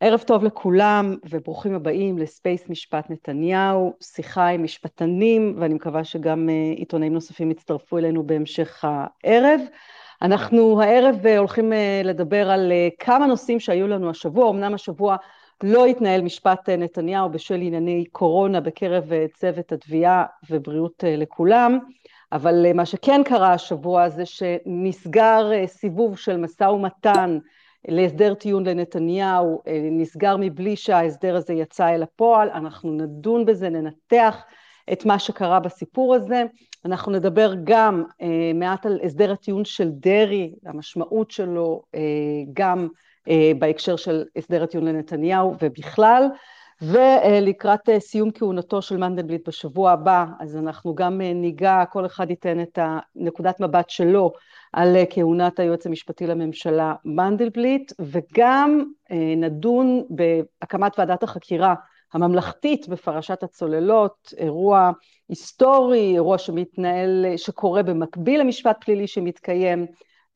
ערב טוב לכולם וברוכים הבאים לספייס משפט נתניהו, שיחה עם משפטנים ואני מקווה שגם עיתונאים נוספים יצטרפו אלינו בהמשך הערב. אנחנו הערב הולכים לדבר על כמה נושאים שהיו לנו השבוע, אמנם השבוע לא התנהל משפט נתניהו בשל ענייני קורונה בקרב צוות התביעה ובריאות לכולם, אבל מה שכן קרה השבוע זה שנסגר סיבוב של משא ומתן להסדר טיעון לנתניהו, נסגר מבלי שההסדר הזה יצא אל הפועל, אנחנו נדון בזה, ננתח את מה שקרה בסיפור הזה, אנחנו נדבר גם מעט על הסדר הטיעון של דרעי, המשמעות שלו גם בהקשר של הסדר הטיעון לנתניהו ובכלל, ולקראת סיום כהונתו של מנדלבליט בשבוע הבא, אז אנחנו גם ניגע, כל אחד ייתן את נקודת מבט שלו על כהונת היועץ המשפטי לממשלה מנדלבליט, וגם נדון בהקמת ועדת החקירה הממלכתית בפרשת הצוללות, אירוע היסטורי, אירוע שמתנהל, שקורה במקביל למשפט פלילי שמתקיים,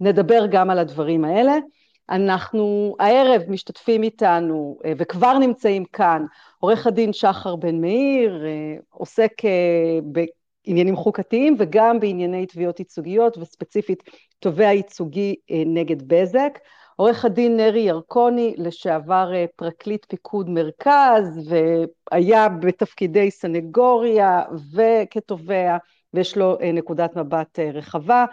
נדבר גם על הדברים האלה. אנחנו הערב משתתפים איתנו וכבר נמצאים כאן, עורך הדין שחר בן מאיר, עוסק בעניינים חוקתיים וגם בענייני תביעות ייצוגיות וספציפית תובע ייצוגי נגד בזק, עורך הדין נרי ירקוני, לשעבר פרקליט פיקוד מרכז והיה בתפקידי סנגוריה וכתובע ויש לו נקודת מבט רחבה,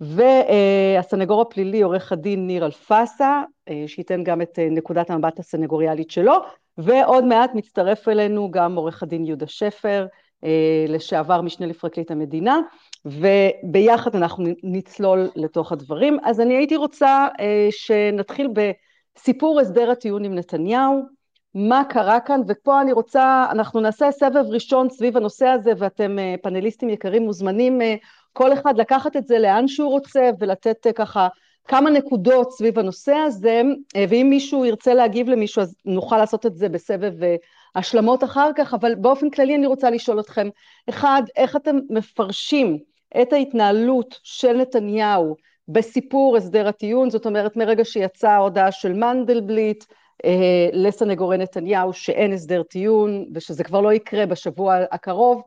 והסנגור הפלילי עורך הדין ניר אלפסה, שייתן גם את נקודת המבט הסנגוריאלית שלו, ועוד מעט מצטרף אלינו גם עורך הדין יהודה שפר, לשעבר משנה לפרקליט המדינה, וביחד אנחנו נצלול לתוך הדברים. אז אני הייתי רוצה שנתחיל בסיפור הסדר הטיעון עם נתניהו, מה קרה כאן, ופה אני רוצה, אנחנו נעשה סבב ראשון סביב הנושא הזה, ואתם פאנליסטים יקרים מוזמנים כל אחד לקחת את זה לאן שהוא רוצה ולתת ככה כמה נקודות סביב הנושא הזה, ואם מישהו ירצה להגיב למישהו אז נוכל לעשות את זה בסבב השלמות אחר כך, אבל באופן כללי אני רוצה לשאול אתכם, אחד, איך אתם מפרשים את ההתנהלות של נתניהו בסיפור הסדר הטיעון, זאת אומרת מרגע שיצאה ההודעה של מנדלבליט לסנגורי נתניהו שאין הסדר טיעון ושזה כבר לא יקרה בשבוע הקרוב,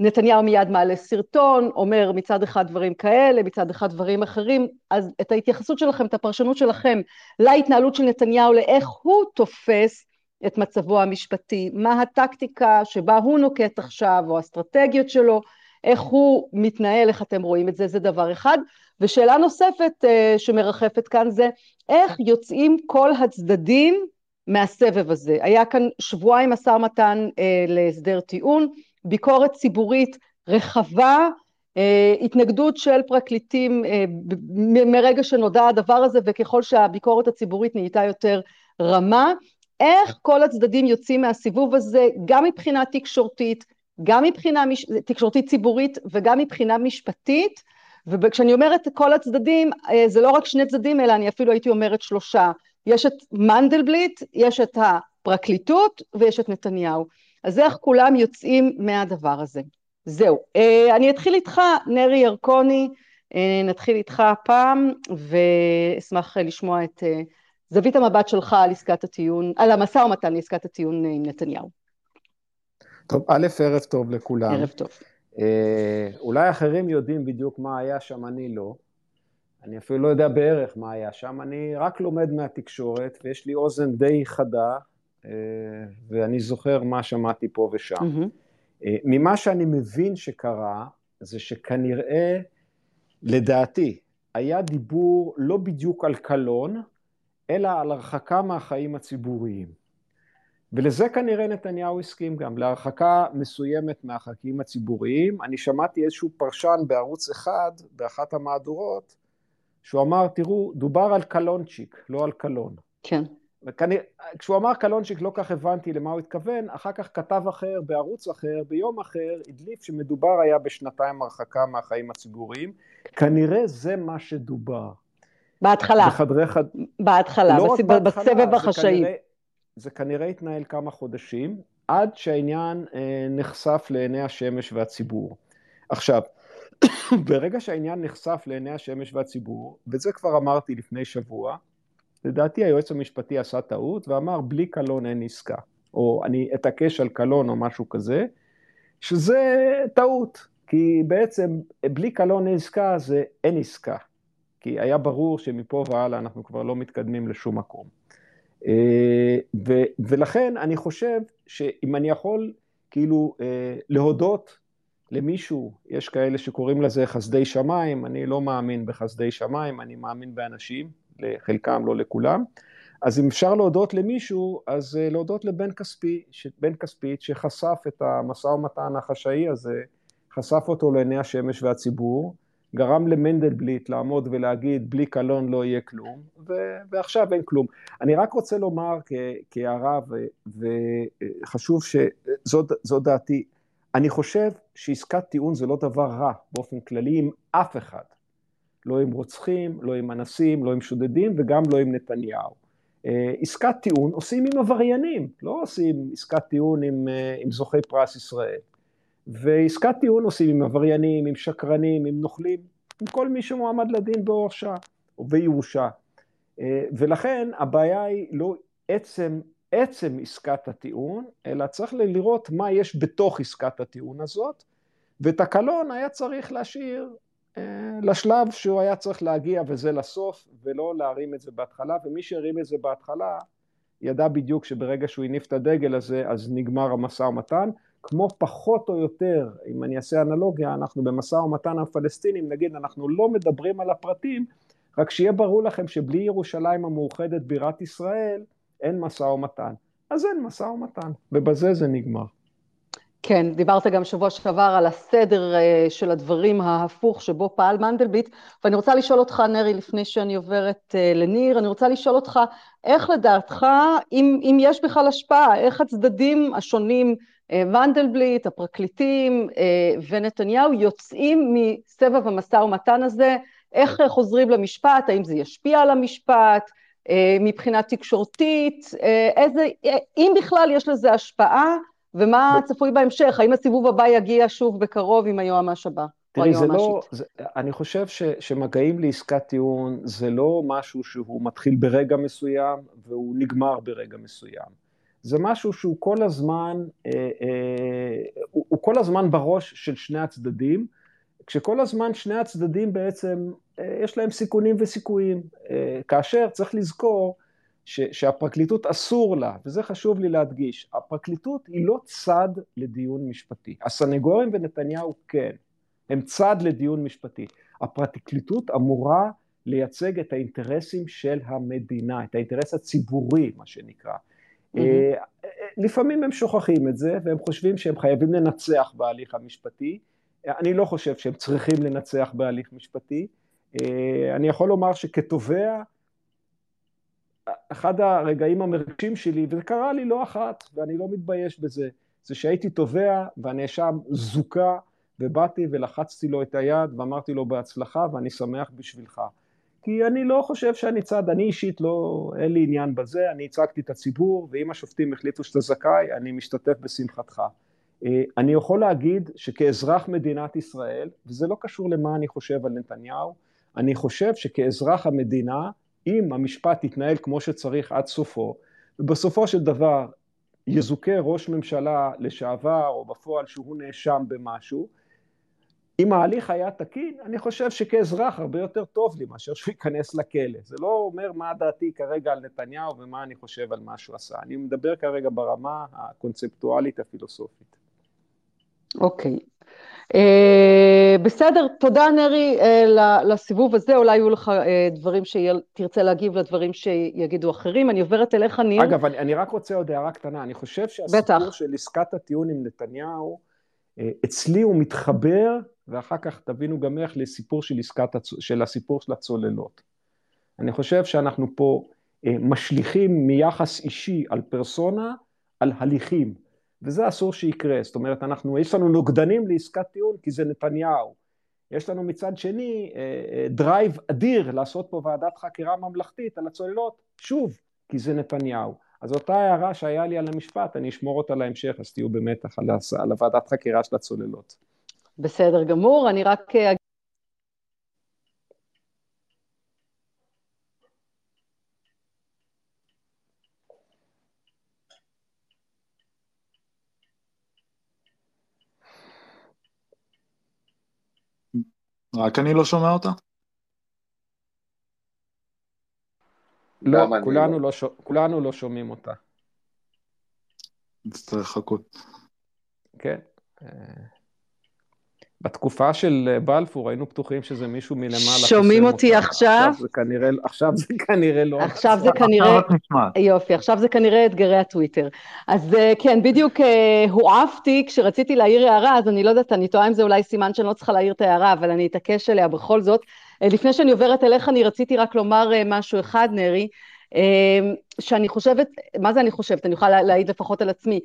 נתניהו מיד מעלה סרטון, אומר מצד אחד דברים כאלה, מצד אחד דברים אחרים, אז את ההתייחסות שלכם, את הפרשנות שלכם להתנהלות של נתניהו, לאיך הוא תופס את מצבו המשפטי, מה הטקטיקה שבה הוא נוקט עכשיו, או האסטרטגיות שלו, איך הוא מתנהל, איך אתם רואים את זה, זה דבר אחד. ושאלה נוספת שמרחפת כאן זה, איך יוצאים כל הצדדים מהסבב הזה? היה כאן שבועיים משא ומתן להסדר טיעון, ביקורת ציבורית רחבה, התנגדות של פרקליטים מרגע שנודע הדבר הזה וככל שהביקורת הציבורית נהייתה יותר רמה, איך כל הצדדים יוצאים מהסיבוב הזה גם מבחינה תקשורתית, גם מבחינה תקשורתית ציבורית וגם מבחינה משפטית, וכשאני אומרת כל הצדדים זה לא רק שני צדדים אלא אני אפילו הייתי אומרת שלושה, יש את מנדלבליט, יש את הפרקליטות ויש את נתניהו. אז איך כולם יוצאים מהדבר הזה. זהו, אני אתחיל איתך, נרי ירקוני, נתחיל איתך הפעם, ואשמח לשמוע את זווית המבט שלך על עסקת הטיעון, על המשא ומתן לעסקת הטיעון עם נתניהו. טוב, א', ערב טוב לכולם. ערב טוב. אולי אחרים יודעים בדיוק מה היה שם, אני לא. אני אפילו לא יודע בערך מה היה שם, אני רק לומד מהתקשורת, ויש לי אוזן די חדה, ואני זוכר מה שמעתי פה ושם. Mm-hmm. ממה שאני מבין שקרה, זה שכנראה, לדעתי, היה דיבור לא בדיוק על קלון, אלא על הרחקה מהחיים הציבוריים. ולזה כנראה נתניהו הסכים גם, להרחקה מסוימת מהחיים הציבוריים. אני שמעתי איזשהו פרשן בערוץ אחד, באחת המהדורות, שהוא אמר, תראו, דובר על קלונצ'יק, לא על קלון. כן. וכנראה, כשהוא אמר קלונצ'יק לא כך הבנתי למה הוא התכוון, אחר כך כתב אחר, בערוץ אחר, ביום אחר, הדליף שמדובר היה בשנתיים הרחקה מהחיים הציבוריים, כנראה זה מה שדובר. בהתחלה, בחדרי חד... בהתחלה, לא בסבב, בסבב החשאי. זה, זה כנראה התנהל כמה חודשים, עד שהעניין אה, נחשף לעיני השמש והציבור. עכשיו, ברגע שהעניין נחשף לעיני השמש והציבור, וזה כבר אמרתי לפני שבוע, לדעתי היועץ המשפטי עשה טעות ואמר בלי קלון אין עסקה, או אני אתעקש על קלון או משהו כזה, שזה טעות, כי בעצם בלי קלון אין עסקה זה אין עסקה, כי היה ברור שמפה והלאה אנחנו כבר לא מתקדמים לשום מקום. אה, ו, ולכן אני חושב שאם אני יכול כאילו אה, להודות למישהו, יש כאלה שקוראים לזה חסדי שמיים, אני לא מאמין בחסדי שמיים, אני מאמין באנשים, לחלקם, לא לכולם. אז אם אפשר להודות למישהו, אז אה, להודות לבן כספי, בן כספית שחשף את המשא ומתן החשאי הזה, חשף אותו לעיני השמש והציבור, גרם למנדלבליט לעמוד ולהגיד בלי קלון לא יהיה כלום, ו- ועכשיו אין כלום. אני רק רוצה לומר כהערה, וחשוב שזו דעתי, אני חושב שעסקת טיעון זה לא דבר רע באופן כללי עם אף אחד. לא עם רוצחים, לא עם אנסים, לא עם שודדים וגם לא עם נתניהו. אה, עסקת טיעון עושים עם עבריינים, לא עושים עסקת טיעון עם, אה, עם זוכי פרס ישראל. ועסקת טיעון עושים עם עבריינים, עם שקרנים, עם נוכלים, עם כל מי שמועמד לדין בהורשה או בירושה. אה, ולכן הבעיה היא לא עצם, עצם עסקת הטיעון, אלא צריך לראות מה יש בתוך עסקת הטיעון הזאת, ואת הקלון היה צריך להשאיר לשלב שהוא היה צריך להגיע וזה לסוף, ולא להרים את זה בהתחלה, ומי שהרים את זה בהתחלה ידע בדיוק שברגע שהוא הניף את הדגל הזה אז נגמר המשא ומתן, כמו פחות או יותר, אם אני אעשה אנלוגיה, אנחנו במשא ומתן הפלסטינים, נגיד אנחנו לא מדברים על הפרטים, רק שיהיה ברור לכם שבלי ירושלים המאוחדת בירת ישראל, אין משא ומתן. אז אין משא ומתן, ובזה זה נגמר. כן, דיברת גם שבוע שעבר על הסדר אה, של הדברים ההפוך שבו פעל מנדלבליט, ואני רוצה לשאול אותך, נרי, לפני שאני עוברת אה, לניר, אני רוצה לשאול אותך, איך לדעתך, אם, אם יש בכלל השפעה, איך הצדדים השונים, אה, מנדלבליט, הפרקליטים ונתניהו, יוצאים מסבב המשא ומתן הזה, איך חוזרים למשפט, האם זה ישפיע על המשפט, מבחינה תקשורתית, איזה, אם בכלל יש לזה השפעה, ומה. צפוי בהמשך? האם הסיבוב הבא יגיע שוב בקרוב עם היועמ"ש הבא? תראי, זה לא, זה, אני חושב ש, שמגעים לעסקת טיעון זה לא משהו שהוא מתחיל ברגע מסוים והוא נגמר ברגע מסוים. זה משהו שהוא כל הזמן, אה, אה, הוא, הוא כל הזמן בראש של שני הצדדים, כשכל הזמן שני הצדדים בעצם, אה, יש להם סיכונים וסיכויים. אה, כאשר צריך לזכור ש, שהפרקליטות אסור לה, וזה חשוב לי להדגיש, הפרקליטות היא לא צד לדיון משפטי. הסנגורים ונתניהו כן, הם צד לדיון משפטי. הפרקליטות אמורה לייצג את האינטרסים של המדינה, את האינטרס הציבורי, מה שנקרא. Mm-hmm. לפעמים הם שוכחים את זה, והם חושבים שהם חייבים לנצח בהליך המשפטי. אני לא חושב שהם צריכים לנצח בהליך משפטי. אה, אני יכול לומר שכתובע, אחד הרגעים המרגשים שלי, וזה קרה לי לא אחת, ואני לא מתבייש בזה, זה שהייתי תובע והנאשם זוכה, ובאתי ולחצתי לו את היד ואמרתי לו בהצלחה ואני שמח בשבילך. כי אני לא חושב שאני צד, אני אישית לא, אין לי עניין בזה, אני הצגתי את הציבור, ואם השופטים החליטו שאתה זכאי, אני משתתף בשמחתך. אה, אני יכול להגיד שכאזרח מדינת ישראל, וזה לא קשור למה אני חושב על נתניהו, אני חושב שכאזרח המדינה, אם המשפט יתנהל כמו שצריך עד סופו, ובסופו של דבר יזוכה ראש ממשלה לשעבר או בפועל שהוא נאשם במשהו, אם ההליך היה תקין, אני חושב שכאזרח הרבה יותר טוב לי מאשר שהוא ייכנס לכלא. זה לא אומר מה דעתי כרגע על נתניהו ומה אני חושב על מה שהוא עשה. אני מדבר כרגע ברמה הקונספטואלית הפילוסופית. אוקיי. Okay. אה, בסדר, תודה נרי uh, לסיבוב הזה, אולי יהיו לך uh, דברים שתרצה להגיב לדברים שיגידו אחרים. אני עוברת אליך, ניר. אגב, אני, אני רק רוצה עוד הערה קטנה. אני חושב שהסיפור. של עסקת הטיעון עם נתניהו, uh, אצלי הוא מתחבר, ואחר כך תבינו גם איך, לסיפור של, עסקת, של הסיפור של הצוללות. אני חושב שאנחנו פה uh, משליכים מיחס אישי על פרסונה, על הליכים. וזה אסור שיקרה, זאת אומרת, אנחנו, יש לנו נוגדנים לעסקת טיעון כי זה נתניהו. יש לנו מצד שני אה, אה, drive אדיר לעשות פה ועדת חקירה ממלכתית על הצוללות, שוב, כי זה נתניהו. אז אותה הערה שהיה לי על המשפט, אני אשמור אותה להמשך, אז תהיו במתח על, הוועדת חקירה של הצוללות. בסדר גמור, אני רק רק אני לא שומע אותה? לא, כולנו לא, ש... כולנו לא שומעים אותה. נצטרך לחכות. כן. בתקופה של בלפור היינו בטוחים שזה מישהו מלמעלה. שומעים אותי עכשיו? עכשיו זה כנראה, עכשיו זה כנראה לא. עכשיו זה כנראה, יופי, עכשיו זה כנראה אתגרי הטוויטר. אז אה, כן, בדיוק אה, הועפתי כשרציתי להעיר הערה, אז אני לא יודעת, אני טועה אם זה אולי סימן שאני לא צריכה להעיר את ההערה, אבל אני אתעקש עליה בכל זאת. אה, לפני שאני עוברת אליך, אני רציתי רק לומר משהו אחד, נרי. אמ, שאני חושבת, מה זה אני חושבת? אני יכולה להעיד לפחות על עצמי.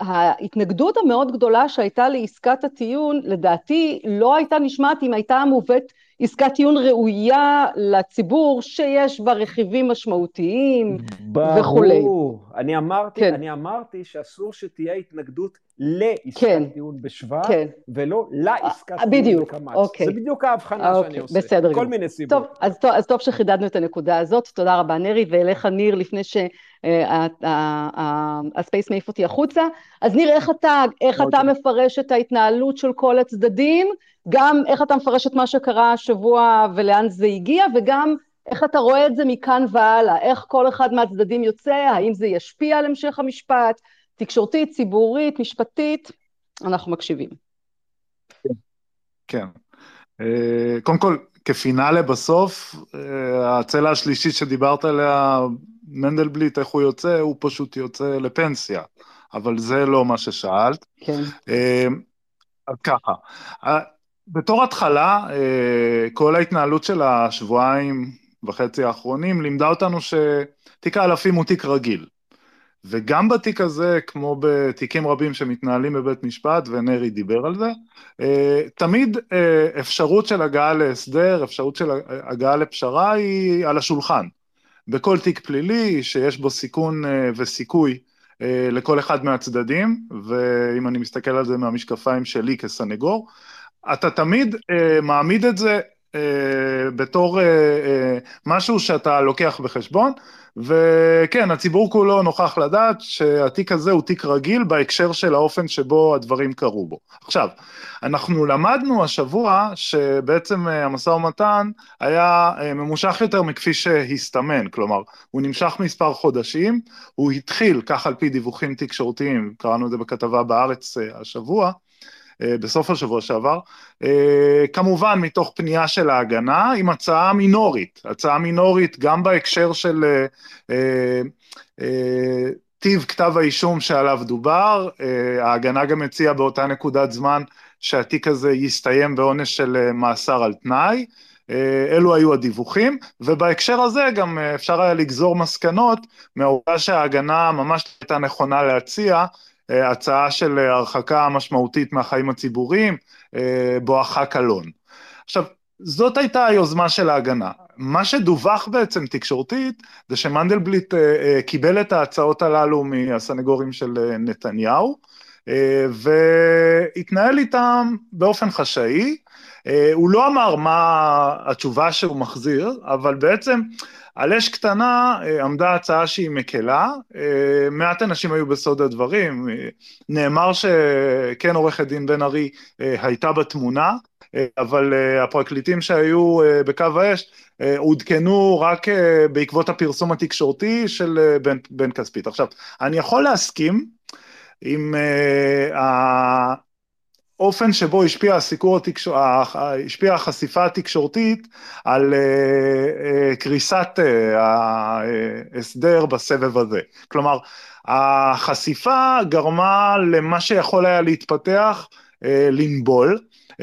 ההתנגדות המאוד גדולה שהייתה לעסקת הטיעון, לדעתי לא הייתה נשמעת אם הייתה מובאת עסקת טיעון ראויה לציבור, שיש בה רכיבים משמעותיים ברור. וכולי. ברור, אני אמרתי, כן. אני אמרתי שאסור שתהיה התנגדות לעסקת כן. טיעון בשבט, כן. ולא לעסקת טיעון בדיוק, בקמ"ץ. אוקיי. זה בדיוק ההבחנה אוקיי, שאני עושה, בסדר. כל מיני סיבות. טוב אז, טוב, אז טוב שחידדנו את הנקודה הזאת, תודה רבה נרי, ואליך ניר, לפני שהספייס מעיף אותי החוצה. אז ניר, איך אתה, איך אתה מפרש את ההתנהלות של כל הצדדים? גם איך אתה מפרש את מה שקרה השבוע ולאן זה הגיע, וגם איך אתה רואה את זה מכאן והלאה, איך כל אחד מהצדדים יוצא, האם זה ישפיע על המשך המשפט, תקשורתית, ציבורית, משפטית, אנחנו מקשיבים. כן. אה, קודם כל, כפינאלה בסוף, אה, הצלע השלישית שדיברת עליה, מנדלבליט, איך הוא יוצא, הוא פשוט יוצא לפנסיה, אבל זה לא מה ששאלת. כן. אה, אז ככה, בתור התחלה, כל ההתנהלות של השבועיים וחצי האחרונים לימדה אותנו שתיק האלפים הוא תיק רגיל. וגם בתיק הזה, כמו בתיקים רבים שמתנהלים בבית משפט, ונרי דיבר על זה, אה, תמיד אה, אפשרות של הגעה להסדר, אפשרות של הגעה לפשרה היא על השולחן. בכל תיק פלילי שיש בו סיכון אה, וסיכוי לכל אחד מהצדדים, ואם אני מסתכל על זה מהמשקפיים שלי כסנגור, אתה תמיד מעמיד את זה בתור משהו שאתה לוקח בחשבון, וכן, הציבור כולו נוכח לדעת שהתיק הזה הוא תיק רגיל בהקשר של האופן שבו הדברים קרו בו. עכשיו, אנחנו למדנו השבוע שבעצם אה, המשא ומתן היה אה, ממושך יותר מכפי שהסתמן, כלומר, הוא נמשך מספר חודשים, הוא התחיל, כך על פי דיווחים תקשורתיים, קראנו את זה בכתבה בארץ אה, השבוע, אה, בסוף השבוע שעבר, אה, כמובן מתוך פנייה של ההגנה עם הצעה מינורית, הצעה מינורית גם בהקשר של אה, טיב כתב האישום שעליו דובר, ההגנה גם הציעה באותה נקודת זמן שהתיק הזה יסתיים בעונש של מאסר על תנאי, אלו היו הדיווחים, ובהקשר הזה גם אפשר היה לגזור מסקנות מהעובדה שההגנה ממש הייתה נכונה להציע אה, הצעה של הרחקה משמעותית מהחיים הציבוריים אה, בואכה קלון. עכשיו, זאת הייתה היוזמה של ההגנה. מה שדווח בעצם תקשורתית, זה שמנדלבליט אה, קיבל את ההצעות הללו מהסנגורים של נתניהו, והתנהל איתם באופן חשאי. הוא לא אמר מה התשובה שהוא מחזיר, אבל בעצם על אש קטנה אה, עמדה הצעה שהיא מקלה, אה, מעט אנשים היו בסוד הדברים, אה, נאמר שכן עורכת דין בן ארי הייתה בתמונה, אבל הפרקליטים שהיו בקו האש עודכנו רק בעקבות הפרסום התקשורתי של בן, בן כספית. עכשיו, אני יכול להסכים עם האופן שבו השפיע הסיקור התקשור... השפיעה החשיפה התקשורתית על uh, uh, קריסת uh, ההסדר בסבב הזה. כלומר, החשיפה גרמה למה שיכול היה להתפתח uh, לנבול. Uh,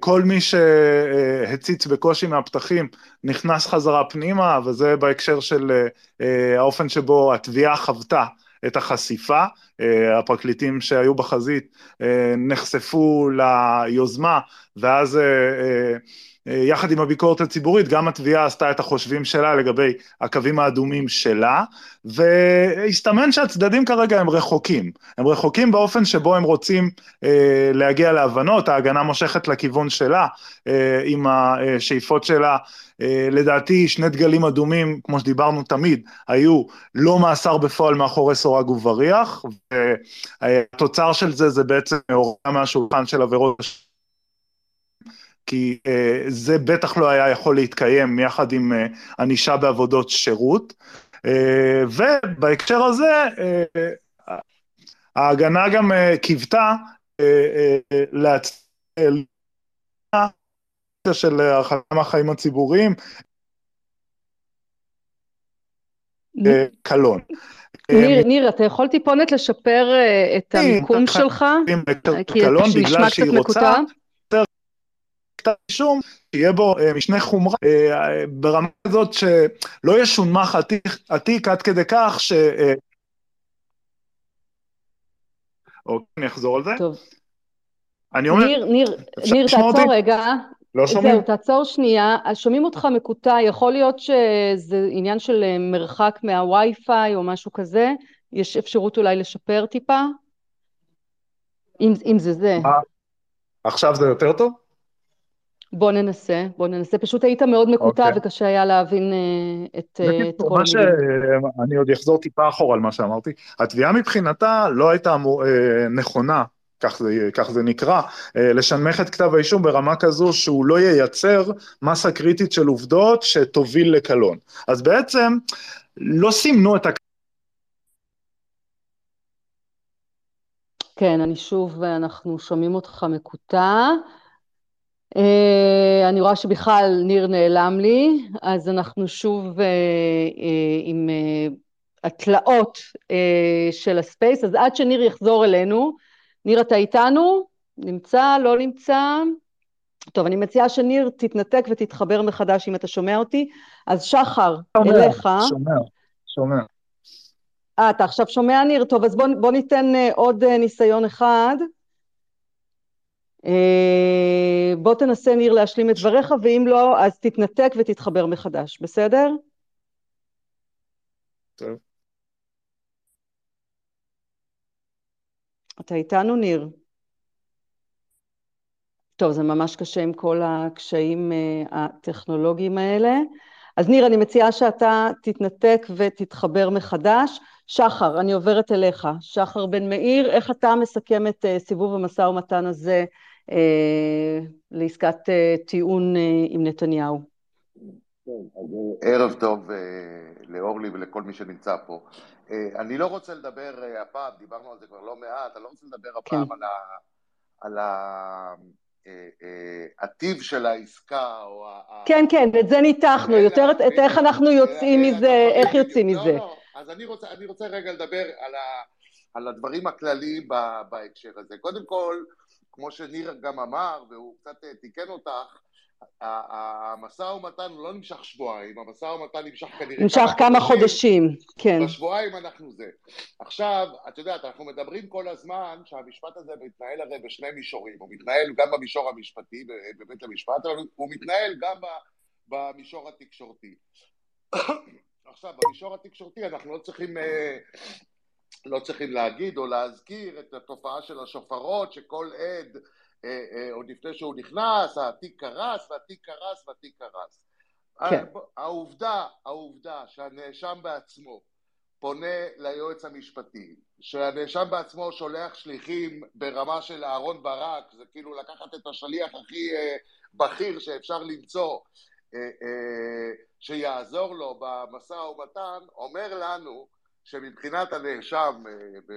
כל מי שהציץ בקושי מהפתחים נכנס חזרה פנימה, וזה בהקשר של uh, האופן שבו התביעה חוותה את החשיפה, אה, הפרקליטים שהיו בחזית אה, נחשפו ליוזמה, ואז אה, יחד עם הביקורת הציבורית, גם התביעה עשתה את החושבים שלה לגבי הקווים האדומים שלה, והסתמן שהצדדים כרגע הם רחוקים. הם רחוקים באופן שבו הם רוצים אה, להגיע להבנות, ההגנה מושכת לכיוון שלה, אה, עם השאיפות שלה לדעתי שני דגלים אדומים, כמו שדיברנו תמיד, היו לא מאסר בפועל מאחורי סורג ובריח, והתוצר של זה זה בעצם הוראה מהשולחן של עבירות כי אה, זה בטח לא היה יכול להתקיים יחד עם אה, ענישה בעבודות שירות. אה, ובהקשר הזה, אה, ההגנה גם אה, קיוותה אה, אה, להצליח של הרחבה מהחיים הציבוריים, אה, קלון. ניר, ניר, אתה יכול טיפונת לשפר אה, את המיקום שלך? כי קלון בגלל שהיא רוצה כתב אישום, שיהיה בו אה, משנה חומרה ברמה הזאת שלא ישונמך עתיק עד כדי כך ש... אוקיי, אני אחזור על זה. טוב. אני אומר... ניר, ניר, ניר, תעצור רגע. לא שומעים? זהו, תעצור שנייה. אז שומעים אותך מקוטע, יכול להיות שזה עניין של אה, מרחק מהווי-פיי או משהו כזה? יש אפשרות אולי לשפר טיפה? אם, אם זה זה. אה, עכשיו זה יותר טוב? בוא ננסה, בוא ננסה. פשוט היית מאוד מקוטע okay. אוקיי. וקשה היה להבין uh, את, uh, את כל המילים. אני עוד אחזור טיפה אחורה על מה שאמרתי. התביעה מבחינתה לא הייתה uh, נכונה כך זה, כך זה נקרא, אה, לשנמך את כתב האישום ברמה כזו שהוא לא ייצר מסה קריטית של עובדות שתוביל לקלון. אז בעצם לא סימנו את ה... כן, אני שוב, אנחנו שומעים אותך מקוטע. Uh, אני רואה שבכלל ניר נעלם לי, אז אנחנו שוב uh, uh, עם התלאות של הספייס, אז עד שניר יחזור אלינו, ניר, אתה איתנו? נמצא? לא נמצא? טוב, אני מציעה שניר תתנתק ותתחבר מחדש אם אתה שומע אותי. אז שחר, שומע, אליך. שומע, שומע. אה, אתה עכשיו שומע, ניר? טוב, אז בוא, בוא ניתן uh, עוד uh, ניסיון אחד. Uh, בוא תנסה, ניר, להשלים את דבריך, ואם לא, אז תתנתק ותתחבר מחדש, בסדר? טוב. אתה איתנו, ניר? טוב, זה ממש קשה עם כל הקשיים uh, הטכנולוגיים האלה. אז ניר, אני מציעה שאתה תתנתק ותתחבר מחדש. שחר, אני עוברת אליך. שחר בן מאיר, איך אתה מסכם את uh, סיבוב המשא ומתן הזה uh, לעסקת uh, טיעון uh, עם נתניהו? כן, ערב טוב לאורלי ולכל מי שנמצא פה. אה, אני לא רוצה לדבר אה, הפעם, דיברנו על זה כבר לא מעט, אני לא רוצה לדבר הפעם כן. על, ה, על ה, אה, הטיב של העסקה או ה... כן, כן, את זה ניתחנו, יותר את איך אנחנו יוצאים מזה, איך יוצאים מזה. לא, לא, אז אני רוצה, אני רוצה רגע לדבר על, ה, על הדברים הכלליים בהקשר הזה. קודם כל, כמו שניר גם אמר, והוא קצת תיקן אותך, המשא ומתן לא נמשך שבועיים, המשא ומתן נמשך כנראה נמשך כמה חודשים, כן. בשבועיים אנחנו זה. עכשיו, את יודעת, אנחנו מדברים כל הזמן שהמשפט הזה מתנהל הרי בשני מישורים, הוא מתנהל גם במישור המשפטי בבית המשפט, אבל הוא מתנהל גם במישור התקשורתי. עכשיו, במישור התקשורתי אנחנו לא צריכים... אה, לא צריכים להגיד או להזכיר את התופעה של השופרות שכל עד עוד לפני שהוא נכנס, התיק קרס והתיק קרס והתיק קרס. כן. העובדה, העובדה שהנאשם בעצמו פונה ליועץ המשפטי, שהנאשם בעצמו שולח שליחים ברמה של אהרון ברק, זה כאילו לקחת את השליח הכי אה, בכיר שאפשר למצוא, אה, אה, שיעזור לו במשא ומתן, אומר לנו שמבחינת הנאשם, אה,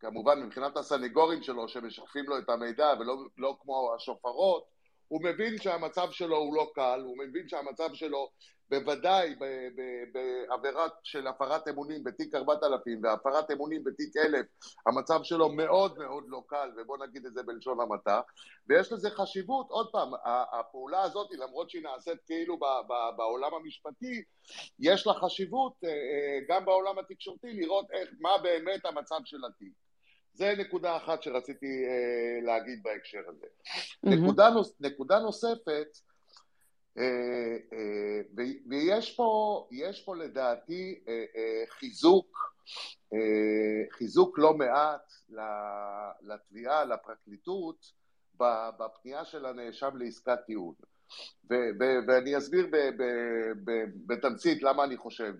כמובן מבחינת הסנגורים שלו שמשקפים לו את המידע ולא לא כמו השופרות, הוא מבין שהמצב שלו הוא לא קל, הוא מבין שהמצב שלו בוודאי בעבירה של הפרת אמונים בתיק 4000 והפרת אמונים בתיק 1000, המצב שלו מאוד מאוד לא קל, ובוא נגיד את זה בלשון המעטה, ויש לזה חשיבות, עוד פעם, הפעולה הזאת, למרות שהיא נעשית כאילו בעולם המשפטי, יש לה חשיבות אה, אה, גם בעולם התקשורתי לראות איך, מה באמת המצב של התיק. זה נקודה אחת שרציתי אה, להגיד בהקשר הזה. Mm-hmm. נקודה, נוס, נקודה נוספת, אה, אה, ויש פה, פה לדעתי אה, אה, חיזוק, אה, חיזוק לא מעט לתביעה, לפרקליטות, בפנייה של הנאשם לעסקת טיעון. ואני אסביר בתמצית למה אני חושב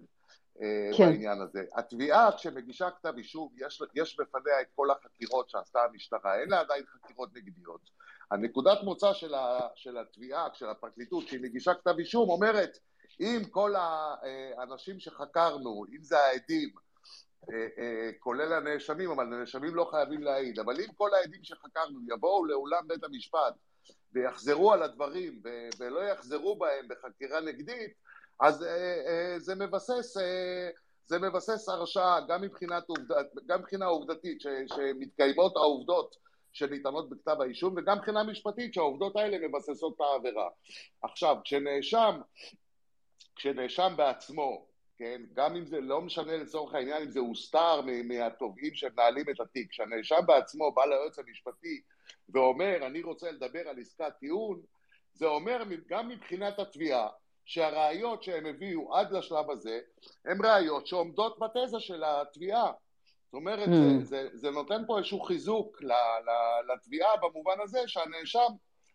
כן. בעניין הזה. התביעה כשמגישה כתב אישום, יש, יש בפניה את כל החקירות שעשתה המשטרה, אין לה עדיין חקירות נגדיות, הנקודת מוצא של, ה, של התביעה, של הפרקליטות, שהיא מגישה כתב אישום, אומרת, אם כל האנשים שחקרנו, אם זה העדים, אה, אה, כולל הנאשמים, אבל הנאשמים לא חייבים להעיד, אבל אם כל העדים שחקרנו יבואו לאולם בית המשפט ויחזרו על הדברים ולא יחזרו בהם בחקירה נגדית, אז אה, זה מבסס, זה מבסס הרשעה גם, גם מבחינה עובדתית, ש, שמתקיימות העובדות שניתנות בכתב האישום, וגם מבחינה משפטית שהעובדות האלה מבססות את העבירה. עכשיו, כשנאשם, כשנאשם בעצמו כן? גם אם זה לא משנה לצורך העניין אם זה הוסתר מהתובעים שמנהלים את התיק, כשהנאשם בעצמו בא ליועץ המשפטי ואומר אני רוצה לדבר על עסקת טיעון, זה אומר גם מבחינת התביעה שהראיות שהם הביאו עד לשלב הזה הן ראיות שעומדות בתזה של התביעה. זאת אומרת, mm. זה, זה, זה נותן פה איזשהו חיזוק לתביעה במובן הזה שהנאשם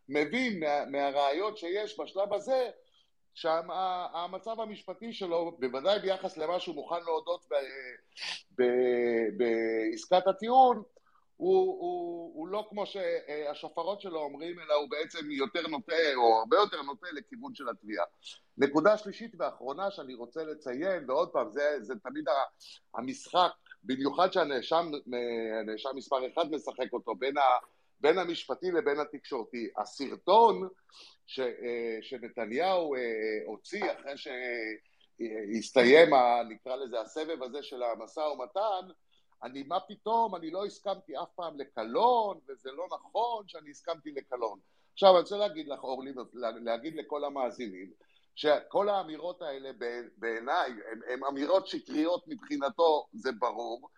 מבין מה, מהראיות שיש בשלב הזה שהמצב המשפטי שלו, בוודאי ביחס למה שהוא מוכן להודות בעסקת הטיעון, הוא, הוא, הוא לא כמו שהשופרות שלו אומרים, אלא הוא בעצם יותר נוטה, או הרבה יותר נוטה לכיוון של התביעה. נקודה שלישית ואחרונה שאני רוצה לציין, ועוד פעם, זה, זה תמיד המשחק, במיוחד שהנאשם מספר אחד משחק אותו, בין, ה, בין המשפטי לבין התקשורתי. הסרטון ש, שנתניהו אה, הוציא אחרי שהסתיים, נקרא לזה, הסבב הזה של המשא ומתן, אני, מה פתאום, אני לא הסכמתי אף פעם לקלון, וזה לא נכון שאני הסכמתי לקלון. עכשיו, אני רוצה להגיד לך, אורלי, להגיד לכל המאזינים, שכל האמירות האלה בעיניי הן אמירות שקריות מבחינתו, זה ברור,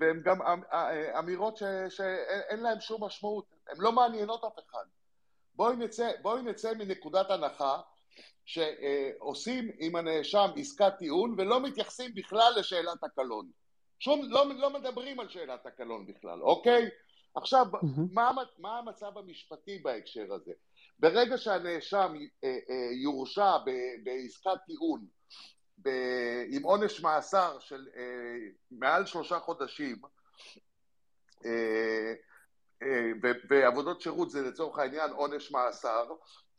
והן גם אמ, אה, אמירות שאין להן שום משמעות, הן לא מעניינות אף אחד. בואי נצא, בואי נצא מנקודת הנחה שעושים עם הנאשם עסקת טיעון ולא מתייחסים בכלל לשאלת הקלון. שום, לא, לא מדברים על שאלת הקלון בכלל, אוקיי? עכשיו, mm-hmm. מה, מה המצב המשפטי בהקשר הזה? ברגע שהנאשם אה, אה, יורשע ב, בעסקת טיעון ב, עם עונש מאסר של אה, מעל שלושה חודשים, אה, ועבודות שירות זה לצורך העניין עונש מאסר,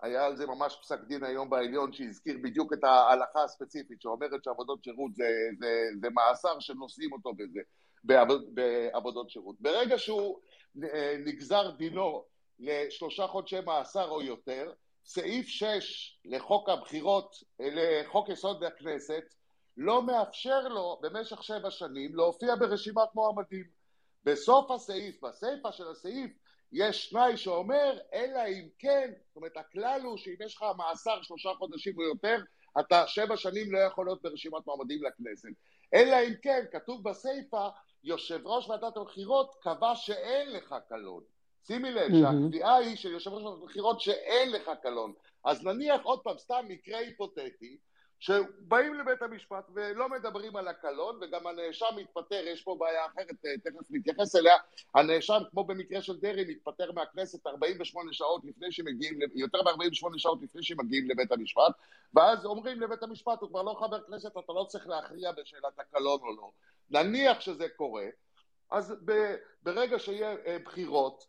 היה על זה ממש פסק דין היום בעליון שהזכיר בדיוק את ההלכה הספציפית שאומרת שעבודות שירות זה, זה, זה מאסר שנושאים אותו בזה, בעבוד, בעבודות שירות. ברגע שהוא אה, נגזר דינו לשלושה חודשי מאסר או יותר, סעיף 6 לחוק הבחירות, לחוק יסוד הכנסת, לא מאפשר לו במשך שבע שנים להופיע ברשימת מועמדים. בסוף הסעיף, בסיפה של הסעיף, יש תנאי שאומר, אלא אם כן, זאת אומרת, הכלל הוא שאם יש לך מאסר שלושה חודשים או יותר, אתה שבע שנים לא יכול להיות ברשימת מועמדים לכנסת. אלא אם כן, כתוב בסיפה, יושב ראש ועדת הבחירות קבע שאין לך קלון. שימי לב mm-hmm. שהקביעה היא של יושב ראש ועדת הבחירות שאין לך קלון. אז נניח עוד פעם, סתם מקרה היפותטי, שבאים לבית המשפט ולא מדברים על הקלון וגם הנאשם מתפטר, יש פה בעיה אחרת, אה, תכף נתייחס אליה, הנאשם כמו במקרה של דרעי מתפטר מהכנסת 48 שעות לפני שמגיעים, יותר מ-48 שעות לפני שמגיעים לבית המשפט ואז אומרים לבית המשפט הוא כבר לא חבר כנסת, אתה לא צריך להכריע בשאלת הקלון או לא. נניח שזה קורה, אז ברגע שיהיה אה, בחירות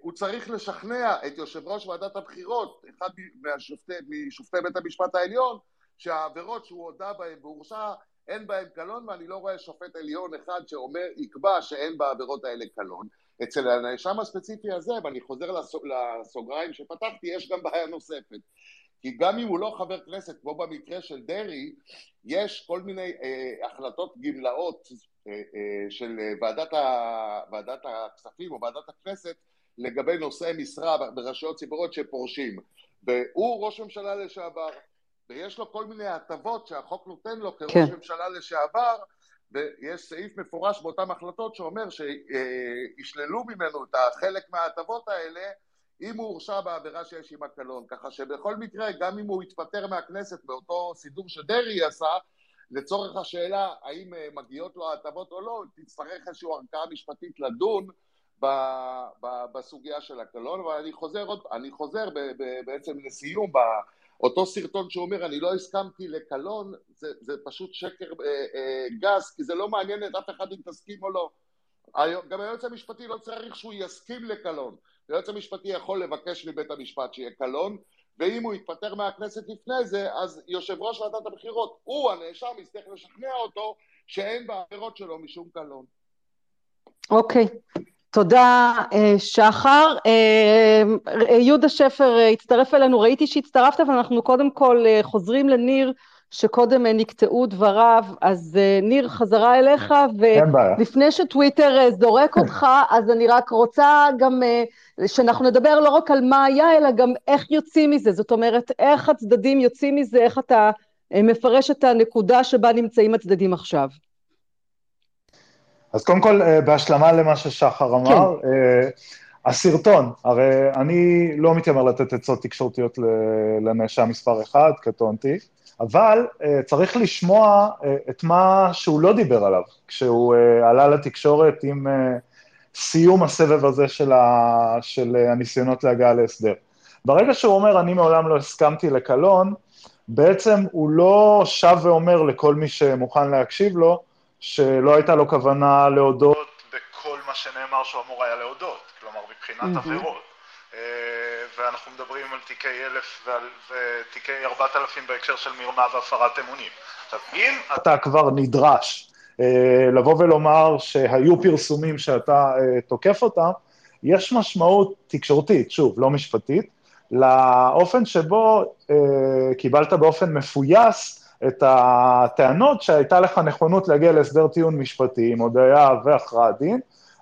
הוא צריך לשכנע את יושב ראש ועדת הבחירות, אחד מהשופטי, משופטי בית המשפט העליון, שהעבירות שהוא הודה בהן והורשע אין בהן קלון ואני לא רואה שופט עליון אחד שאומר, יקבע שאין בעבירות האלה קלון. אצל הנאשם הספציפי הזה, ואני חוזר לסוגריים שפתחתי, יש גם בעיה נוספת. כי גם אם הוא לא חבר כנסת, כמו במקרה של דרעי, יש כל מיני אה, החלטות גמלאות אה, אה, של ועדת, ה, ועדת הכספים או ועדת הכנסת לגבי נושאי משרה ברשויות ציבוריות שפורשים. והוא ראש ממשלה לשעבר, ויש לו כל מיני הטבות שהחוק נותן לו כראש כן. ממשלה לשעבר, ויש סעיף מפורש באותן החלטות שאומר שישללו ממנו את החלק מההטבות האלה אם הוא הורשע בעבירה שיש עימה קלון, ככה שבכל מקרה, גם אם הוא יתפטר מהכנסת באותו סידור שדרעי עשה, לצורך השאלה האם אה, מגיעות לו הטבות או לא, תצטרך איזושהי ערכאה משפטית לדון ב, ב, בסוגיה של הקלון, אבל אני חוזר, אני חוזר ב, ב, בעצם לסיום, באותו סרטון שאומר אני לא הסכמתי לקלון, זה, זה פשוט שקר אה, אה, גס, כי זה לא מעניין את אף אחד אם תסכים או לא. גם היועץ המשפטי לא צריך שהוא יסכים לקלון. היועץ המשפטי יכול לבקש מבית המשפט שיהיה קלון, ואם הוא יתפטר מהכנסת לפני זה, אז יושב ראש ועדת הבחירות, הוא הנאשם, יצטרך לשכנע אותו שאין בעבירות שלו משום קלון. אוקיי. Okay. תודה אה, שחר. אה, יהודה שפר אה, הצטרף אלינו, ראיתי שהצטרפת, אבל אנחנו קודם כל חוזרים לניר, שקודם נקטעו דבריו, אז ניר חזרה אליך, ולפני שטוויטר זורק אותך, אז אני רק רוצה גם שאנחנו נדבר לא רק על מה היה, אלא גם איך יוצאים מזה, זאת אומרת, איך הצדדים יוצאים מזה, איך אתה מפרש את הנקודה שבה נמצאים הצדדים עכשיו. אז קודם כל, אה, בהשלמה למה ששחר אמר, כן. אה, הסרטון, הרי אני לא מתיימר לתת עצות תקשורתיות לנאשם מספר אחד, קטונתי, אבל אה, צריך לשמוע את מה שהוא לא דיבר עליו, כשהוא עלה לתקשורת עם סיום הסבב הזה של, ה, של הניסיונות להגעה להסדר. ברגע שהוא אומר, אני מעולם לא הסכמתי לקלון, בעצם הוא לא שב ואומר לכל מי שמוכן להקשיב לו, שלא הייתה לו כוונה להודות בכל מה שנאמר שהוא אמור היה להודות, כלומר מבחינת עבירות. אה, ואנחנו מדברים על תיקי אלף ותיקי ארבעת אלפים בהקשר של מרמה והפרת אמונים. עכשיו, אם אתה כבר נדרש אה, לבוא ולומר שהיו פרסומים שאתה אה, תוקף אותם, יש משמעות תקשורתית, שוב, לא משפטית, לאופן שבו קיבלת באופן מפויס את הטענות שהייתה לך נכונות להגיע להסדר טיעון משפטי עם הודיה והכרעת דין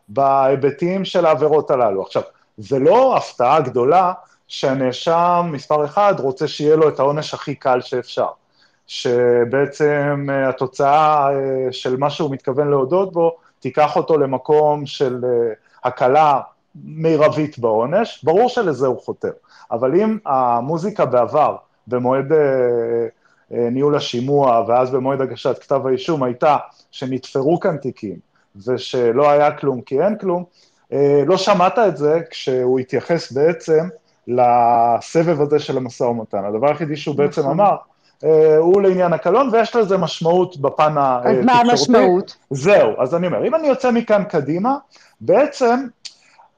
בהיבטים של העבירות הללו. עכשיו, זה לא הפתעה גדולה שהנאשם מספר אחד רוצה שיהיה לו את העונש הכי קל שאפשר, שבעצם אה, התוצאה אה, של מה שהוא מתכוון להודות בו תיקח אותו למקום של אה, הקלה מרבית בעונש, ברור שלזה הוא חותר, אבל אם המוזיקה בעבר, במועד ניהול השימוע, ואז במועד הגשת כתב האישום הייתה שנתפרו כאן תיקים, ושלא היה כלום כי אין כלום, לא שמעת את זה כשהוא התייחס בעצם לסבב הזה של המשא ומתן. הדבר היחידי שהוא בעצם נכון. אמר, אה, הוא לעניין הקלון, ויש לזה משמעות בפן התקשורתי. אז מה המשמעות? זהו, אז אני אומר, אם אני יוצא מכאן קדימה, בעצם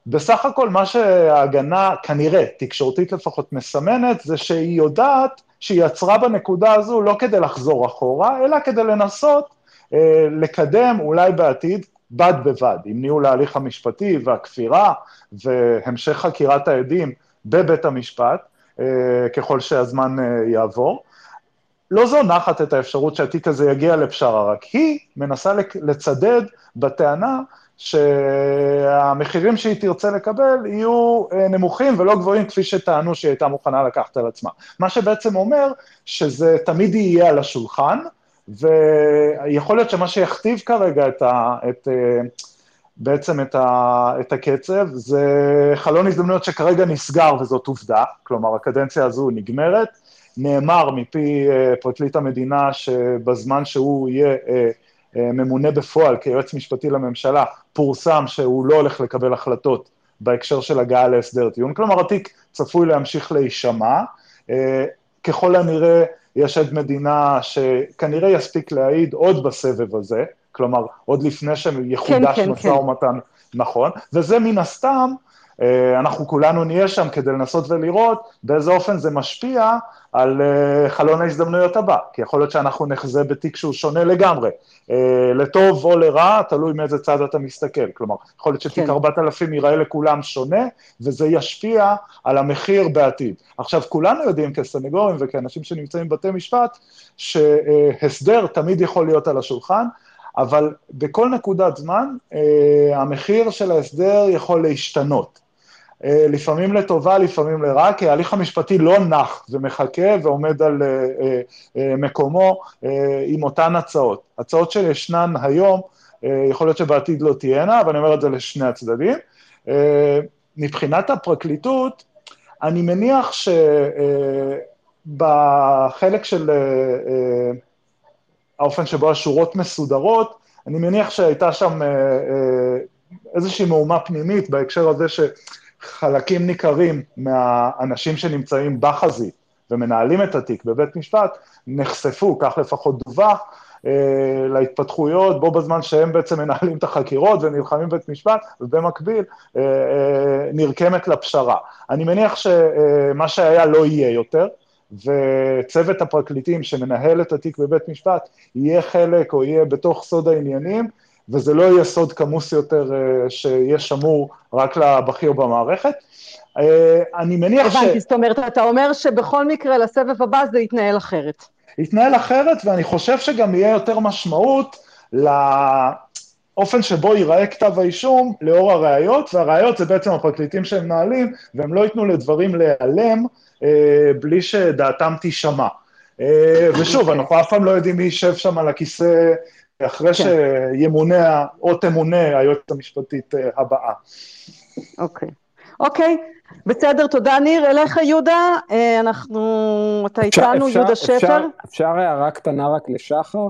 בסך הכל מה שההגנה, כנראה, תקשורתית לפחות, מסמנת, זה שהיא יודעת שהיא יצרה בנקודה הזו לא כדי לחזור אחורה, אלא כדי לנסות אה, לקדם אולי בעתיד, בד בבד, עם ניהול ההליך המשפטי והכפירה והמשך חקירת העדים בבית המשפט, אה, ככל שהזמן אה, יעבור. לא זונחת את האפשרות שהתיק הזה יגיע לפשרה, רק היא מנסה לצדד בטענה שהמחירים שהיא תרצה לקבל יהיו אה, נמוכים ולא גבוהים כפי שטענו שהיא הייתה מוכנה לקחת על עצמה. מה שבעצם אומר שזה תמיד יהיה על השולחן, ויכול להיות שמה שיכתיב כרגע את ה... את, אה, בעצם את, ה, את הקצב, זה חלון הזדמנויות שכרגע נסגר וזאת עובדה, כלומר הקדנציה הזו נגמרת, נאמר מפי אה, פרקליט המדינה שבזמן שהוא יהיה ממונה בפועל כיועץ משפטי לממשלה, פורסם שהוא לא הולך לקבל החלטות בהקשר של הגעה להסדר טיעון, כלומר התיק צפוי להמשיך להישמע, אה, ככל הנראה יש עד מדינה שכנראה יספיק להעיד עוד בסבב הזה, כלומר עוד לפני שיחודש כן, משא כן, ומתן כן. נכון, וזה מן הסתם אנחנו כולנו נהיה שם כדי לנסות ולראות באיזה אופן זה משפיע על אה, חלון ההזדמנויות הבא, כי יכול להיות שאנחנו נחזה בתיק שהוא שונה לגמרי, אה, לטוב או לרע, תלוי מאיזה צד אתה מסתכל, כלומר, יכול להיות שתיק כן. 4,000 ייראה לכולם שונה, וזה ישפיע על המחיר בעתיד. עכשיו, כולנו יודעים כסנגורים וכאנשים שנמצאים בבתי משפט, שהסדר תמיד יכול להיות על השולחן, אבל בכל נקודת זמן, המחיר של ההסדר יכול להשתנות. אה, לפעמים לטובה, לפעמים לרע, כי ההליך המשפטי לא נח ומחכה ועומד על אה, אה, מקומו עם אותן הצעות. הצעות שישנן היום, יכול להיות שבעתיד לא תהיינה, אבל אני אומר את זה לשני הצדדים. מבחינת הפרקליטות, אני מניח שבחלק של האופן שבו השורות מסודרות, אני מניח שהייתה שם איזושהי מהומה פנימית בהקשר הזה ש... חלקים ניכרים מהאנשים שנמצאים בחזית ומנהלים את התיק בבית משפט, נחשפו, כך לפחות דווח, אה, להתפתחויות, בו בזמן שהם בעצם מנהלים את החקירות ונלחמים בבית משפט, ובמקביל אה, אה, נרקמת לפשרה. אני מניח שמה שהיה לא יהיה יותר, וצוות הפרקליטים שמנהל את התיק בבית משפט יהיה חלק או יהיה בתוך סוד העניינים, וזה לא יהיה סוד כמוס יותר שיהיה שמור רק לבכיר במערכת. אני מניח ש... הבנתי, זאת אומרת, אתה אומר שבכל מקרה לסבב הבא זה יתנהל אחרת. יתנהל אחרת, ואני חושב שגם יהיה יותר משמעות לאופן שבו ייראה כתב האישום לאור הראיות, והראיות זה בעצם הפרקליטים שהם מנהלים, והם לא ייתנו לדברים להיעלם אה, בלי שדעתם תישמע. אה, ושוב, אנחנו אף פעם לא יודעים מי יישב שם על הכיסא אחרי כן. שימונה או תמונה היועצת המשפטית אה, הבאה. אוקיי. אוקיי, בסדר, תודה ניר. אליך יהודה, אה, אנחנו, אתה איתנו, יהודה שפר. אפשר, אפשר הערה קטנה רק לשחר?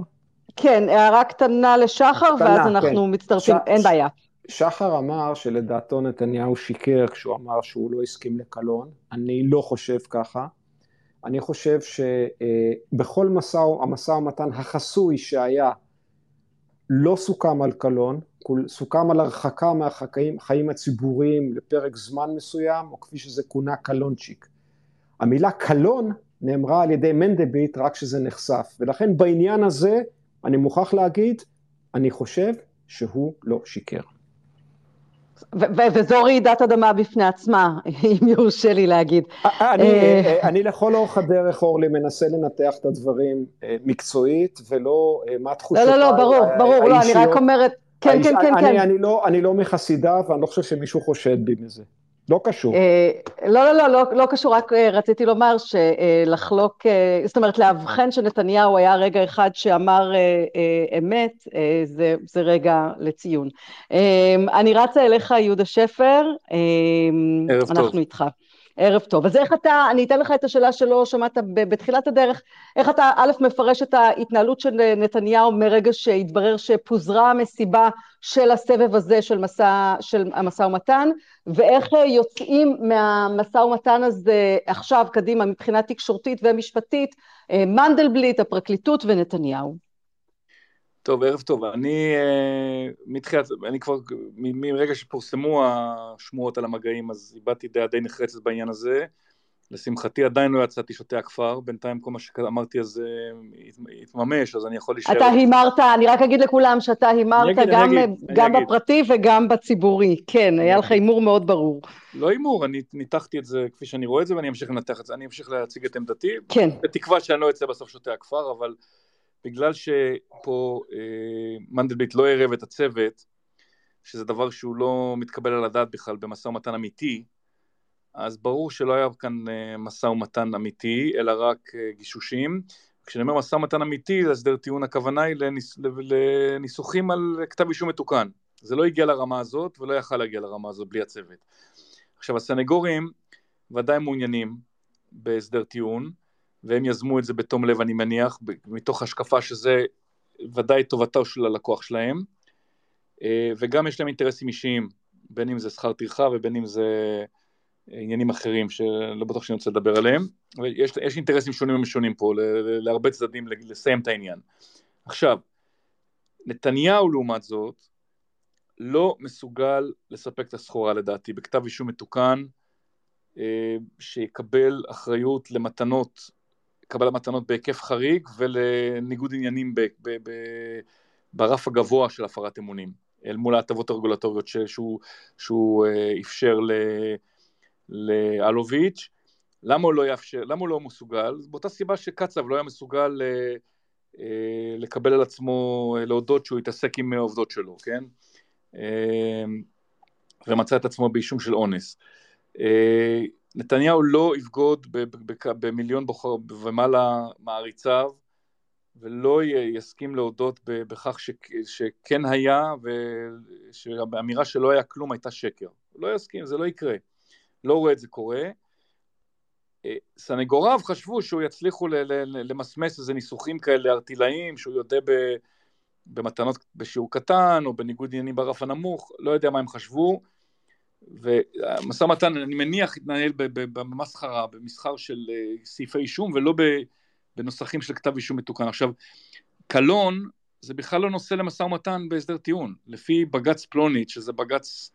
כן, הערה קטנה לשחר, קטנה, ואז אנחנו כן. מצטרפים, ש... אין בעיה. שחר אמר שלדעתו נתניהו שיקר כשהוא אמר שהוא לא הסכים לקלון. אני לא חושב ככה. אני חושב שבכל משא, המשא ומתן החסוי שהיה, לא סוכם על קלון, סוכם על הרחקה מהחיים הציבוריים לפרק זמן מסוים, או כפי שזה כונה קלונצ'יק. המילה קלון נאמרה על ידי מנדלבליט רק כשזה נחשף, ולכן בעניין הזה אני מוכרח להגיד, אני חושב שהוא לא שיקר. וזו רעידת אדמה בפני עצמה, אם יורשה לי להגיד. אני, אה, אני לכל אורך הדרך, אורלי, מנסה לנתח את הדברים אה, מקצועית, ולא מה תחושותיי לא, לא, לא, ברור, ברור, לא, אני רק אומרת, כן, כן, כן, כן. אני לא, אני לא מחסידיו, ואני לא חושב שמישהו חושד בי מזה. לא קשור. אה, לא, לא, לא, לא, לא קשור, רק אה, רציתי לומר שלחלוק, אה, זאת אומרת, לאבחן שנתניהו היה רגע אחד שאמר אמת, זה, זה רגע לציון. אני רצה אליך, יהודה שפר. ערב טוב. אנחנו איתך. ערב טוב. אז איך אתה, אני אתן לך את השאלה שלא שמעת בתחילת הדרך, איך אתה א', מפרש את ההתנהלות של נתניהו מרגע שהתברר שפוזרה המסיבה של הסבב הזה של מסע, של המשא ומתן, ואיך יוצאים מהמשא ומתן הזה עכשיו קדימה מבחינה תקשורתית ומשפטית, מנדלבליט, הפרקליטות ונתניהו. טוב, ערב טוב. אני אה, מתחילת, אני כבר, מרגע שפורסמו השמועות על המגעים, אז איבדתי דעה די נחרצת בעניין הזה. לשמחתי עדיין לא יצאתי שותי הכפר, בינתיים כל מה שאמרתי אז התממש, אז אני יכול להישאר... אתה הימרת, אני רק אגיד לכולם שאתה הימרת גם, גם בפרטי וגם בציבורי, כן, היה לך הימור מאוד ברור. לא הימור, אני ניתחתי את זה כפי שאני רואה את זה ואני אמשיך לנתח את זה, אני אמשיך להציג את עמדתי, כן. בתקווה שאני לא אצא בסוף שותי הכפר, אבל בגלל שפה אה, מנדלבליט לא ערב את הצוות, שזה דבר שהוא לא מתקבל על הדעת בכלל במשא ומתן אמיתי, אז ברור שלא היה כאן אה, משא ומתן אמיתי, אלא רק אה, גישושים. כשאני אומר משא ומתן אמיתי, להסדר טיעון הכוונה היא לניס, לניסוחים על כתב אישום מתוקן. זה לא הגיע לרמה הזאת ולא יכל להגיע לרמה הזאת בלי הצוות. עכשיו הסנגורים ודאי מעוניינים בהסדר טיעון, והם יזמו את זה בתום לב אני מניח, מתוך השקפה שזה ודאי טובתו של הלקוח שלהם, אה, וגם יש להם אינטרסים אישיים, בין אם זה שכר טרחה ובין אם זה עניינים אחרים שלא בטוח שאני רוצה לדבר עליהם, ויש יש אינטרסים שונים ומשונים פה להרבה צדדים לסיים את העניין. עכשיו, נתניהו לעומת זאת לא מסוגל לספק את הסחורה לדעתי. בכתב אישום מתוקן אה, שיקבל אחריות למתנות קבלת מתנות בהיקף חריג ולניגוד עניינים ב, ב, ב, ברף הגבוה של הפרת אמונים, אל מול ההטבות הרגולטוריות שהוא, שהוא אה, אפשר לאלוביץ'. למה הוא לא יאפשר, למה הוא לא מסוגל? באותה סיבה שקצב לא היה מסוגל אה, אה, לקבל על עצמו, להודות שהוא התעסק עם העובדות שלו, כן? ומצא את עצמו באישום של אונס. נתניהו לא יבגוד במיליון בוחר ומעלה מעריציו ולא יסכים להודות בכך שכן היה ושהאמירה שלא היה כלום הייתה שקר. לא יסכים, זה לא יקרה. לא רואה את זה קורה. אה, סנגוריו חשבו שהוא יצליחו למסמס איזה ניסוחים כאלה ארטילאיים, שהוא יודע במתנות בשיעור קטן או בניגוד עניינים ברף הנמוך, לא יודע מה הם חשבו. והמשא ומתן אני מניח התנהל במסחרה, במסחר של אה, סעיפי אישום ולא בנוסחים של כתב אישום מתוקן. עכשיו, קלון זה בכלל לא נושא למשא ומתן בהסדר טיעון. לפי בג"ץ פלונית, שזה בג"ץ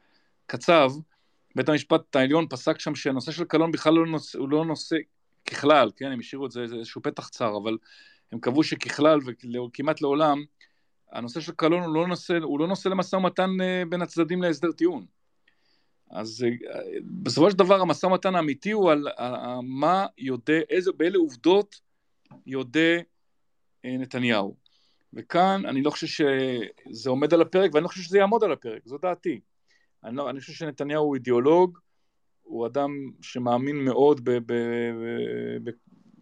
קצב, בית המשפט העליון פסק שם שהנושא של קלון בכלל לא נושא, הוא לא נושא ככלל, כן, הם השאירו את זה, איזשהו פתח צר, אבל הם קבעו שככלל וכמעט לעולם, הנושא של קלון הוא לא נושא, הוא לא נושא למשא ומתן אה, בין הצדדים להסדר טיעון. אז אה, בסופו של דבר המשא ומתן האמיתי הוא על מה יודע, איזה, באילו עובדות יודע אה, נתניהו. וכאן אני לא חושב שזה עומד על הפרק ואני לא חושב שזה יעמוד על הפרק, זו דעתי. אני, לא, אני חושב שנתניהו הוא אידיאולוג, הוא אדם שמאמין מאוד ב, ב, ב,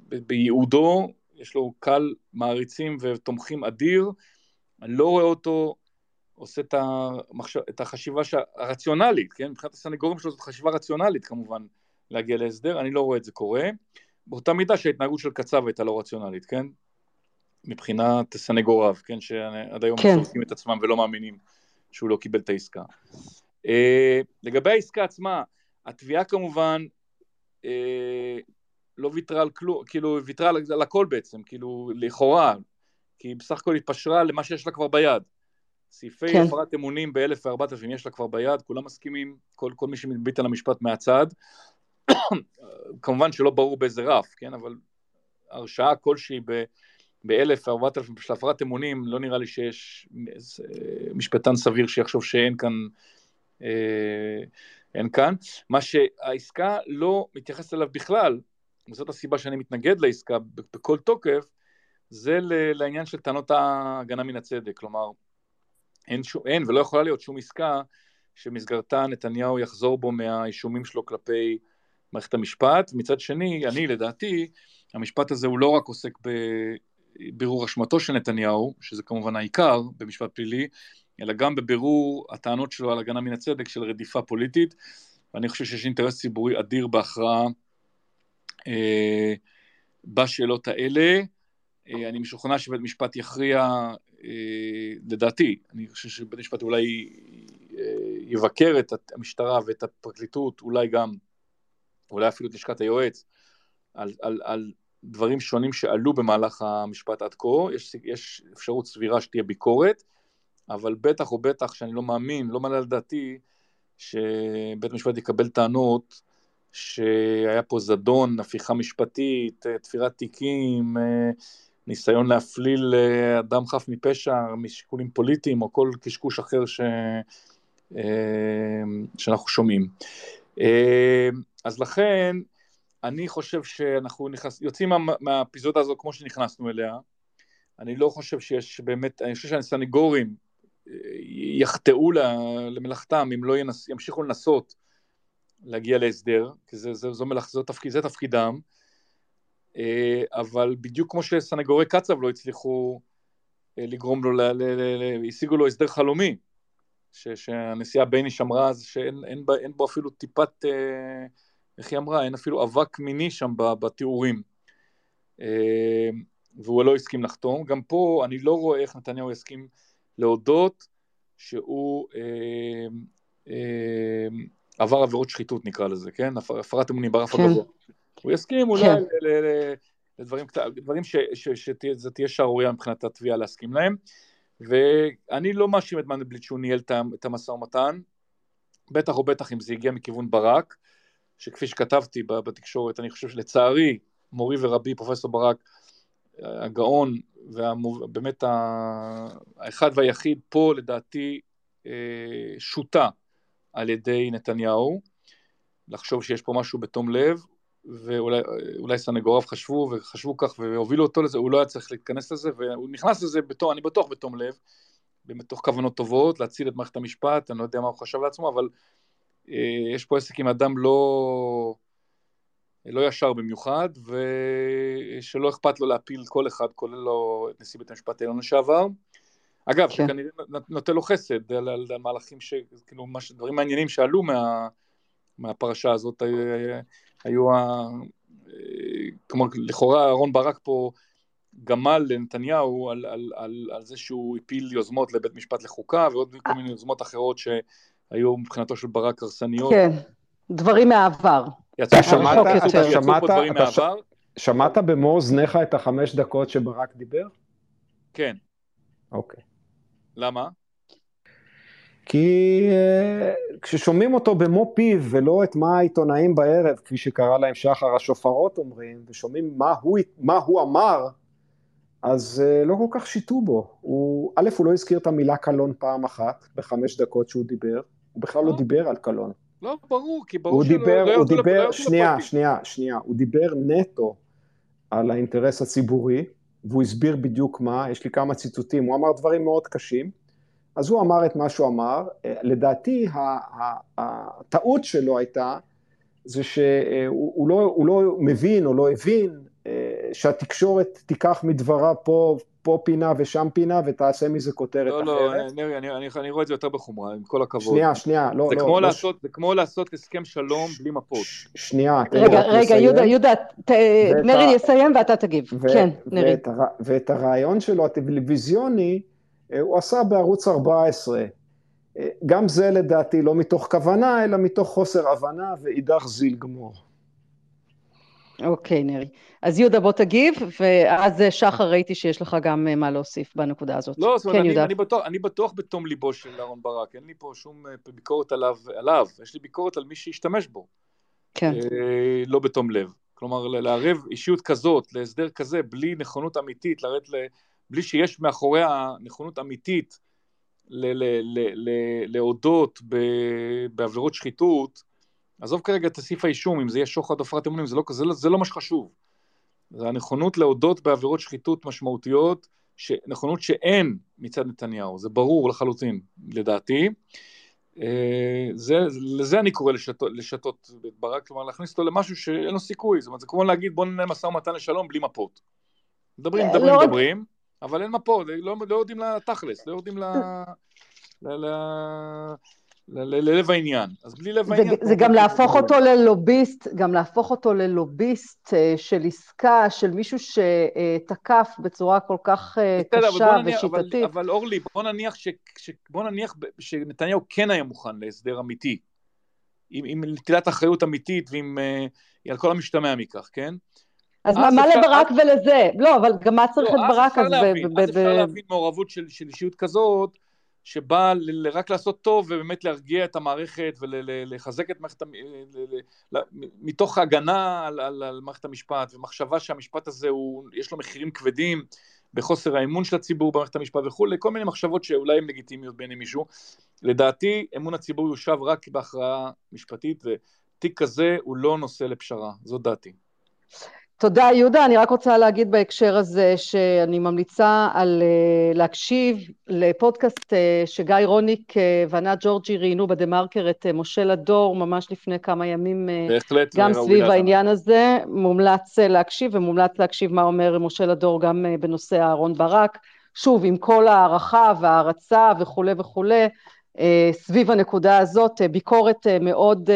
ב, בייעודו, יש לו קהל מעריצים ותומכים אדיר, אני לא רואה אותו עושה את, המחשב, את החשיבה הרציונלית, כן? מבחינת הסנגורים שלו זאת חשיבה רציונלית כמובן להגיע להסדר, אני לא רואה את זה קורה, באותה מידה שההתנהגות של קצב הייתה לא רציונלית, כן? מבחינת סנגוריו, כן? שעד היום כן. שורקים את עצמם ולא מאמינים שהוא לא קיבל את העסקה. Uh, לגבי העסקה עצמה, התביעה כמובן uh, לא ויתרה על כלום, כאילו ויתרה על, על הכל בעצם, כאילו לכאורה, כי היא בסך הכל התפשרה למה שיש לה כבר ביד. סעיפי כן. הפרת אמונים באלף וארבעת אלפים יש לה כבר ביד, כולם מסכימים, כל, כל מי שמביט על המשפט מהצד. כמובן שלא ברור באיזה רף, כן, אבל הרשעה כלשהי באלף וארבעת אלפים של הפרת אמונים, לא נראה לי שיש משפטן סביר שיחשוב שאין כאן, אה, אין כאן. מה שהעסקה לא מתייחסת אליו בכלל, וזאת הסיבה שאני מתנגד לעסקה בכל תוקף, זה לעניין של טענות ההגנה מן הצדק, כלומר, אין, שום, אין ולא יכולה להיות שום עסקה שמסגרתה נתניהו יחזור בו מהאישומים שלו כלפי מערכת המשפט. מצד שני, אני לדעתי, המשפט הזה הוא לא רק עוסק בבירור אשמתו של נתניהו, שזה כמובן העיקר במשפט פלילי, אלא גם בבירור הטענות שלו על הגנה מן הצדק של רדיפה פוליטית, ואני חושב שיש אינטרס ציבורי אדיר בהכרעה אה, בשאלות האלה. אה, אני משוכנע שבית משפט יכריע, אה, לדעתי, אני חושב שבית משפט אולי אה, יבקר את המשטרה ואת הפרקליטות, אולי גם, אולי אפילו את לשכת היועץ, על, על, על דברים שונים שעלו במהלך המשפט עד כה, יש, יש אפשרות סבירה שתהיה ביקורת, אבל בטח או בטח שאני לא מאמין, לא מעלה על דעתי, שבית המשפט יקבל טענות שהיה פה זדון, הפיכה משפטית, תפירת תיקים, ניסיון להפליל אה, אדם חף מפשע משיקולים פוליטיים או כל קשקוש אחר ש... אה, שאנחנו שומעים. אה, אז לכן, אני חושב שאנחנו נכנס, יוצאים מה, מהאפיזודה הזו כמו שנכנסנו אליה. אני לא חושב שיש באמת, אני חושב שהסנגורים יחטאו למלאכתם אם לא ינס, ימשיכו לנסות להגיע להסדר, כי זה, זה, זו מלאכ, זה, תפקיד, זה תפקידם. אה, אבל בדיוק כמו שסנגורי קצב לא הצליחו אה, לגרום לו, השיגו לו הסדר חלומי, שהנשיאה בייניש אמרה אז שאין אין, אין בו אפילו טיפת, אה, איך היא אמרה, אין אפילו אבק מיני שם בתיאורים. והוא לא הסכים לחתום. גם פה אני לא רואה איך נתניהו יסכים להודות שהוא אה, אה, עבר עבירות שחיתות נקרא לזה, כן? הפרת אמונים ברף כן. הגבוה. הוא יסכים אולי כן. לדברים, דברים שזו תהיה שערורייה מבחינת התביעה להסכים להם. ואני לא מאשים את מנדלבליט שהוא ניהל את המשא ומתן, בטח או בטח אם זה הגיע מכיוון ברק, שכפי שכתבתי בתקשורת, אני חושב שלצערי, מורי ורבי, פרופסור ברק, הגאון, ובאמת האחד והיחיד פה לדעתי אה, שוטה על ידי נתניהו, לחשוב שיש פה משהו בתום לב, ואולי סנגוריו חשבו וחשבו כך והובילו אותו לזה, הוא לא היה צריך להתכנס לזה, והוא נכנס לזה, בתום, אני בטוח בתום לב, בתוך כוונות טובות, להציל את מערכת המשפט, אני לא יודע מה הוא חשב לעצמו, אבל אה, יש פה עסק עם אדם לא, לא ישר במיוחד, ושלא אכפת לו להפיל כל אחד, כולל לו את נשיא בית המשפט העליון לשעבר. אגב, כן. שכנראה נותן לו חסד על, על, על מהלכים, ש, כאילו, מש, דברים מעניינים שעלו מה, מהפרשה הזאת, אה, היו ה... כלומר, לכאורה אהרן ברק פה גמל לנתניהו על, על, על, על זה שהוא הפיל יוזמות לבית משפט לחוקה ועוד כל מיני יוזמות אחרות שהיו מבחינתו של ברק הרסניות. כן, דברים מהעבר. יצאו שמעת, אתה שמעת, אתה ש... שמעת במו אוזניך את החמש דקות שברק דיבר? כן. אוקיי. למה? כי uh, כששומעים אותו במו פיו ולא את מה העיתונאים בערב, כפי שקרא להם שחר השופרות אומרים, ושומעים מה הוא, מה הוא אמר, אז uh, לא כל כך שיתו בו. הוא, א', הוא לא הזכיר את המילה קלון פעם אחת, בחמש דקות שהוא דיבר, הוא בכלל לא, לא דיבר על קלון. לא, ברור, כי ברור שלא דיבר, לא הוא דיבר, לא שנייה, לפרטים. שנייה, שנייה, הוא דיבר נטו על האינטרס הציבורי, והוא הסביר בדיוק מה, יש לי כמה ציטוטים, הוא אמר דברים מאוד קשים, אז הוא אמר את מה שהוא אמר, לדעתי הטעות שלו הייתה זה שהוא לא, לא מבין או לא הבין אה, שהתקשורת תיקח מדבריו פה, פה פינה ושם פינה ותעשה מזה כותרת לא, לא אחרת. לא, לא, נרי, אני, אני, אני רואה את זה יותר בחומרה, עם כל הכבוד. שנייה, שנייה, לא, זה לא. כמו לא, לעשות, לא... זה כמו לעשות הסכם שלום בלי מפות. ש, שנייה, תן רגע, רגע, לסיים. יהודה, יהודה, ת, נרי ה... יסיים ואתה תגיב. ו, כן, נרי. ואת, הר... ואת הרעיון שלו הטלוויזיוני, אה, הוא עשה בערוץ 14. אה, גם זה לדעתי לא מתוך כוונה, אלא מתוך חוסר הבנה ואידך זיל גמור. אוקיי, נרי. אז יהודה, בוא תגיב, ואז שחר, ראיתי שיש לך גם אה, מה להוסיף בנקודה הזאת. לא, זאת אומרת, כן, אני, אני, בטוח, אני בטוח בתום ליבו של אהרן ברק, אין לי פה שום ביקורת עליו, עליו, יש לי ביקורת על מי שישתמש בו. כן. אה, לא בתום לב. כלומר, לערב אישיות כזאת, להסדר כזה, בלי נכונות אמיתית, לרדת ל... בלי שיש מאחוריה נכונות אמיתית להודות בעבירות שחיתות, עזוב כרגע את הסעיף האישום, אם זה יהיה שוחד הפרת אמונים, זה, לא, זה, לא, זה לא מה שחשוב. זה הנכונות להודות בעבירות שחיתות משמעותיות, ש, נכונות שאין מצד נתניהו, זה ברור לחלוטין, לדעתי. אה, זה, לזה אני קורא לשתות, לשתות את ברק, כלומר להכניס אותו למשהו שאין לו סיכוי, זאת אומרת זה כמו להגיד בוא ננהל משא ומתן לשלום בלי מפות. מדברים, מדברים, לא מדברים, אבל אין מפות, לא, לא יודעים לתכלס, לא יודעים ל... ל... ל... ללב העניין. אז בלי לב העניין... זה גם להפוך אותו ללוביסט, גם להפוך אותו ללוביסט אה, של עסקה, של מישהו שתקף בצורה כל כך אה, קשה ושיטתית. אבל אורלי, בוא נניח, ש, ש, בוא נניח שנתניהו כן היה מוכן להסדר אמיתי, עם, עם נטילת אחריות אמיתית ועם אה, על כל המשתמע מכך, כן? אז מה, לברק ולזה? לא, אבל גם מה צריך לא, את ברק? אז אפשר להבין מעורבות של אישיות כזאת, שבא רק לעשות טוב ובאמת להרגיע את המערכת ולחזק את מערכת, מתוך הגנה על, על, על מערכת המשפט ומחשבה שהמשפט הזה הוא, יש לו מחירים כבדים בחוסר האמון של הציבור במערכת המשפט וכולי, כל מיני מחשבות שאולי הן לגיטימיות בעיני מישהו. לדעתי אמון הציבור יושב רק בהכרעה משפטית ותיק כזה הוא לא נושא לפשרה, זו דעתי. תודה יהודה, אני רק רוצה להגיד בהקשר הזה שאני ממליצה על אה, להקשיב לפודקאסט אה, שגיא רוניק אה, וענת ג'ורג'י ראיינו בדה מרקר את משה לדור ממש לפני כמה ימים, בהחלט, גם סביב העניין הזה, מומלץ להקשיב ומומלץ להקשיב מה אומר משה לדור גם בנושא אהרון ברק, שוב עם כל הערכה והערצה וכולי וכולי, סביב הנקודה הזאת, אה, ביקורת אה, מאוד,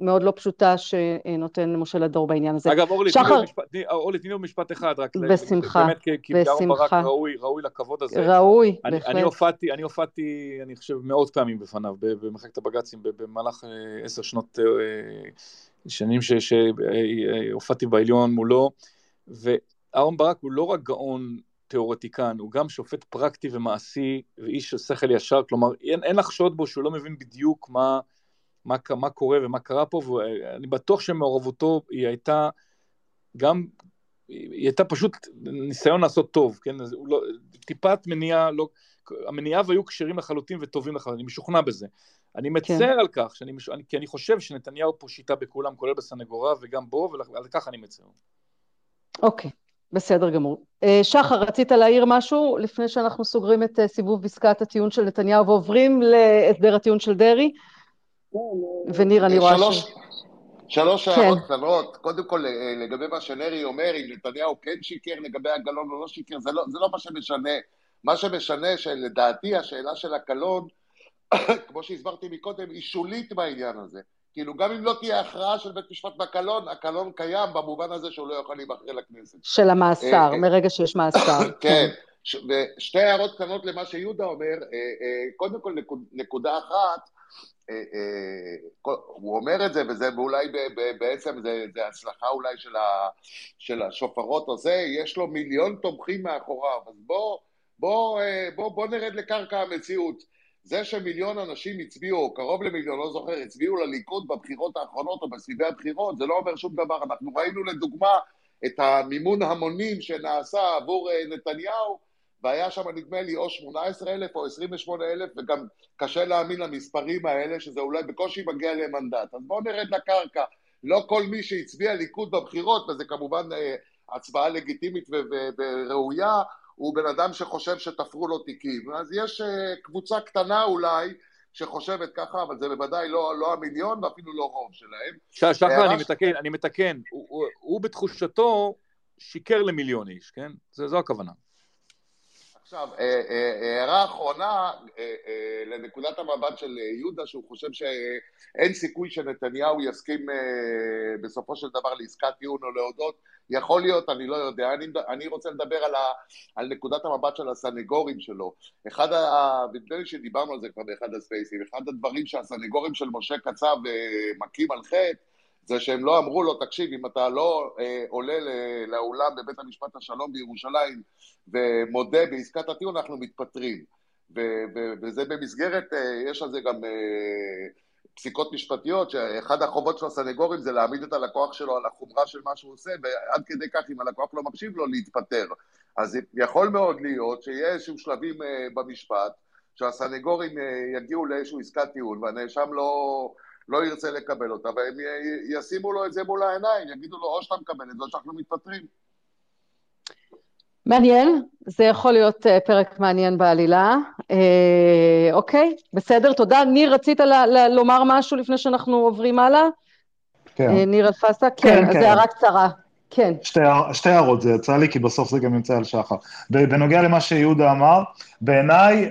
מאוד לא פשוטה שנותן משה לדור בעניין הזה. אגב, אורלי, שחר... אורלי, תני לי משפט אחד, רק בשמחה, באמת, כי בשמחה. ברק ראוי, ראוי לכבוד הזה. ראוי, אני, בהחלט. אני הופעתי, אני הופעתי, אני חושב, מאות פעמים בפניו, במחלקת הבג"צים, במהלך עשר שנות, שנים שהופעתי בעליון מולו, ואהרן ברק הוא לא רק גאון תיאורטיקן, הוא גם שופט פרקטי ומעשי ואיש של שכל ישר, כלומר אין, אין לחשוד בו שהוא לא מבין בדיוק מה, מה, מה קורה ומה קרה פה, ואני בטוח שמעורבותו היא הייתה גם, היא הייתה פשוט ניסיון לעשות טוב, כן, לא, טיפת מניעה, לא, המניעיו היו כשרים לחלוטין וטובים לחלוטין, אני משוכנע בזה. אני מצר כן. על כך, שאני, כי אני חושב שנתניהו פה שיטה בכולם, כולל בסנגוריה וגם בו, ועל כך אני מצר. אוקיי. בסדר גמור. אה, שחר, רצית להעיר משהו לפני שאנחנו סוגרים את אה, סיבוב עסקת הטיעון של נתניהו ועוברים להסדר הטיעון של דרעי? וניר, אני רואה ש... שלוש כן. הערות קטנות. קודם כל, אה, לגבי מה שנרי אומר, אם נתניהו כן שיקר לגבי הקלון או לא שיקר, זה לא, זה לא מה שמשנה. מה שמשנה, שלדעתי השאלה של הקלון, כמו שהסברתי מקודם, היא שולית בעניין הזה. כאילו, גם אם לא תהיה הכרעה של בית משפט בקלון, הקלון קיים במובן הזה שהוא לא יכול להיבחר לכנסת. של המאסר, אה, אה, מרגע שיש מאסר. כן. ושתי הערות קטנות למה שיהודה אומר, אה, קודם כל נקודה אחת, הוא אומר את זה, וזה אולי בעצם, זה, זה הצלחה אולי של, ה, של השופרות הזה, יש לו מיליון תומכים מאחוריו, אז בוא, בוא, בוא, בוא נרד לקרקע המציאות. זה שמיליון אנשים הצביעו, או קרוב למיליון, לא זוכר, הצביעו לליכוד בבחירות האחרונות או בסביבי הבחירות, זה לא אומר שום דבר. אנחנו ראינו לדוגמה את המימון המונים שנעשה עבור נתניהו, והיה שם נדמה לי או 18 אלף או 28 אלף, וגם קשה להאמין למספרים האלה, שזה אולי בקושי מגיע למנדט. אז בואו נרד לקרקע. לא כל מי שהצביע ליכוד בבחירות, וזה כמובן אה, הצבעה לגיטימית וראויה, הוא בן אדם שחושב שתפרו לו תיקים. אז יש אה, קבוצה קטנה אולי, שחושבת ככה, אבל זה בוודאי לא, לא המיליון ואפילו לא רוב שלהם. שחר, אני מתקן, אני מתקן. הוא, הוא, הוא בתחושתו שיקר למיליון איש, כן? זה, זו הכוונה. עכשיו, אה, אה, הערה אחרונה לנקודת המבט של יהודה, שהוא חושב שאין סיכוי שנתניהו יסכים בסופו של דבר לעסקת טיעון או להודות, יכול להיות, אני לא יודע, אני, אני רוצה לדבר על, ה, על נקודת המבט של הסנגורים שלו. אחד, ה, נדמה לי שדיברנו על זה כבר באחד הספייסים, אחד הדברים שהסנגורים של משה קצב מכים על חטא, זה שהם לא אמרו לו, תקשיב, אם אתה לא אה, עולה לאולם בבית המשפט השלום בירושלים ומודה בעסקת הטיעון, אנחנו מתפטרים. ו- ו- וזה במסגרת, אה, יש על זה גם אה, פסיקות משפטיות, שאחד החובות של הסנגורים זה להעמיד את הלקוח שלו על החומרה של מה שהוא עושה, ועד כדי כך, אם הלקוח לא מקשיב לו, להתפטר. אז יכול מאוד להיות שיהיה איזשהו שלבים אה, במשפט, שהסנגורים אה, יגיעו לאיזשהו עסקת טיעון, והנאשם לא... לא ירצה לקבל אותה, והם ישימו לו את זה מול העיניים, יגידו לו או שאתה מקבל את זה או שאנחנו מתפטרים. מעניין, זה יכול להיות uh, פרק מעניין בעלילה. Uh, אוקיי, בסדר, תודה. ניר, רצית ל- ל- לומר משהו לפני שאנחנו עוברים הלאה? כן. Uh, ניר אלפסה? כן, כן, אז כן. הערה קצרה. כן. שתי, שתי הערות זה יצא לי, כי בסוף זה גם יוצא על שחר. בנוגע למה שיהודה אמר, בעיניי,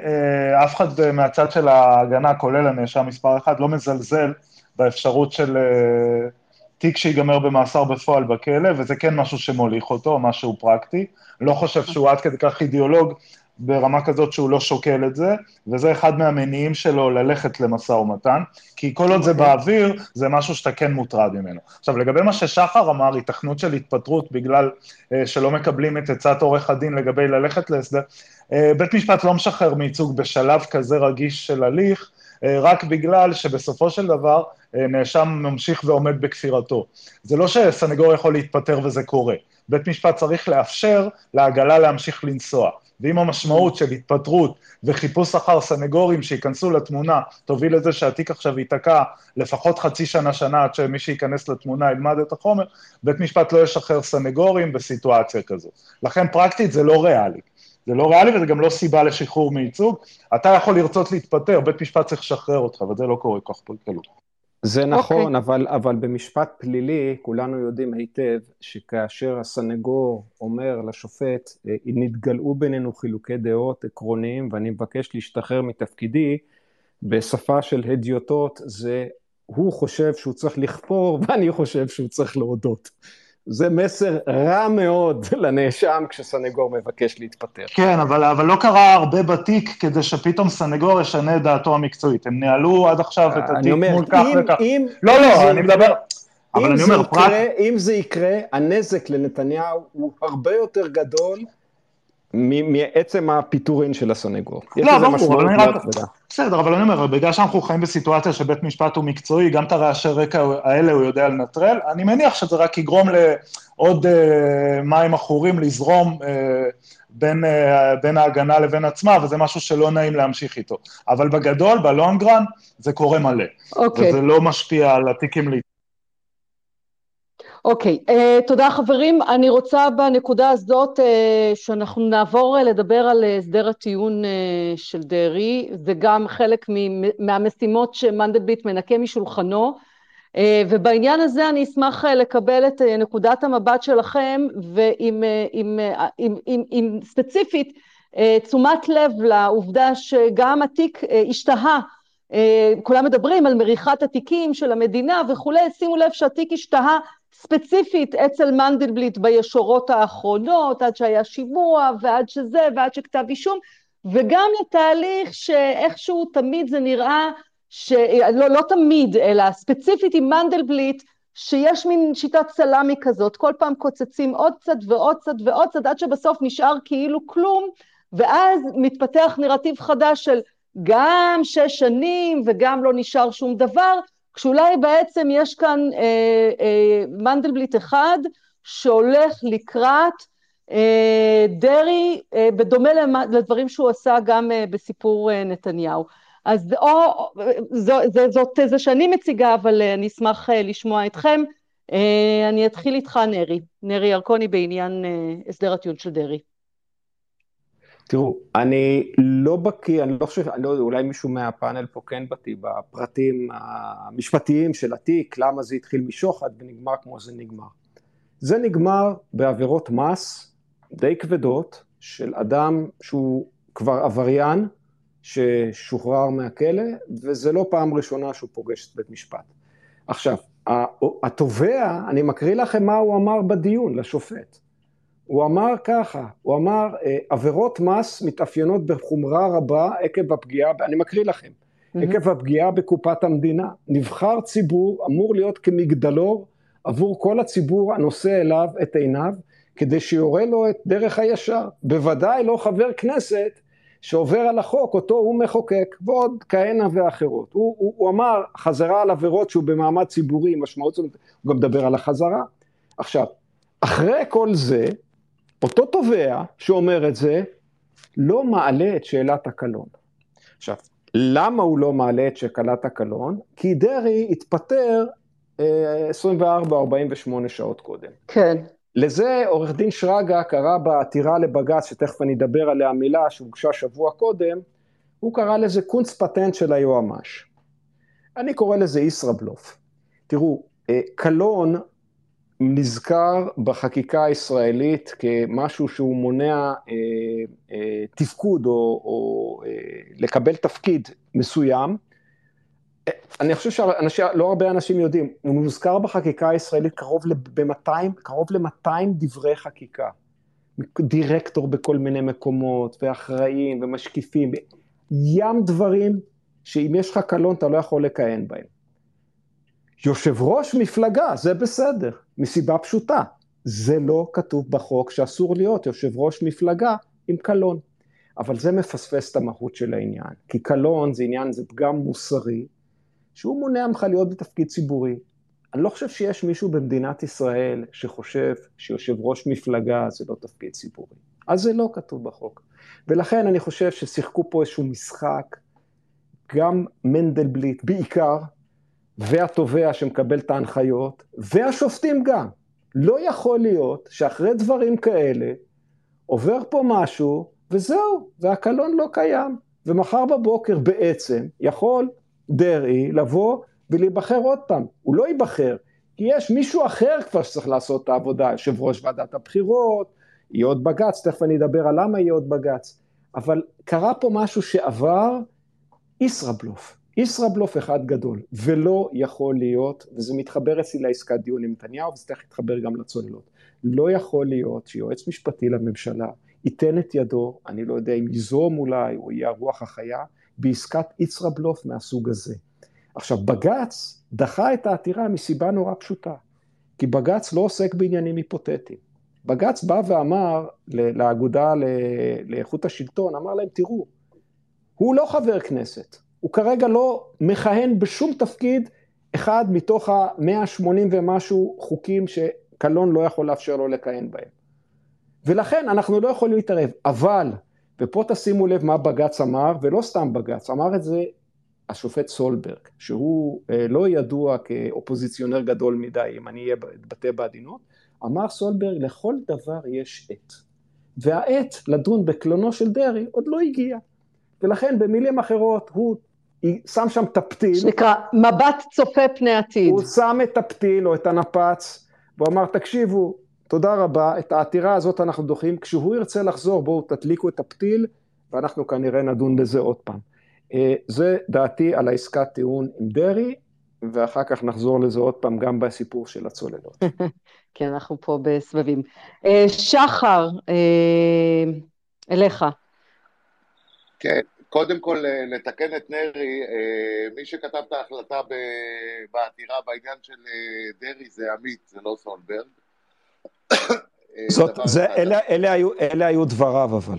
אף אחד מהצד של ההגנה, כולל הנאשם מספר אחד, לא מזלזל באפשרות של תיק שיגמר במאסר בפועל בכלא, וזה כן משהו שמוליך אותו, משהו פרקטי. לא חושב שהוא עד כדי כך אידיאולוג ברמה כזאת שהוא לא שוקל את זה, וזה אחד מהמניעים שלו ללכת למשא ומתן, כי כל עוד זה אוקיי. באוויר, זה משהו שאתה כן מוטרד ממנו. עכשיו, לגבי מה ששחר אמר, היתכנות של התפטרות בגלל uh, שלא מקבלים את עצת עורך הדין לגבי ללכת להסדר, uh, בית משפט לא משחרר מייצוג בשלב כזה רגיש של הליך, רק בגלל שבסופו של דבר אה, נאשם ממשיך ועומד בכפירתו. זה לא שסנגור יכול להתפטר וזה קורה. בית משפט צריך לאפשר לעגלה להמשיך לנסוע. ואם המשמעות של התפטרות וחיפוש אחר סנגורים שייכנסו לתמונה תוביל לזה שהתיק עכשיו ייתקע לפחות חצי שנה, שנה, עד שמי שייכנס לתמונה ילמד את החומר, בית משפט לא ישחרר סנגורים בסיטואציה כזו. לכן פרקטית זה לא ריאלי. זה לא ריאלי וזה גם לא סיבה לשחרור מייצוג. אתה יכול לרצות להתפטר, בית משפט צריך לשחרר אותך, וזה לא קורה כל כך בקלות. זה נכון, okay. אוקיי. אבל, אבל במשפט פלילי כולנו יודעים היטב שכאשר הסנגור אומר לשופט, אה, נתגלעו בינינו חילוקי דעות עקרוניים ואני מבקש להשתחרר מתפקידי, בשפה של הדיוטות זה הוא חושב שהוא צריך לכפור ואני חושב שהוא צריך להודות. זה מסר רע מאוד לנאשם כשסנגור מבקש להתפטר. כן, אבל, אבל לא קרה הרבה בתיק כדי שפתאום סנגור ישנה את דעתו המקצועית. הם ניהלו עד עכשיו את התיק אומר, מול כך וכך. אם, לא, אם לא, אני מדבר... אבל אני אומר, יקרה, פרט... אם זה יקרה, הנזק לנתניהו הוא הרבה יותר גדול מעצם הפיטורין של הסנגור. לא, ברור, אבל אני רק... בסדר, אבל אני אומר, בגלל שאנחנו חיים בסיטואציה שבית משפט הוא מקצועי, גם את הרעשי רקע האלה הוא יודע לנטרל, אני מניח שזה רק יגרום לעוד אה, מים עכורים לזרום בין, uh, בין ההגנה לבין עצמה, וזה משהו שלא נעים להמשיך איתו. אבל בגדול, בלונגרן, זה קורה מלא. אוקיי. וזה לא משפיע על התיקים. אוקיי, okay, uh, תודה חברים. אני רוצה בנקודה הזאת uh, שאנחנו נעבור uh, לדבר על הסדר הטיעון של דרעי, זה גם חלק מהמשימות שמנדלבליט מנקה משולחנו, ובעניין הזה אני אשמח לקבל את נקודת המבט שלכם, ועם עם, עם, עם, עם ספציפית תשומת לב לעובדה שגם התיק השתהה. כולם מדברים על מריחת התיקים של המדינה וכולי, שימו לב שהתיק השתהה ספציפית אצל מנדלבליט בישורות האחרונות, עד שהיה שימוע ועד שזה ועד שכתב אישום, וגם לתהליך שאיכשהו תמיד זה נראה, ש... לא, לא תמיד, אלא ספציפית עם מנדלבליט, שיש מין שיטת סלאמי כזאת, כל פעם קוצצים עוד קצת ועוד קצת ועוד קצת, עד שבסוף נשאר כאילו כלום, ואז מתפתח נרטיב חדש של גם שש שנים וגם לא נשאר שום דבר, כשאולי בעצם יש כאן אה, אה, מנדלבליט אחד שהולך לקראת אה, דרעי, אה, בדומה לדברים שהוא עשה גם אה, בסיפור אה, נתניהו. אז או, זו, זו, זאת תזה שאני מציגה, אבל אה, אני אשמח אה, לשמוע אתכם. אה, אני אתחיל איתך, נרי, נרי ירקוני, בעניין הסדר הטיעון של דרעי. תראו, אני לא בקיא, אני לא חושב, אני לא אולי מישהו מהפאנל פה כן בקיא בפרטים המשפטיים של התיק, למה זה התחיל משוחד ונגמר כמו זה נגמר. זה נגמר בעבירות מס די כבדות של אדם שהוא כבר עבריין ששוחרר מהכלא, וזה לא פעם ראשונה שהוא פוגש את בית משפט. עכשיו, התובע, אני מקריא לכם מה הוא אמר בדיון לשופט. הוא אמר ככה, הוא אמר, אה, עבירות מס מתאפיינות בחומרה רבה עקב הפגיעה, אני מקריא לכם, mm-hmm. עקב הפגיעה בקופת המדינה. נבחר ציבור אמור להיות כמגדלור עבור כל הציבור הנושא אליו את עיניו, כדי שיורה לו את דרך הישר. בוודאי לא חבר כנסת שעובר על החוק, אותו הוא מחוקק, ועוד כהנה ואחרות. הוא, הוא, הוא אמר חזרה על עבירות שהוא במעמד ציבורי, משמעות זאת, הוא גם מדבר על החזרה. עכשיו, אחרי כל זה, אותו תובע שאומר את זה, לא מעלה את שאלת הקלון. עכשיו, למה הוא לא מעלה את שאלת הקלון? כי דרעי התפטר 24-48 אה, שעות קודם. כן. לזה עורך דין שרגא קרא בעתירה לבג"ץ, שתכף אני אדבר עליה מילה, שהוגשה שבוע קודם, הוא קרא לזה קונץ פטנט של היועמ"ש. אני קורא לזה ישראבלוף. תראו, אה, קלון נזכר בחקיקה הישראלית כמשהו שהוא מונע אה, אה, תפקוד או, או אה, לקבל תפקיד מסוים. אני חושב שלא הרבה אנשים יודעים, הוא מוזכר בחקיקה הישראלית קרוב ל-200 קרוב ל-200 דברי חקיקה. דירקטור בכל מיני מקומות, ואחראים, ומשקיפים, ים דברים שאם יש לך קלון אתה לא יכול לכהן בהם. יושב ראש מפלגה, זה בסדר, מסיבה פשוטה, זה לא כתוב בחוק שאסור להיות יושב ראש מפלגה עם קלון. אבל זה מפספס את המהות של העניין, כי קלון זה עניין, זה פגם מוסרי, שהוא מונע ממך להיות בתפקיד ציבורי. אני לא חושב שיש מישהו במדינת ישראל שחושב שיושב ראש מפלגה זה לא תפקיד ציבורי. אז זה לא כתוב בחוק. ולכן אני חושב ששיחקו פה איזשהו משחק, גם מנדלבליט בעיקר, והתובע שמקבל את ההנחיות, והשופטים גם. לא יכול להיות שאחרי דברים כאלה, עובר פה משהו, וזהו, והקלון לא קיים. ומחר בבוקר בעצם יכול דרעי לבוא ולהיבחר עוד פעם. הוא לא ייבחר, כי יש מישהו אחר כבר שצריך לעשות את העבודה, יושב ראש ועדת הבחירות, יהיה עוד בג"ץ, תכף אני אדבר על למה יהיה עוד בג"ץ. אבל קרה פה משהו שעבר ישראבלוף. ישראבלוף אחד גדול, ולא יכול להיות, וזה מתחבר אצלי לעסקת דיון עם נתניהו, וזה תכף יתחבר גם לצוללות, לא יכול להיות שיועץ משפטי לממשלה ייתן את ידו, אני לא יודע אם ייזום אולי, או יהיה הרוח החיה, בעסקת ישראבלוף מהסוג הזה. עכשיו, בג"ץ דחה את העתירה מסיבה נורא פשוטה, כי בג"ץ לא עוסק בעניינים היפותטיים. בג"ץ בא ואמר לאגודה לאיכות השלטון, אמר להם, תראו, הוא לא חבר כנסת, הוא כרגע לא מכהן בשום תפקיד אחד מתוך ה-180 ומשהו חוקים שקלון לא יכול לאפשר לו לכהן בהם. ולכן אנחנו לא יכולים להתערב, אבל, ופה תשימו לב מה בג"ץ אמר, ולא סתם בג"ץ, אמר את זה השופט סולברג, שהוא אה, לא ידוע כאופוזיציונר גדול מדי, אם אני אתבטא בעדינות, אמר סולברג, לכל דבר יש עת. והעת לדון בקלונו של דרעי עוד לא הגיע. ולכן במילים אחרות הוא שם שם את הפתיל. שנקרא מבט צופה פני עתיד. הוא שם את הפתיל או את הנפץ, והוא אמר, תקשיבו, תודה רבה, את העתירה הזאת אנחנו דוחים, כשהוא ירצה לחזור, בואו תדליקו את הפתיל, ואנחנו כנראה נדון בזה עוד פעם. אה, זה דעתי על העסקת טיעון עם דרעי, ואחר כך נחזור לזה עוד פעם גם בסיפור של הצוללות. כן, אנחנו פה בסבבים. אה, שחר, אה, אליך. כן, קודם כל לתקן את נרי, מי שכתב את ההחלטה בעתירה בעניין של דרעי זה עמית, זה לא סולברג. זאת, זה, אלה, אלה, היו, אלה היו דבריו אבל.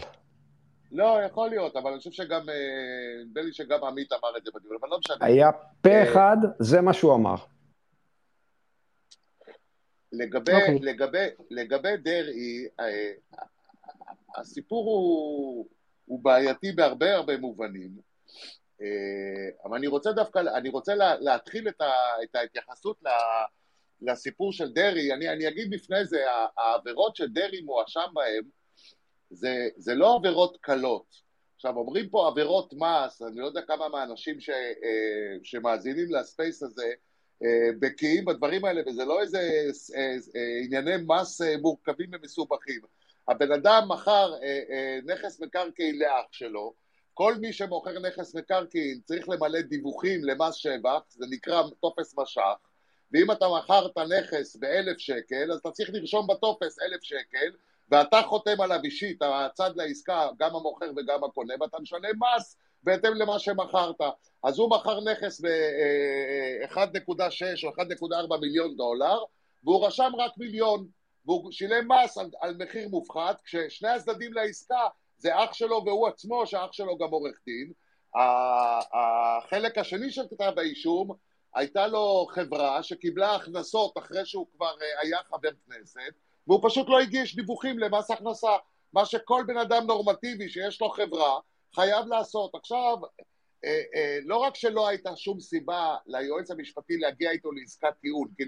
לא, יכול להיות, אבל אני חושב שגם, אה, נדמה לי שגם עמית אמר את זה בדיון, אבל לא משנה. היה פה אה, אחד, זה מה שהוא אמר. לגבי, אוקיי. לגבי, לגבי דרעי, אה, הסיפור הוא, הוא בעייתי בהרבה הרבה מובנים, אה, אבל אני רוצה דווקא, אני רוצה לה, להתחיל את, ה, את ההתייחסות לסיפור של דרעי, אני, אני אגיד לפני זה, העבירות שדרעי מואשם בהן, זה, זה לא עבירות קלות. עכשיו, אומרים פה עבירות מס, אני לא יודע כמה מהאנשים ש, אה, שמאזינים לספייס הזה, אה, בקיאים בדברים האלה, וזה לא איזה ענייני מס מורכבים ומסובכים. הבן אדם מכר אה, אה, נכס מקרקעין לאח שלו, כל מי שמוכר נכס מקרקעין צריך למלא דיווחים למס שבח, זה נקרא טופס משך, ואם אתה מכרת נכס באלף שקל, אז אתה צריך לרשום בטופס אלף שקל, ואתה חותם עליו אישית, הצד לעסקה, גם המוכר וגם הקונה, ואתה משלם מס בהתאם למה שמכרת. אז הוא מכר נכס ב-1.6 או 1.4 מיליון דולר, והוא רשם רק מיליון, והוא שילם מס על, על מחיר מופחת, כששני הצדדים לעסקה זה אח שלו והוא עצמו, שאח שלו גם עורך דין. החלק השני של כתב האישום, הייתה לו חברה שקיבלה הכנסות אחרי שהוא כבר אה, היה חבר כנסת, והוא פשוט לא הגיש דיווחים למס הכנסה, מה שכל בן אדם נורמטיבי שיש לו חברה חייב לעשות. עכשיו, אה, אה, לא רק שלא הייתה שום סיבה ליועץ המשפטי להגיע איתו לעסקת טיעון, כי,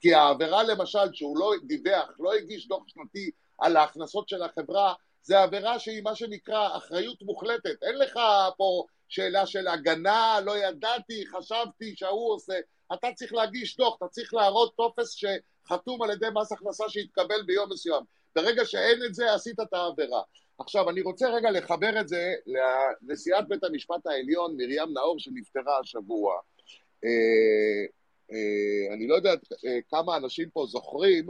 כי העבירה למשל שהוא לא דיווח, לא הגיש דוח שנתי על ההכנסות של החברה, זה עבירה שהיא מה שנקרא אחריות מוחלטת. אין לך פה שאלה של הגנה, לא ידעתי, חשבתי שההוא עושה. אתה צריך להגיש דוח, אתה צריך להראות טופס שחתום על ידי מס הכנסה שהתקבל ביום מסוים. ברגע שאין את זה, עשית את העבירה. עכשיו, אני רוצה רגע לחבר את זה לנשיאת בית המשפט העליון, מרים נאור, שנפטרה השבוע. אה, אה, אני לא יודע אה, כמה אנשים פה זוכרים,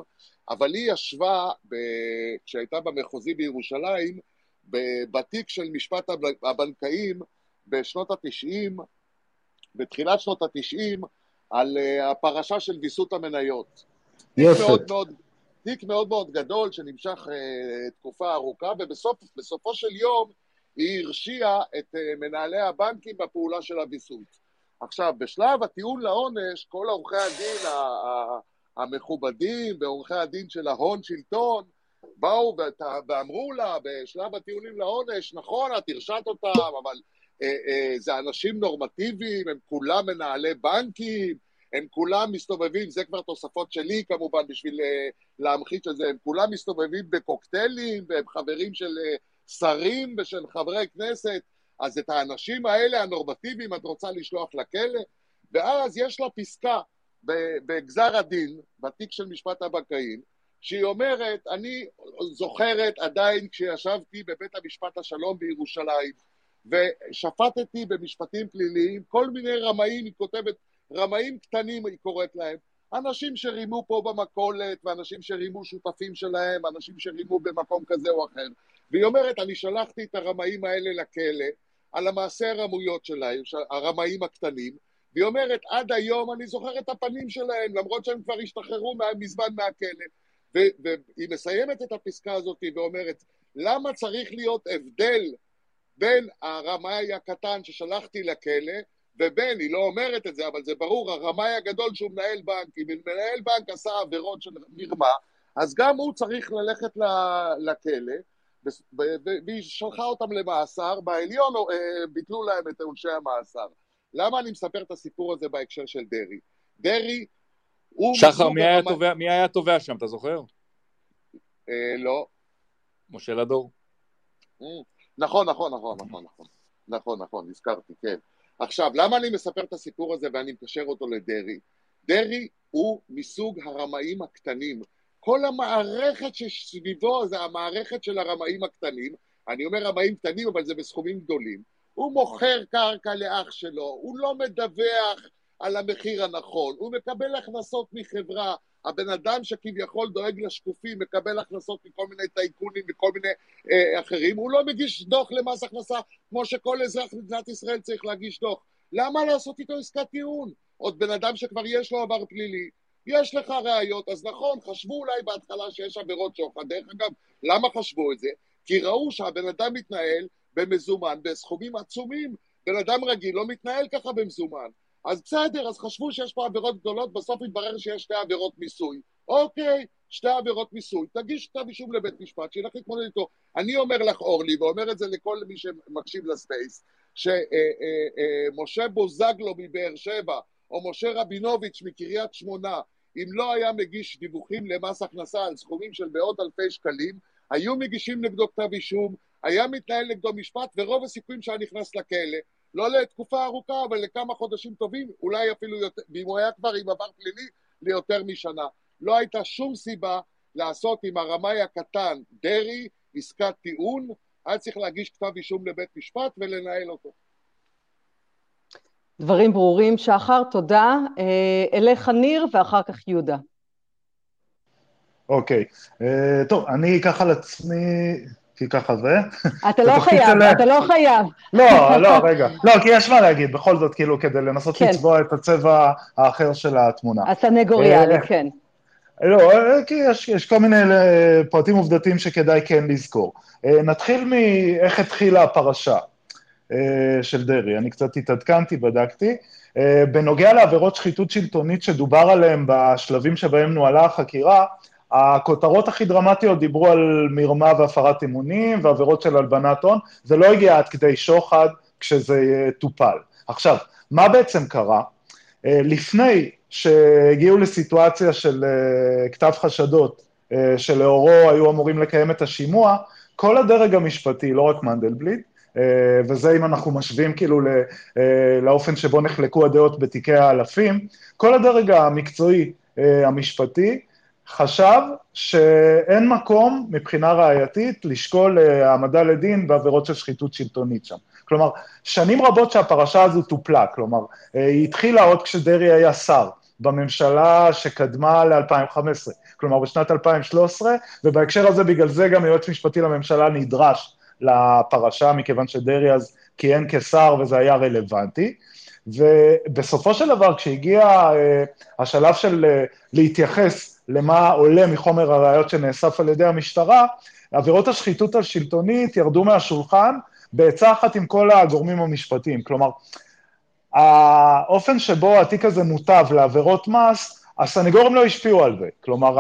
אבל היא ישבה, ב... כשהייתה במחוזי בירושלים, בתיק של משפט הבנקאים בשנות התשעים, בתחילת שנות התשעים, על הפרשה של ויסות המניות. יפה. מאוד מאוד, תיק מאוד מאוד גדול שנמשך תקופה ארוכה, ובסופו של יום היא הרשיעה את מנהלי הבנקים בפעולה של הוויסות. עכשיו, בשלב הטיעון לעונש, כל עורכי הדין המכובדים ועורכי הדין של ההון שלטון באו ואמרו לה בשלב הטיעונים לעונש, נכון, את הרשעת אותם, אבל uh, uh, זה אנשים נורמטיביים, הם כולם מנהלי בנקים, הם כולם מסתובבים, זה כבר תוספות שלי כמובן בשביל להמחיש את זה, הם כולם מסתובבים בקוקטיילים והם חברים של שרים ושל חברי כנסת, אז את האנשים האלה הנורמטיביים את רוצה לשלוח לכלא? ואז יש לה פסקה בגזר הדין, בתיק של משפט הבנקאים, שהיא אומרת, אני זוכרת עדיין כשישבתי בבית המשפט השלום בירושלים ושפטתי במשפטים פליליים כל מיני רמאים, היא כותבת רמאים קטנים היא קוראת להם, אנשים שרימו פה במכולת, ואנשים שרימו שותפים שלהם, אנשים שרימו במקום כזה או אחר. והיא אומרת, אני שלחתי את הרמאים האלה לכלא, על המעשה הרמויות שלהם, הרמאים הקטנים, והיא אומרת, עד היום אני זוכר את הפנים שלהם, למרות שהם כבר השתחררו מזמן מהכלא. והיא מסיימת את הפסקה הזאת ואומרת, למה צריך להיות הבדל בין הרמאי הקטן ששלחתי לכלא ובן, היא לא אומרת את זה, אבל זה ברור, הרמאי הגדול שהוא מנהל בנק, אם מנהל בנק עשה עבירות של מרמה, אז גם הוא צריך ללכת לכלא, והיא שלחה אותם למאסר, בעליון אה, ביטלו להם את עונשי המאסר. למה אני מספר את הסיפור הזה בהקשר של דרעי? דרעי הוא... שחר, מי היה. תובע, מי היה תובע שם, אתה זוכר? אה, לא. משה לדור. נכון, נכון, נכון, נכון, נכון, נכון, נכון, נזכרתי, כן. עכשיו, למה אני מספר את הסיפור הזה ואני מקשר אותו לדרעי? דרעי הוא מסוג הרמאים הקטנים. כל המערכת שסביבו זה המערכת של הרמאים הקטנים. אני אומר רמאים קטנים, אבל זה בסכומים גדולים. הוא מוכר קרקע לאח שלו, הוא לא מדווח על המחיר הנכון, הוא מקבל הכנסות מחברה, הבן אדם שכביכול דואג לשקופים מקבל הכנסות מכל מיני טייקונים וכל מיני אה, אחרים, הוא לא מגיש דוח למס הכנסה כמו שכל אזרח במדינת ישראל צריך להגיש דוח. למה לעשות איתו עסקת טיעון? עוד בן אדם שכבר יש לו עבר פלילי, יש לך ראיות, אז נכון, חשבו אולי בהתחלה שיש עבירות שוחד, דרך אגב, למה חשבו את זה? כי ראו שהבן אדם מתנהל במזומן בסכומים עצומים. בן אדם רגיל לא מתנהל ככה במזומן. אז בסדר, אז חשבו שיש פה עבירות גדולות, בסוף התברר שיש שתי עבירות מיסוי. אוקיי, שתי עבירות מיסוי, תגיש כתב אישום לבית משפט, שילך להתמודד איתו. אני אומר לך, אורלי, ואומר את זה לכל מי שמקשיב לספייס, שמשה בוזגלו מבאר שבע, או משה רבינוביץ' מקריית שמונה, אם לא היה מגיש דיווחים למס הכנסה על סכומים של מאות אלפי שקלים, היו מגישים נגדו כתב אישום, היה מתנהל נגדו משפט, ורוב הסיכויים שהיה נכנס לכלא. לא לתקופה ארוכה, אבל לכמה חודשים טובים, אולי אפילו יותר, ואם הוא היה כבר עם עבר פלילי, ליותר משנה. לא הייתה שום סיבה לעשות עם הרמאי הקטן דרעי עסקת טיעון, היה צריך להגיש כתב אישום לבית משפט ולנהל אותו. דברים ברורים, שחר, תודה. אה, אליך ניר ואחר כך יהודה. אוקיי. אה, טוב, אני אקח על עצמי כי ככה זה. אתה לא חייב, אתה לא חייב. לא, לא, רגע. לא, כי יש מה להגיד, בכל זאת, כאילו, כדי לנסות כן. לצבוע את הצבע האחר של התמונה. הסנגוריאלי, אה, כן. לא, אה, כי יש, יש כל מיני פרטים עובדתיים שכדאי כן לזכור. נתחיל מאיך התחילה הפרשה של דרעי. אני קצת התעדכנתי, בדקתי. בנוגע לעבירות שחיתות שלטונית שדובר עליהן בשלבים שבהם נוהלה החקירה, הכותרות הכי דרמטיות דיברו על מרמה והפרת אמונים ועבירות של הלבנת הון, זה לא הגיע עד כדי שוחד כשזה טופל. עכשיו, מה בעצם קרה? אה, לפני שהגיעו לסיטואציה של אה, כתב חשדות, אה, שלאורו היו אמורים לקיים את השימוע, כל הדרג המשפטי, לא רק מנדלבליט, וזה אם אנחנו משווים כאילו לאופן שבו נחלקו הדעות בתיקי האלפים, כל הדרג המקצועי המשפטי חשב שאין מקום מבחינה ראייתית לשקול אה, העמדה לדין בעבירות של שחיתות שלטונית שם. כלומר, שנים רבות שהפרשה הזו טופלה, כלומר, אה, היא התחילה עוד כשדרעי היה שר, בממשלה שקדמה ל-2015, כלומר בשנת 2013, ובהקשר הזה, בגלל זה גם היועץ המשפטי לממשלה נדרש לפרשה, מכיוון שדרעי אז כיהן כשר וזה היה רלוונטי. ובסופו של דבר, כשהגיע אה, השלב של אה, להתייחס למה עולה מחומר הראיות שנאסף על ידי המשטרה, עבירות השחיתות השלטונית ירדו מהשולחן בעצה אחת עם כל הגורמים המשפטיים. כלומר, האופן שבו התיק הזה מוטב לעבירות מס, הסנגורים לא השפיעו על זה. כלומר,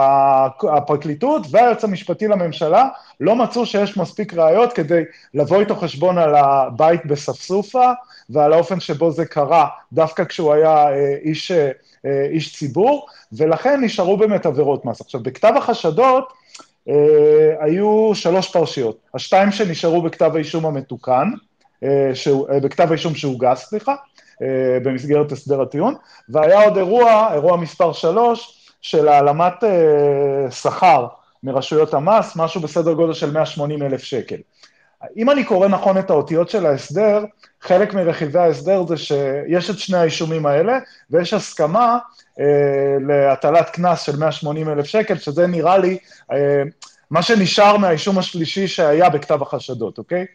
הפרקליטות והיועץ המשפטי לממשלה לא מצאו שיש מספיק ראיות כדי לבוא איתו חשבון על הבית בספסופה ועל האופן שבו זה קרה, דווקא כשהוא היה אה, איש אה, אה, איש ציבור, ולכן נשארו באמת עבירות מס. עכשיו, בכתב החשדות אה, היו שלוש פרשיות. השתיים שנשארו בכתב האישום המתוקן, אה, שהוא, אה, בכתב האישום שהוגש, סליחה, במסגרת הסדר הטיעון, והיה עוד אירוע, אירוע מספר שלוש, של העלמת אה, שכר מרשויות המס, משהו בסדר גודל של 180 אלף שקל. אם אני קורא נכון את האותיות של ההסדר, חלק מרכיבי ההסדר זה שיש את שני האישומים האלה, ויש הסכמה אה, להטלת קנס של 180 אלף שקל, שזה נראה לי אה, מה שנשאר מהאישום השלישי שהיה בכתב החשדות, אוקיי?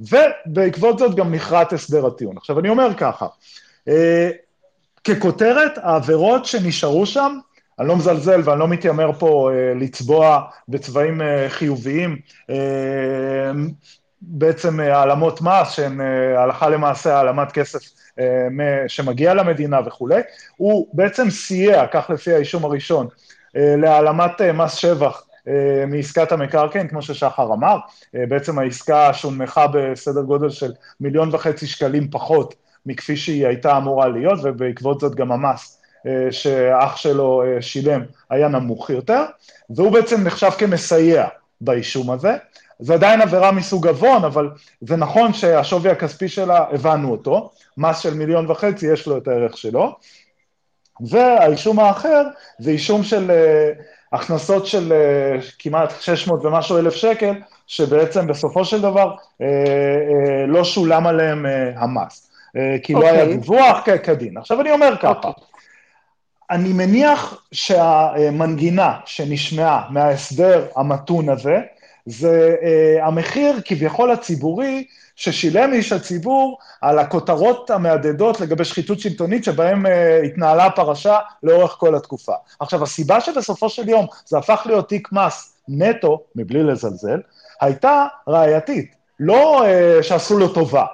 ובעקבות זאת גם נכרת הסדר הטיעון. עכשיו, אני אומר ככה, אה, ככותרת, העבירות שנשארו שם, אני לא מזלזל ואני לא מתיימר פה אה, לצבוע בצבעים אה, חיוביים, אה, בעצם אה, העלמות מס, שהן אה, הלכה למעשה העלמת כסף שמגיע למדינה וכולי, הוא בעצם סייע, כך לפי האישום הראשון, להעלמת מס שבח מעסקת המקרקעין, כמו ששחר אמר, בעצם העסקה שונמכה בסדר גודל של מיליון וחצי שקלים פחות מכפי שהיא הייתה אמורה להיות, ובעקבות זאת גם המס שאח שלו שילם היה נמוך יותר, והוא בעצם נחשב כמסייע באישום הזה. זה עדיין עבירה מסוג עוון, אבל זה נכון שהשווי הכספי שלה, הבנו אותו, מס של מיליון וחצי, יש לו את הערך שלו, והאישום האחר זה אישום של הכנסות של uh, כמעט 600 ומשהו אלף שקל, שבעצם בסופו של דבר uh, uh, לא שולם עליהם המס, כי okay. לא היה אוקיי. דיווח כדין. עכשיו אני אומר ככה, okay. אוקיי. אני מניח שהמנגינה שנשמעה מההסדר המתון הזה, זה המחיר כביכול הציבורי ששילם איש הציבור על הכותרות המהדהדות לגבי שחיתות שלטונית שבהם uh, התנהלה הפרשה לאורך כל התקופה. עכשיו, הסיבה שבסופו של יום זה הפך להיות תיק מס נטו, מבלי לזלזל, הייתה ראייתית. לא אה, שעשו לו טובה.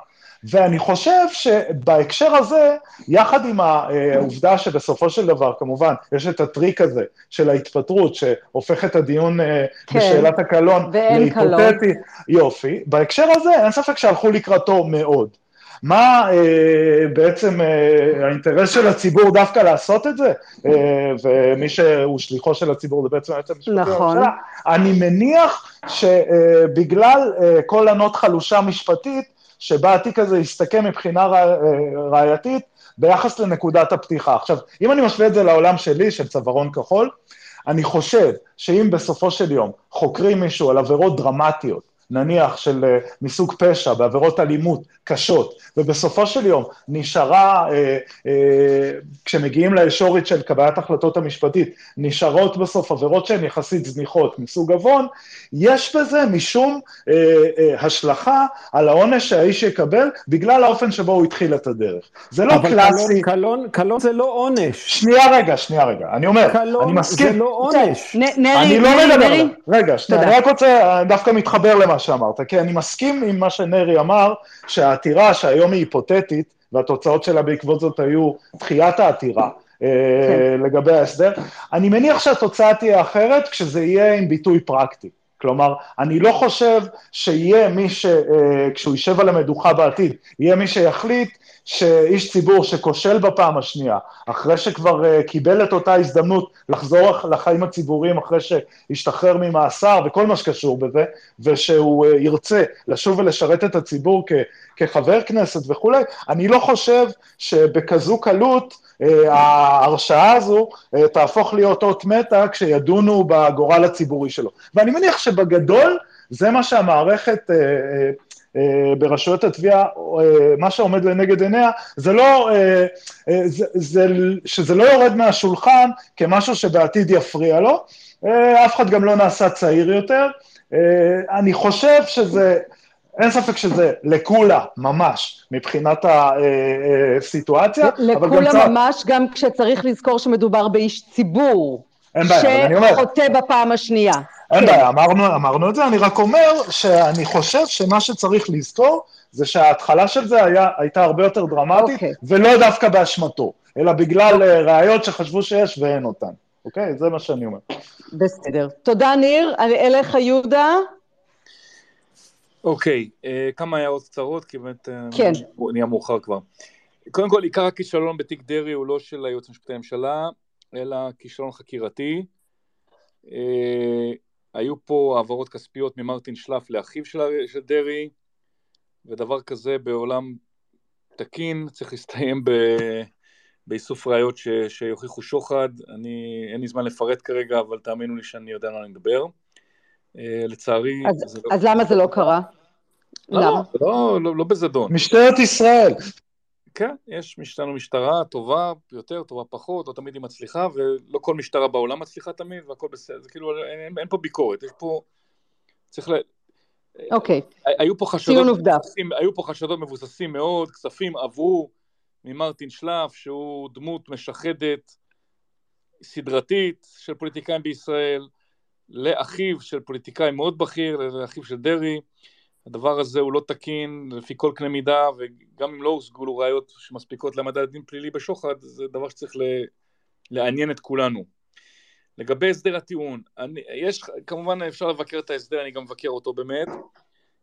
ואני חושב שבהקשר הזה, יחד עם העובדה שבסופו של דבר, כמובן, יש את הטריק הזה של ההתפטרות, שהופך את הדיון אה, כן, בשאלת הקלון להיפותטי, יופי, בהקשר הזה אין ספק שהלכו לקראתו מאוד. מה אה, בעצם אה, האינטרס של הציבור דווקא לעשות את זה, אה, ומי שהוא שליחו של הציבור זה בעצם היועץ המשפטי נכון. לממשלה, אני מניח שבגלל אה, כל ענות חלושה משפטית, שבה התיק הזה יסתכם מבחינה ראייתית ביחס לנקודת הפתיחה. עכשיו, אם אני משווה את זה לעולם שלי, של צווארון כחול, אני חושב שאם בסופו של יום חוקרים מישהו על עבירות דרמטיות, נניח של אה, מסוג פשע, בעבירות אלימות קשות, ובסופו של יום נשארה, אה, אה, כשמגיעים לישורת של קבלת החלטות המשפטית, נשארות בסוף עבירות שהן יחסית זניחות מסוג עוון, יש בזה משום אה, אה, השלכה על העונש שהאיש יקבל, בגלל האופן שבו הוא התחיל את הדרך. זה לא אבל קלאסי. אבל קלון, קלון זה לא עונש. שנייה רגע, שנייה רגע, אני אומר, קלון אני מסכים. זה לא עונש. נרי, אני לא נרי, מדבר, נרי. רגע, שנייה, אני רק רוצה, דווקא מתחבר למה שאמרת, כי אני מסכים עם מה שנרי אמר, שהעתירה שהיום היא היפותטית, והתוצאות שלה בעקבות זאת היו דחיית העתירה, אה, כן. לגבי ההסדר, אני מניח שהתוצאה תהיה אחרת כשזה יהיה עם ביטוי פרקטי. כלומר, אני לא חושב שיהיה מי ש... אה, כשהוא יישב על המדוכה בעתיד, יהיה מי שיחליט שאיש ציבור שכושל בפעם השנייה, אחרי שכבר uh, קיבל את אותה הזדמנות לחזור לחיים הציבוריים אחרי שהשתחרר ממאסר וכל מה שקשור בזה, ושהוא uh, ירצה לשוב ולשרת את הציבור כ, כחבר כנסת וכולי, אני לא חושב שבכזו קלות uh, ההרשעה הזו uh, תהפוך להיות אות מתה כשידונו בגורל הציבורי שלו. ואני מניח שבגדול זה מה שהמערכת uh, uh, ברשויות התביעה, אה, מה שעומד לנגד עיניה, זה לא, אה, זה, זה, שזה לא יורד מהשולחן כמשהו שבעתיד יפריע לו, אף אחד גם לא נעשה צעיר יותר. אני חושב שזה, אין ספק שזה לקולה ממש מבחינת הסיטואציה. לקולה גם ממש, גם כשצריך לזכור שמדובר באיש ציבור. אין בעיה, אני אומר... שחוטא בפעם השנייה. אין כן. בעיה, אמרנו, אמרנו את זה, אני רק אומר שאני חושב שמה שצריך לזכור זה שההתחלה של זה היה, הייתה הרבה יותר דרמטית, אוקיי. ולא דווקא באשמתו, אלא בגלל אה, ראיות שחשבו שיש ואין אותן, אוקיי? זה מה שאני אומר. בסדר. תודה, ניר. אליך, יהודה. אוקיי, אה, כמה הערות קצרות, כי באמת אה, כן. נהיה מאוחר כבר. קודם כל, עיקר הכישלון בתיק דרעי הוא לא של היועץ המשפטי לממשלה, אלא כישלון חקירתי. אה, היו פה העברות כספיות ממרטין שלף לאחיו של, של דרעי, ודבר כזה בעולם תקין צריך להסתיים ב, באיסוף ראיות ש, שיוכיחו שוחד. אני, אין לי זמן לפרט כרגע, אבל תאמינו לי שאני יודע על מה אני מדבר. אה, לצערי... אז, לא... אז למה זה לא קרה? לא, למה? לא, לא, לא בזדון. משטרת ישראל. כן, יש לנו משטרה טובה יותר, טובה פחות, לא תמיד היא מצליחה, ולא כל משטרה בעולם מצליחה תמיד, והכל בסדר, זה כאילו, אין, אין פה ביקורת, יש פה, צריך ל... אוקיי, היו פה חשדות מבוססים, היו פה חשדות מבוססים מאוד, כספים עברו ממרטין שלף, שהוא דמות משחדת, סדרתית של פוליטיקאים בישראל, לאחיו של פוליטיקאי מאוד בכיר, לאחיו של דרעי, הדבר הזה הוא לא תקין לפי כל קנה מידה, וגם אם לא הושגו לו ראיות שמספיקות למדע לדין פלילי בשוחד, זה דבר שצריך לעניין את כולנו. לגבי הסדר הטיעון, אני, יש, כמובן אפשר לבקר את ההסדר, אני גם מבקר אותו באמת.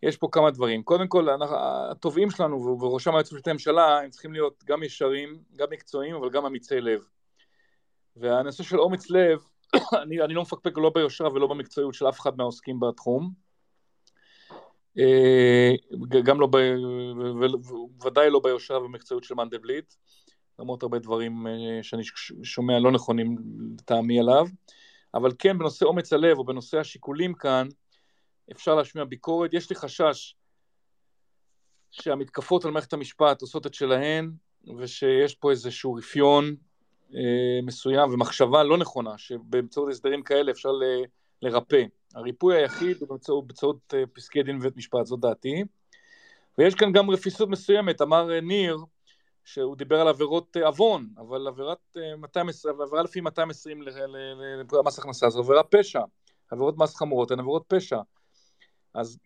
יש פה כמה דברים. קודם כל, אנחנו, התובעים שלנו, ובראשם היועצים המשפטי לממשלה, הם צריכים להיות גם ישרים, גם מקצועיים, אבל גם אמיצי לב. והנושא של אומץ לב, אני, אני לא מפקפק לא ביושרה ולא במקצועיות של אף אחד מהעוסקים בתחום. אה, גם לא, ודאי לא ביושרה ובמקצועיות של מנדלבליט, למרות הרבה דברים אה, שאני שומע לא נכונים לטעמי עליו, אבל כן בנושא אומץ הלב או בנושא השיקולים כאן, אפשר להשמיע ביקורת. יש לי חשש שהמתקפות על מערכת המשפט עושות את שלהן, ושיש פה איזשהו רפיון אה, מסוים ומחשבה לא נכונה, שבאמצעות הסדרים כאלה אפשר ל, לרפא. הריפוי היחיד הוא באמצעות, באמצעות אה, פסקי דין בבית משפט, זו דעתי. ויש כאן גם רפיסות מסוימת, אמר אה, ניר, שהוא דיבר על עבירות אה, עוון, אבל עבירת 220, עבירה לפי 220 למס הכנסה זו עבירה פשע. עבירות מס חמורות הן עבירות פשע. אז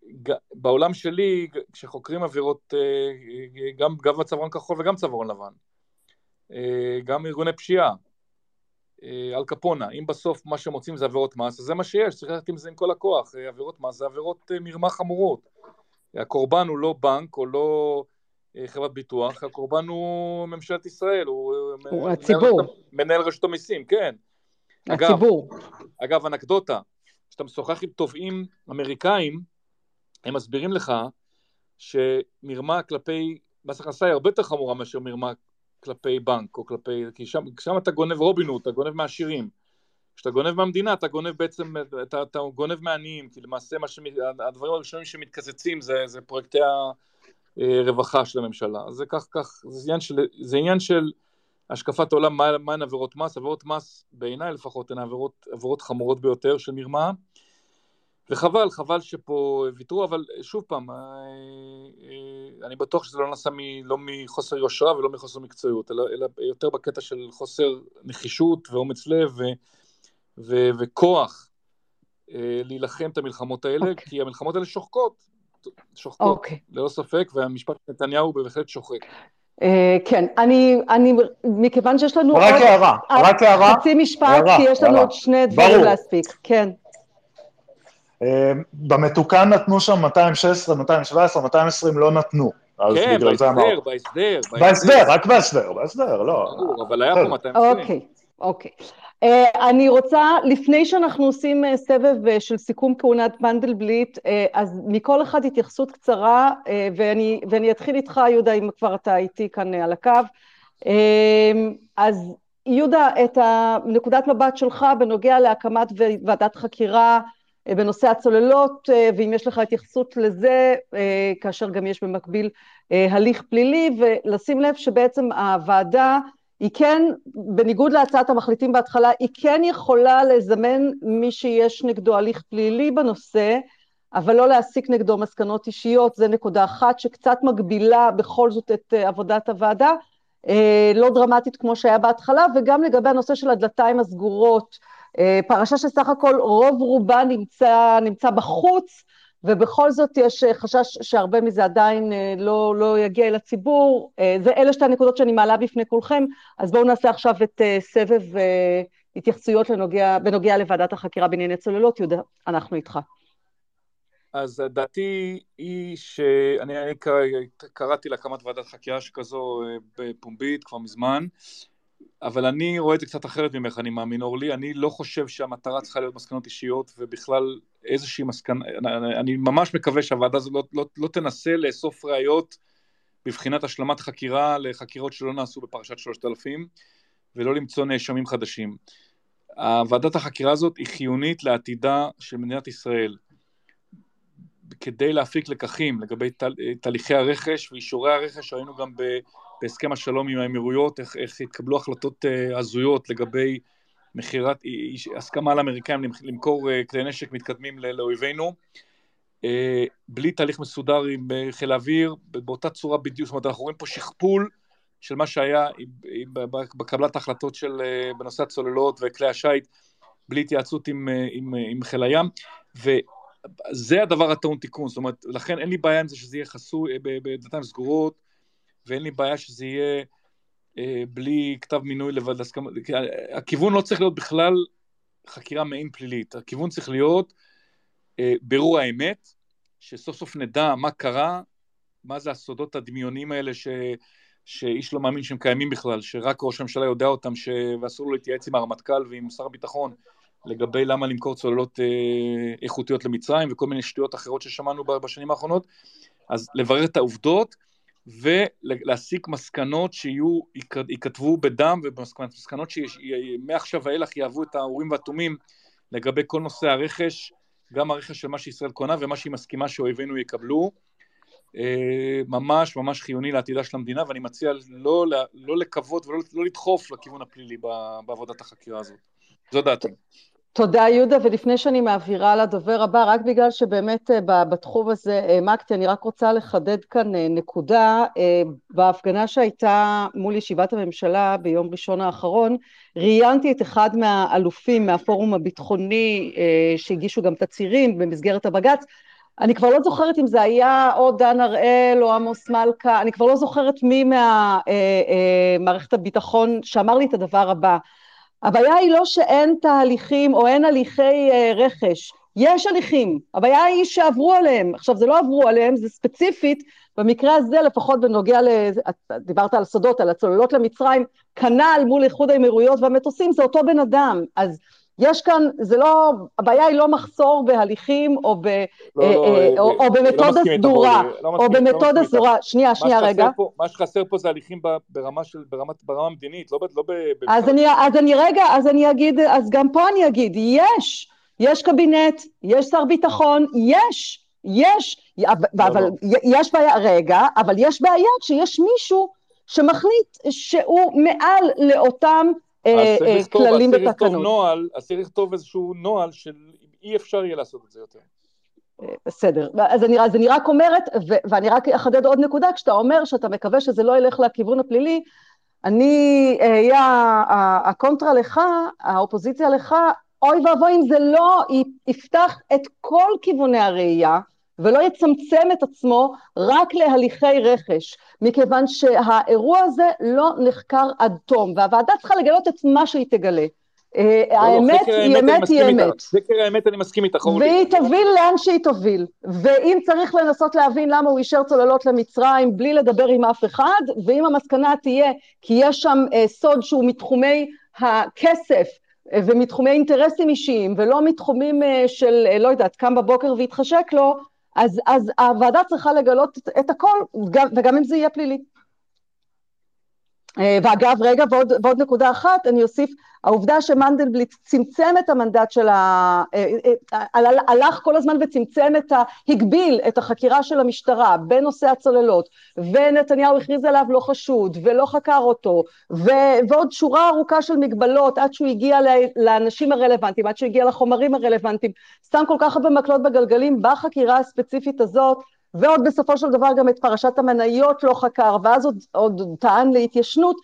בעולם שלי, כשחוקרים עבירות, גם, גם בצווארון כחול וגם צווארון לבן, גם ארגוני פשיעה, אל קפונה, אם בסוף מה שמוצאים זה עבירות מס, אז זה מה שיש, צריך ללכת עם זה עם כל הכוח, עבירות מס זה עבירות מרמה חמורות. הקורבן הוא לא בנק או לא חברת ביטוח, הקורבן הוא ממשלת ישראל, הוא, הוא הציבור. מנהל רשות המיסים, כן. הציבור. אגב, אגב, אנקדוטה, כשאתה משוחח עם תובעים אמריקאים, הם מסבירים לך שמרמה כלפי מס הכנסה היא הרבה יותר חמורה מאשר מרמה כלפי בנק, או כלפי, כי שם, שם אתה גונב רובינות, אתה גונב מהעשירים. כשאתה גונב מהמדינה, אתה גונב בעצם, אתה, אתה גונב מעניים, כי למעשה מה שמ, הדברים הראשונים שמתקזצים זה, זה פרויקטי הרווחה של הממשלה. זה כך, כך, זה עניין של, זה עניין של השקפת עולם, מהן מה עבירות מס, עבירות מס בעיניי לפחות הן עבירות, עבירות חמורות ביותר של מרמה, וחבל, חבל שפה ויתרו, אבל שוב פעם, אה, אה, אני בטוח שזה לא נעשה מ, לא מחוסר יושרה ולא מחוסר מקצועיות, אלא, אלא יותר בקטע של חוסר נחישות ואומץ לב ו, ו, וכוח אה, להילחם את המלחמות האלה, okay. אוקיי. כי המלחמות האלה שוחקות, שוחקות, okay. אוקיי. ללא ספק, והמשפט נתניהו בהחלט שוחק. כן, אני, אני, מכיוון שיש לנו רק הערה, רק הערה, חצי משפט, הערה, כי יש לנו הערה. עוד שני דברים ברור. להספיק, כן. אה, במתוקן נתנו שם 216, 217, 220 לא נתנו. כן, בהסדר, בהסדר. בהסדר, רק בהסדר, בהסדר, לא. אבל היה פה 220. אוקיי, אוקיי. Uh, אני רוצה, לפני שאנחנו עושים uh, סבב uh, של סיכום כהונת מנדלבליט, uh, אז מכל אחד התייחסות קצרה, uh, ואני, ואני אתחיל איתך, יהודה, אם כבר אתה איתי כאן uh, על הקו. Uh, אז יהודה, את נקודת מבט שלך בנוגע להקמת ועדת חקירה בנושא הצוללות, uh, ואם יש לך התייחסות לזה, uh, כאשר גם יש במקביל הליך פלילי, ולשים לב שבעצם הוועדה היא כן, בניגוד להצעת המחליטים בהתחלה, היא כן יכולה לזמן מי שיש נגדו הליך פלילי בנושא, אבל לא להסיק נגדו מסקנות אישיות, זה נקודה אחת שקצת מגבילה בכל זאת את אה, עבודת הוועדה, אה, לא דרמטית כמו שהיה בהתחלה, וגם לגבי הנושא של הדלתיים הסגורות, אה, פרשה שסך הכל רוב רובה נמצא, נמצא בחוץ, ובכל זאת יש אה, חשש שהרבה מזה עדיין אה, לא, לא יגיע אל הציבור. אה, זה אלה שתי הנקודות שאני מעלה בפני כולכם, אז בואו נעשה עכשיו את סבב התייחסויות לנוגע, בנוגע לוועדת החקירה בענייני צוללות. יהודה, אנחנו איתך. אז דעתי היא שאני אני קראתי להקמת ועדת חקירה שכזו בפומבית כבר מזמן, אבל אני רואה את זה קצת אחרת ממך, אני מאמין, אורלי. אני לא חושב שהמטרה צריכה להיות מסקנות אישיות, ובכלל איזושהי מסקנה, אני ממש מקווה שהוועדה הזו לא, לא, לא תנסה לאסוף ראיות בבחינת השלמת חקירה לחקירות שלא נעשו בפרשת שלושת אלפים, ולא למצוא נאשמים חדשים. ועדת החקירה הזאת היא חיונית לעתידה של מדינת ישראל. כדי להפיק לקחים לגבי תהליכי הרכש ואישורי הרכש, ראינו גם ב... בהסכם השלום עם האמירויות, איך, איך התקבלו החלטות uh, הזויות לגבי מכירת, הסכמה לאמריקאים למכור uh, כלי נשק מתקדמים לאויבינו, uh, בלי תהליך מסודר עם uh, חיל האוויר, באותה צורה בדיוק, זאת אומרת, אנחנו רואים פה שכפול של מה שהיה בקבלת ההחלטות של, uh, בנושא הצוללות וכלי השיט, בלי התייעצות עם, uh, עם, uh, עם חיל הים, וזה הדבר הטעון תיקון, זאת אומרת, לכן אין לי בעיה עם זה שזה יהיה חסוי, בדלתיים סגורות, ואין לי בעיה שזה יהיה אה, בלי כתב מינוי לבד הסכמה. הכיוון לא צריך להיות בכלל חקירה מעין פלילית, הכיוון צריך להיות אה, בירור האמת, שסוף סוף נדע מה קרה, מה זה הסודות הדמיוניים האלה ש... שאיש לא מאמין שהם קיימים בכלל, שרק ראש הממשלה יודע אותם, ש... ואסור לו להתייעץ עם הרמטכ"ל ועם שר הביטחון לגבי למה למכור צוללות אה, איכותיות למצרים וכל מיני שטויות אחרות ששמענו בשנים האחרונות, אז לברר את העובדות ולהסיק מסקנות שיהיו, ייכתבו בדם ומסקנות שמעכשיו ואילך יהוו את האורים והתומים לגבי כל נושא הרכש, גם הרכש של מה שישראל קונה ומה שהיא מסכימה שאויבינו יקבלו. אה, ממש ממש חיוני לעתידה של המדינה, ואני מציע לא, לא לקוות ולא לא לדחוף לכיוון הפלילי בעבודת החקירה הזאת. זו דעתי. תודה יהודה, ולפני שאני מעבירה לדובר הבא, רק בגלל שבאמת אה, בתחום הזה העמקתי, אני רק רוצה לחדד כאן אה, נקודה. אה, בהפגנה שהייתה מול ישיבת הממשלה ביום ראשון האחרון, ראיינתי את אחד מהאלופים מהפורום הביטחוני שהגישו גם תצהירים במסגרת הבג"ץ, אני כבר לא זוכרת אם זה היה או דן הראל או עמוס מלכה, אני כבר לא זוכרת מי ממערכת אה, הביטחון שאמר לי את הדבר הבא. הבעיה היא לא שאין תהליכים או אין הליכי אה, רכש, יש הליכים, הבעיה היא שעברו עליהם, עכשיו זה לא עברו עליהם, זה ספציפית, במקרה הזה לפחות בנוגע, ל... דיברת על סודות, על הצוללות למצרים, כנ"ל מול איחוד האמירויות והמטוסים, זה אותו בן אדם, אז יש כאן, זה לא, הבעיה היא לא מחסור בהליכים או, ב, לא, אה, לא, אה, או, או במתודה לא סדורה, לא או במתודה סדורה, שנייה, שנייה רגע. פה, מה שחסר פה זה הליכים ברמה של, ברמת, ברמה המדינית, לא, לא ב... אז אני, אז אני רגע, אז אני אגיד, אז גם פה אני אגיד, יש, יש קבינט, יש שר ביטחון, יש, יש, אבל יש בעיה, רגע, אבל יש בעיה כשיש מישהו שמחליט שהוא מעל לאותם אה, אה, כללים ותקנות. אז צריך לכתוב איזשהו נוהל שאי אפשר יהיה לעשות את זה יותר. אה, בסדר, אז אני, אז אני רק אומרת, ו, ואני רק אחדד עוד נקודה, כשאתה אומר שאתה מקווה שזה לא ילך לכיוון הפלילי, אני אהיה הקונטרה לך, האופוזיציה לך, אוי ואבוי אם זה לא יפתח את כל כיווני הראייה, ולא יצמצם את עצמו רק להליכי רכש, מכיוון שהאירוע הזה לא נחקר עד תום, והוועדה צריכה לגלות את מה שהיא תגלה. אה, לא, לא, האמת היא אמת היא אמת. חקר האמת אני מסכים איתך, והיא תוביל לאן שהיא תוביל. ואם צריך לנסות להבין למה הוא אישר צוללות למצרים בלי לדבר עם אף אחד, ואם המסקנה תהיה כי יש שם אה, סוד שהוא מתחומי הכסף, אה, ומתחומי אינטרסים אישיים, ולא מתחומים של, לא יודעת, קם בבוקר והתחשק לו, אז, אז הוועדה צריכה לגלות את הכל, וגם אם זה יהיה פלילי. אה, ואגב, רגע, ועוד, ועוד נקודה אחת, אני אוסיף, העובדה שמנדלבליט צמצם את המנדט של ה... אה, אה, הלך כל הזמן וצמצם את ה... הגביל את החקירה של המשטרה בנושא הצוללות, ונתניהו הכריז עליו לא חשוד, ולא חקר אותו, ו... ועוד שורה ארוכה של מגבלות עד שהוא הגיע לאנשים הרלוונטיים, עד שהוא הגיע לחומרים הרלוונטיים, שם כל כך הרבה מקלות בגלגלים בחקירה הספציפית הזאת, ועוד בסופו של דבר גם את פרשת המניות לא חקר, ואז עוד, עוד טען להתיישנות,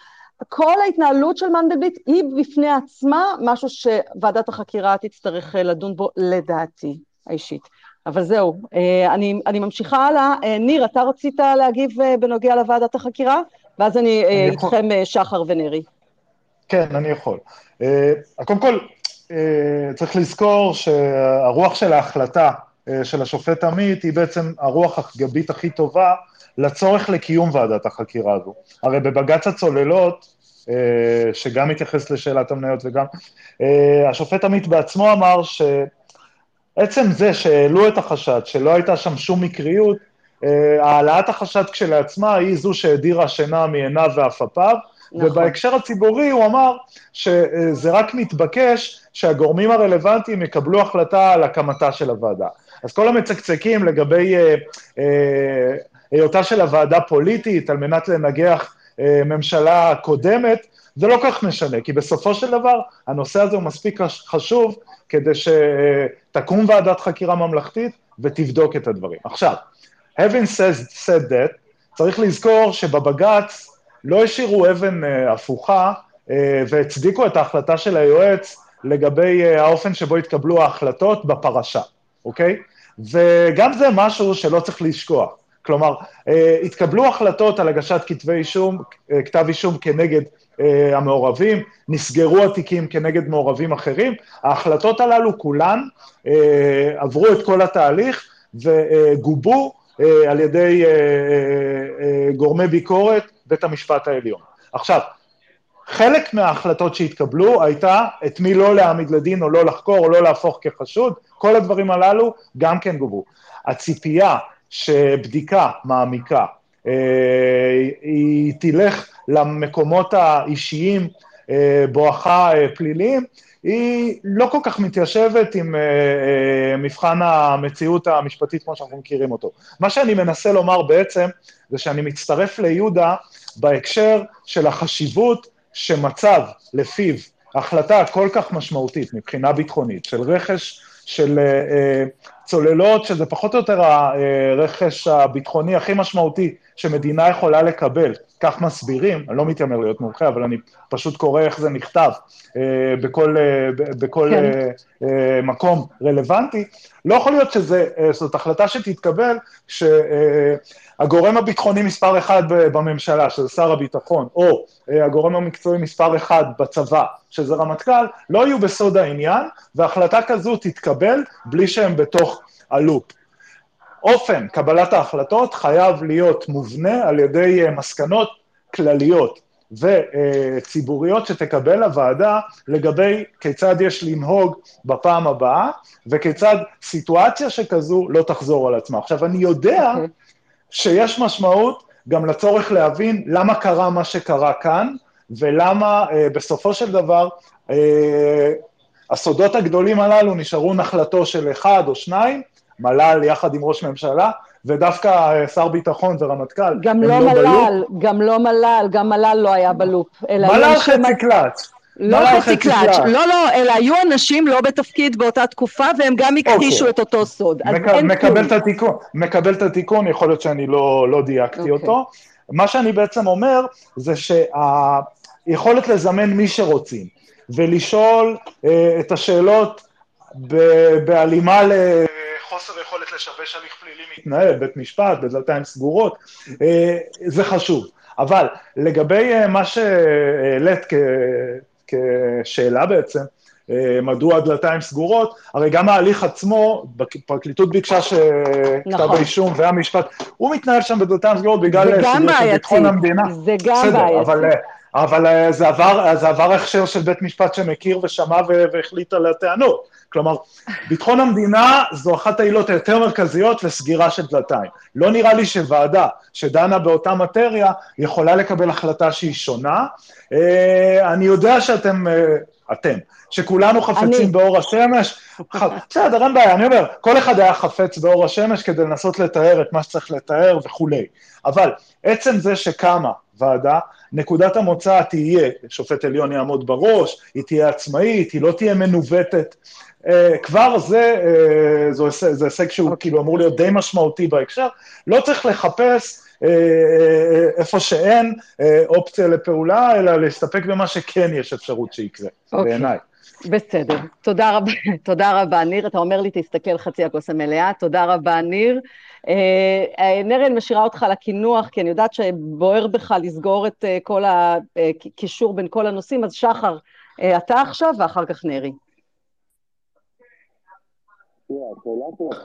כל ההתנהלות של מנדלבליט היא בפני עצמה משהו שוועדת החקירה תצטרך אה, לדון בו לדעתי האישית. אבל זהו, אה, אני, אני ממשיכה הלאה. אה, ניר, אתה רצית להגיב בנוגע לוועדת החקירה? ואז אני, אני איתכם יכול... שחר ונרי. כן, אני יכול. קודם כל, צריך לזכור שהרוח של ההחלטה של השופט עמית היא בעצם הרוח הגבית הכי טובה לצורך לקיום ועדת החקירה הזו. הרי בבג"ץ הצוללות, אה, שגם מתייחס לשאלת המניות וגם, אה, השופט עמית בעצמו אמר שעצם זה שהעלו את החשד, שלא הייתה שם שום מקריות, אה, העלאת החשד כשלעצמה היא זו שהדירה שינה מעיניו ועפפיו, נכון. ובהקשר הציבורי הוא אמר שזה רק מתבקש שהגורמים הרלוונטיים יקבלו החלטה על הקמתה של הוועדה. אז כל המצקצקים לגבי היותה של הוועדה פוליטית על מנת לנגח אה, ממשלה קודמת, זה לא כך משנה, כי בסופו של דבר הנושא הזה הוא מספיק חשוב כדי שתקום ועדת חקירה ממלכתית ותבדוק את הדברים. עכשיו, having said, said that, צריך לזכור שבבג"ץ לא השאירו אבן uh, הפוכה uh, והצדיקו את ההחלטה של היועץ לגבי uh, האופן שבו התקבלו ההחלטות בפרשה, אוקיי? וגם זה משהו שלא צריך לשכוח. כלומר, אה, התקבלו החלטות על הגשת כתבי אישום, אה, כתב אישום כנגד אה, המעורבים, נסגרו התיקים כנגד מעורבים אחרים, ההחלטות הללו כולן עברו את כל התהליך וגובו על ידי גורמי ביקורת בית המשפט העליון. עכשיו, חלק מההחלטות שהתקבלו הייתה את מי לא להעמיד לדין או לא לחקור או לא להפוך כחשוד, כל הדברים הללו גם כן גובו. הציפייה שבדיקה מעמיקה, אה, היא תלך למקומות האישיים אה, בואכה אה, פליליים, היא לא כל כך מתיישבת עם מבחן המציאות המשפטית כמו שאנחנו מכירים אותו. מה שאני מנסה לומר בעצם, זה שאני מצטרף ליהודה בהקשר של החשיבות שמצב לפיו החלטה כל כך משמעותית מבחינה ביטחונית של רכש של צוללות, שזה פחות או יותר הרכש הביטחוני הכי משמעותי שמדינה יכולה לקבל, כך מסבירים, אני לא מתיימר להיות מומחה, אבל אני פשוט קורא איך זה נכתב אה, בכל, אה, בכל כן. אה, מקום רלוונטי, לא יכול להיות שזאת החלטה שתתקבל, שהגורם הביטחוני מספר אחד בממשלה, שזה שר הביטחון, או הגורם המקצועי מספר אחד בצבא, שזה רמטכ"ל, לא יהיו בסוד העניין, והחלטה כזו תתקבל בלי שהם בתוך הלופ. אופן קבלת ההחלטות חייב להיות מובנה על ידי מסקנות כלליות וציבוריות שתקבל הוועדה לגבי כיצד יש לנהוג בפעם הבאה, וכיצד סיטואציה שכזו לא תחזור על עצמה. עכשיו, אני יודע. אוקיי. שיש משמעות גם לצורך להבין למה קרה מה שקרה כאן, ולמה uh, בסופו של דבר uh, הסודות הגדולים הללו נשארו נחלתו של אחד או שניים, מל"ל יחד עם ראש ממשלה, ודווקא אה, שר ביטחון ורמטכ"ל גם לא, לא מל"ל, גם לא מל"ל, גם מל"ל לא היה בלופ. מל"ל חצי קלאץ'. לא חצי קלאץ', לא, לא, אלא היו אנשים לא בתפקיד באותה תקופה, והם גם הכחישו okay. את אותו סוד. מק- מקבל. את התיקון, מקבל את התיקון, יכול להיות שאני לא, לא דייקתי. אוקיי. אותו. מה שאני בעצם אומר, זה שהיכולת לזמן מי שרוצים, ולשאול אה, את השאלות בהלימה לחוסר יכולת לשבש הליך פלילי מתנהל, בית משפט, בדלתיים סגורות, אה, זה חשוב. אבל לגבי אה, מה שהעלית כשאלה בעצם, אה, מדוע הדלתיים סגורות, הרי גם ההליך עצמו, הפרקליטות ביקשה שכתב נכון. האישום והמשפט, הוא מתנהל שם בדלתיים סגורות בגלל סוגיות של ביטחון המדינה. זה גם בעייתי. אבל, אבל זה עבר, זה עבר הכשר של בית משפט שמכיר ושמע והחליט על הטענות. כלומר, ביטחון המדינה זו אחת העילות היותר מרכזיות לסגירה של דלתיים. לא נראה לי שוועדה שדנה באותה מטריה יכולה לקבל החלטה שהיא שונה. אה, אני יודע שאתם, אה, אתם, שכולנו חפצים אני... באור השמש, בסדר, אין בעיה, אני אומר, כל אחד היה חפץ באור השמש כדי לנסות לתאר את מה שצריך לתאר וכולי. אבל עצם זה שקמה ועדה, נקודת המוצא תהיה, שופט עליון יעמוד בראש, היא תהיה עצמאית, היא לא תהיה מנווטת כבר זה, uh, זה, הישג שהוא okay. כאילו אמור להיות די משמעותי בהקשר, לא צריך לחפש uh, איפה שאין uh, אופציה לפעולה, אלא להסתפק במה שכן יש אפשרות שיקרה, okay. אוקיי. בעיניי. בסדר, תודה רבה, תודה רבה, ניר. אתה אומר לי, תסתכל חצי הכוס המלאה, תודה רבה, ניר. נר, אני משאירה אותך לקינוח, כי אני יודעת שבוער בך לסגור את כל הקישור בין כל הנושאים, אז שחר, אתה עכשיו, ואחר כך נרי.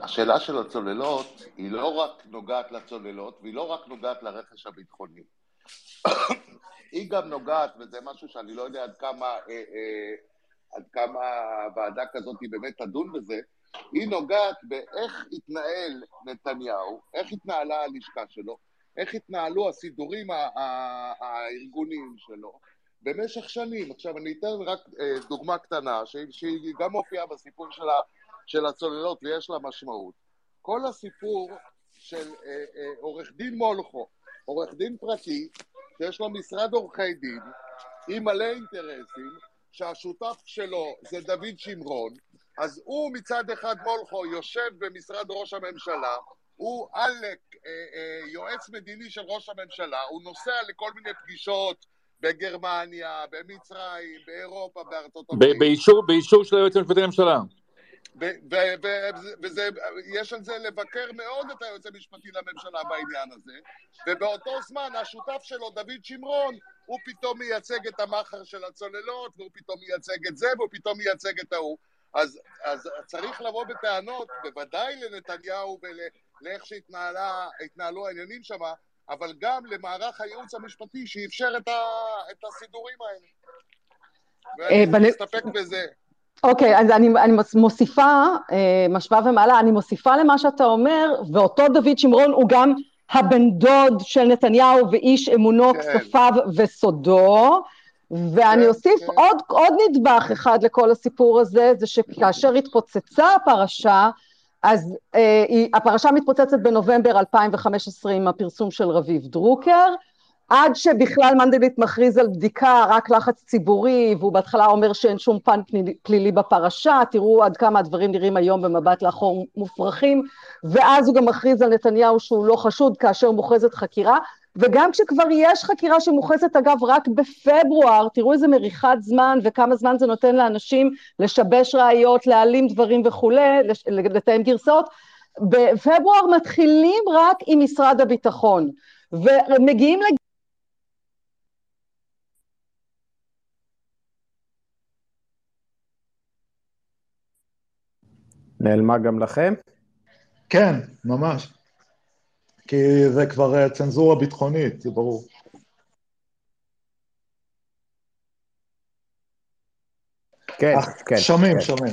השאלה של הצוללות היא לא רק נוגעת לצוללות והיא לא רק נוגעת לרכש הביטחוני. היא גם נוגעת, וזה משהו שאני לא יודע עד כמה, אה, אה, עד כמה ועדה כזאת היא באמת תדון בזה, היא נוגעת באיך התנהל נתניהו, איך התנהלה הלשכה שלו, איך התנהלו הסידורים הארגוניים שלו במשך שנים. עכשיו אני אתן רק אה, דוגמה קטנה, שהיא גם מופיעה בסיפור של ה... של הצוללות ויש לה משמעות. כל הסיפור של אה, אה, עורך דין מולכו, עורך דין פרטי, שיש לו משרד עורכי דין, עם מלא אינטרסים, שהשותף שלו זה דוד שמרון, אז הוא מצד אחד מולכו יושב במשרד ראש הממשלה, הוא עלק אה, אה, יועץ מדיני של ראש הממשלה, הוא נוסע לכל מיני פגישות בגרמניה, במצרים, באירופה, בארצות הברית. באישור, של היועץ המשפטי לממשלה. ויש על זה לבקר מאוד את היועץ המשפטי לממשלה בעניין הזה, ובאותו זמן השותף שלו, דוד שמרון, הוא פתאום מייצג את המאכר של הצוללות, והוא פתאום מייצג את זה, והוא פתאום מייצג את ההוא. אז, אז צריך לבוא בטענות, בוודאי לנתניהו ולאיך שהתנהלו העניינים שם, אבל גם למערך הייעוץ המשפטי שאפשר את, ה, את הסידורים האלה. אה, ואני מסתפק בזה. אוקיי, okay, אז אני, אני מוסיפה, אה, משווה ומעלה, אני מוסיפה למה שאתה אומר, ואותו דוד שמרון הוא גם הבן דוד של נתניהו ואיש אמונו, כן. כספיו וסודו, ואני כן, אוסיף כן. עוד, עוד נדבך אחד לכל הסיפור הזה, זה שכאשר התפוצצה הפרשה, אז אה, הפרשה מתפוצצת בנובמבר 2015 עם הפרסום של רביב דרוקר, עד שבכלל מנדלבליט מכריז על בדיקה, רק לחץ ציבורי, והוא בהתחלה אומר שאין שום פן פלילי בפרשה, תראו עד כמה הדברים נראים היום במבט לאחור מופרכים, ואז הוא גם מכריז על נתניהו שהוא לא חשוד כאשר מוכרזת חקירה, וגם כשכבר יש חקירה שמוכרזת אגב רק בפברואר, תראו איזה מריחת זמן וכמה זמן זה נותן לאנשים לשבש ראיות, להעלים דברים וכולי, לתאם גרסאות, בפברואר מתחילים רק עם משרד הביטחון, ומגיעים לג... נעלמה גם לכם? כן, ממש. כי זה כבר אה, צנזורה ביטחונית, זה ברור. כן, כן. שומעים, כן. שומעים.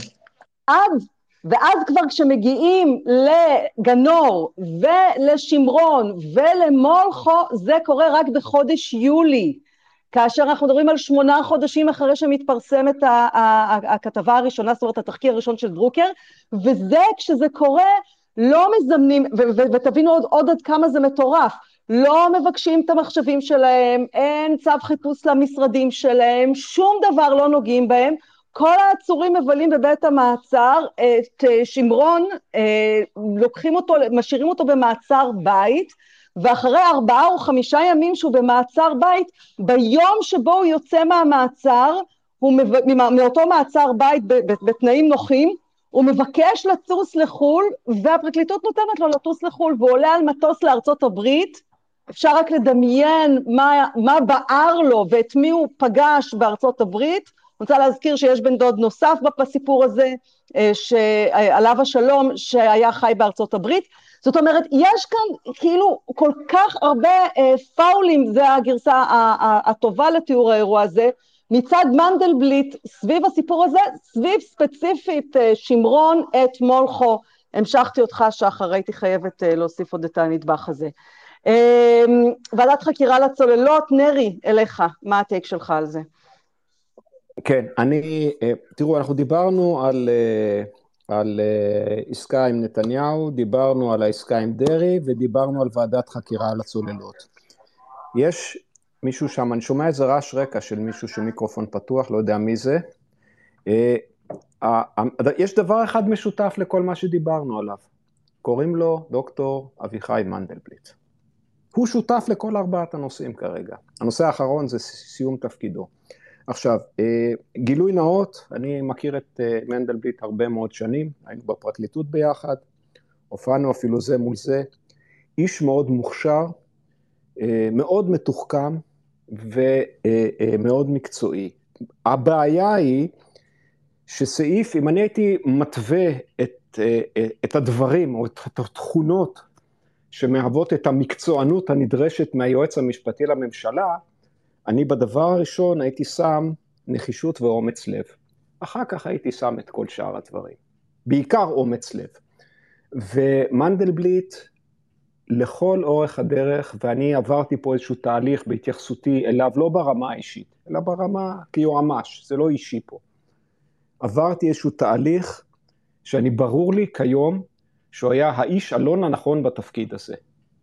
אז, ואז כבר כשמגיעים לגנור ולשמרון ולמולכו, זה קורה רק בחודש יולי. כאשר אנחנו מדברים על שמונה חודשים אחרי שמתפרסמת הכתבה הראשונה, זאת אומרת התחקיר הראשון של דרוקר, וזה כשזה קורה לא מזמנים, ותבינו עוד, עוד עד כמה זה מטורף, לא מבקשים את המחשבים שלהם, אין צו חיפוש למשרדים שלהם, שום דבר לא נוגעים בהם, כל העצורים מבלים בבית המעצר, את שמרון, אה, לוקחים אותו, משאירים אותו במעצר בית, ואחרי ארבעה או חמישה ימים שהוא במעצר בית, ביום שבו הוא יוצא מהמעצר, הוא מב... מאותו מעצר בית בתנאים נוחים, הוא מבקש לטוס לחו"ל, והפרקליטות נותנת לו לטוס לחו"ל, והוא עולה על מטוס לארצות הברית, אפשר רק לדמיין מה, מה בער לו ואת מי הוא פגש בארצות הברית. אני רוצה להזכיר שיש בן דוד נוסף בסיפור הזה, שעליו השלום, שהיה חי בארצות הברית. זאת אומרת, יש כאן כאילו כל כך הרבה פאולים, זו הגרסה הטובה לתיאור האירוע הזה, מצד מנדלבליט סביב הסיפור הזה, סביב ספציפית שמרון את מולכו. המשכתי אותך, שחר, הייתי חייבת להוסיף עוד את הנדבך הזה. ועדת חקירה לצוללות, נרי, אליך, מה הטייק שלך על זה? כן, אני, תראו, אנחנו דיברנו על, על עסקה עם נתניהו, דיברנו על העסקה עם דרעי ודיברנו על ועדת חקירה על הצוללות. יש מישהו שם, אני שומע איזה רעש רקע של מישהו שמיקרופון פתוח, לא יודע מי זה. יש דבר אחד משותף לכל מה שדיברנו עליו, קוראים לו דוקטור אביחי מנדלבליט. הוא שותף לכל ארבעת הנושאים כרגע. הנושא האחרון זה סיום תפקידו. עכשיו, גילוי נאות, אני מכיר את מנדלבליט הרבה מאוד שנים, היינו בפרקליטות ביחד, הופענו אפילו זה מול זה, איש מאוד מוכשר, מאוד מתוחכם ומאוד מקצועי. הבעיה היא שסעיף, אם אני הייתי מתווה את, את הדברים או את התכונות שמהוות את המקצוענות הנדרשת מהיועץ המשפטי לממשלה, אני בדבר הראשון הייתי שם נחישות ואומץ לב. אחר כך הייתי שם את כל שאר הדברים. בעיקר אומץ לב. ומנדלבליט לכל אורך הדרך, ואני עברתי פה איזשהו תהליך בהתייחסותי אליו, לא ברמה האישית, אלא ברמה כיועמ"ש, זה לא אישי פה. עברתי איזשהו תהליך שאני ברור לי כיום שהוא היה האיש הלא הנכון בתפקיד הזה.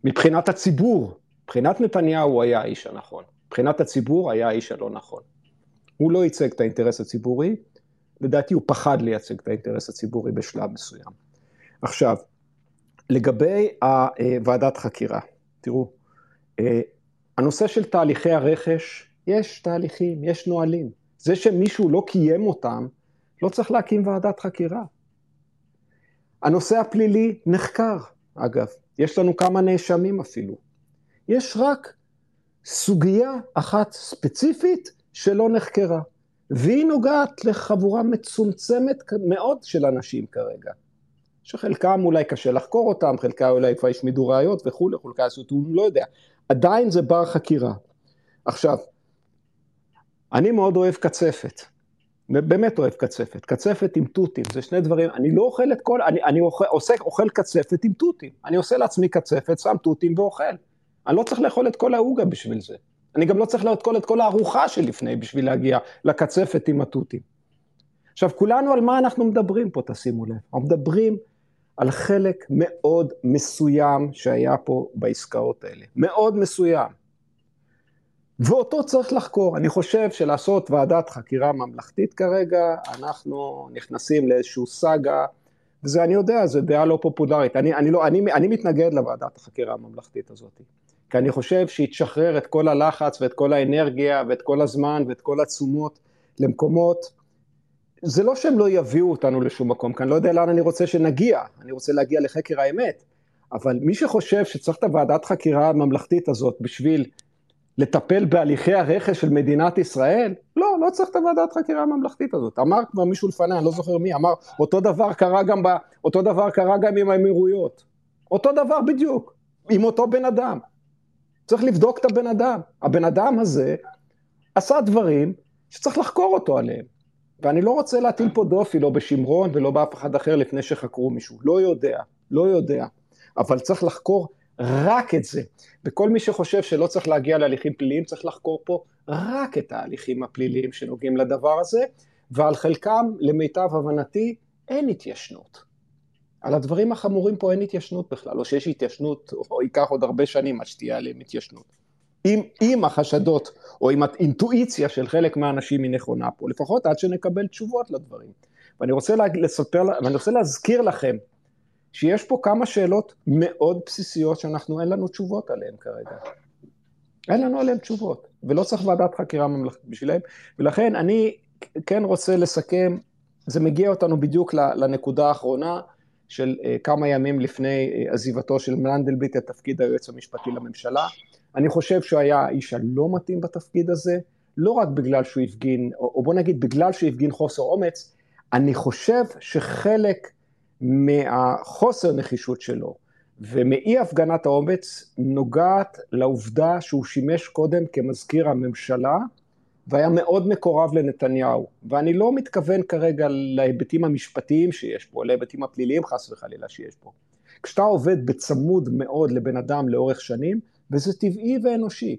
מבחינת הציבור, מבחינת נתניהו הוא היה האיש הנכון, מבחינת הציבור היה האיש הלא נכון. הוא לא ייצג את האינטרס הציבורי, לדעתי הוא פחד לייצג את האינטרס הציבורי בשלב מסוים. עכשיו, לגבי ועדת חקירה, תראו, הנושא של תהליכי הרכש, יש תהליכים, יש נהלים. זה שמישהו לא קיים אותם, לא צריך להקים ועדת חקירה. הנושא הפלילי נחקר, אגב, יש לנו כמה נאשמים אפילו. יש רק סוגיה אחת ספציפית שלא נחקרה, והיא נוגעת לחבורה מצומצמת מאוד של אנשים כרגע, שחלקם אולי קשה לחקור אותם, חלקם אולי כבר השמידו ראיות וכולי, חלקם עשו, הוא לא יודע, עדיין זה בר חקירה. עכשיו, אני מאוד אוהב קצפת, באמת אוהב קצפת, קצפת עם תותים, זה שני דברים, אני לא אוכל את כל, אני, אני אוכל, עושה, אוכל קצפת עם תותים, אני עושה לעצמי קצפת, שם תותים ואוכל. אני לא צריך לאכול את כל העוגה בשביל זה. אני גם לא צריך לאכול את כל הארוחה שלפני בשביל להגיע לקצפת עם התותים. עכשיו, כולנו על מה אנחנו מדברים פה, תשימו לב. אנחנו מדברים על חלק מאוד מסוים שהיה פה בעסקאות האלה. מאוד מסוים. ואותו צריך לחקור. אני חושב שלעשות ועדת חקירה ממלכתית כרגע, אנחנו נכנסים לאיזושהי סאגה, וזה, אני יודע, זו דעה לא פופולרית. אני, אני, לא, אני, אני מתנגד לוועדת החקירה הממלכתית הזאת, כי אני חושב שהיא תשחרר את כל הלחץ ואת כל האנרגיה ואת כל הזמן ואת כל התשומות למקומות. זה לא שהם לא יביאו אותנו לשום מקום, כי אני לא יודע לאן אני רוצה שנגיע, אני רוצה להגיע לחקר האמת. אבל מי שחושב שצריך את הוועדת חקירה הממלכתית הזאת בשביל לטפל בהליכי הרכש של מדינת ישראל? לא, לא צריך את הוועדת חקירה הממלכתית הזאת. אמר כבר מישהו לפניי, אני לא זוכר מי, אמר, אותו דבר קרה גם, ב, אותו דבר קרה גם עם האמירויות. אותו דבר בדיוק, עם אותו בן אדם. צריך לבדוק את הבן אדם. הבן אדם הזה עשה דברים שצריך לחקור אותו עליהם. ואני לא רוצה להטיל פה דופי, לא בשמרון ולא באף אחד אחר לפני שחקרו מישהו. לא יודע, לא יודע. אבל צריך לחקור רק את זה. וכל מי שחושב שלא צריך להגיע להליכים פליליים, צריך לחקור פה רק את ההליכים הפליליים שנוגעים לדבר הזה, ועל חלקם, למיטב הבנתי, אין התיישנות. על הדברים החמורים פה אין התיישנות בכלל, או שיש התיישנות, או ייקח עוד הרבה שנים עד שתהיה עליהם התיישנות. אם, אם החשדות, או אם האינטואיציה של חלק מהאנשים היא נכונה פה, לפחות עד שנקבל תשובות לדברים. ואני רוצה לספר, ואני רוצה להזכיר לכם, שיש פה כמה שאלות מאוד בסיסיות שאנחנו, אין לנו תשובות עליהן כרגע. אין לנו עליהן תשובות, ולא צריך ועדת חקירה ממלכתית בשבילם, ולכן אני כן רוצה לסכם, זה מגיע אותנו בדיוק לנקודה האחרונה של אה, כמה ימים לפני אה, עזיבתו של מנדלבליט את תפקיד היועץ המשפטי לממשלה. אני חושב שהוא היה האיש הלא מתאים בתפקיד הזה, לא רק בגלל שהוא הפגין, או בוא נגיד בגלל שהוא הפגין חוסר אומץ, אני חושב שחלק מהחוסר נחישות שלו ומאי הפגנת האומץ נוגעת לעובדה שהוא שימש קודם כמזכיר הממשלה והיה מאוד מקורב לנתניהו. ואני לא מתכוון כרגע להיבטים המשפטיים שיש פה, להיבטים הפליליים חס וחלילה שיש פה. כשאתה עובד בצמוד מאוד לבן אדם לאורך שנים, וזה טבעי ואנושי,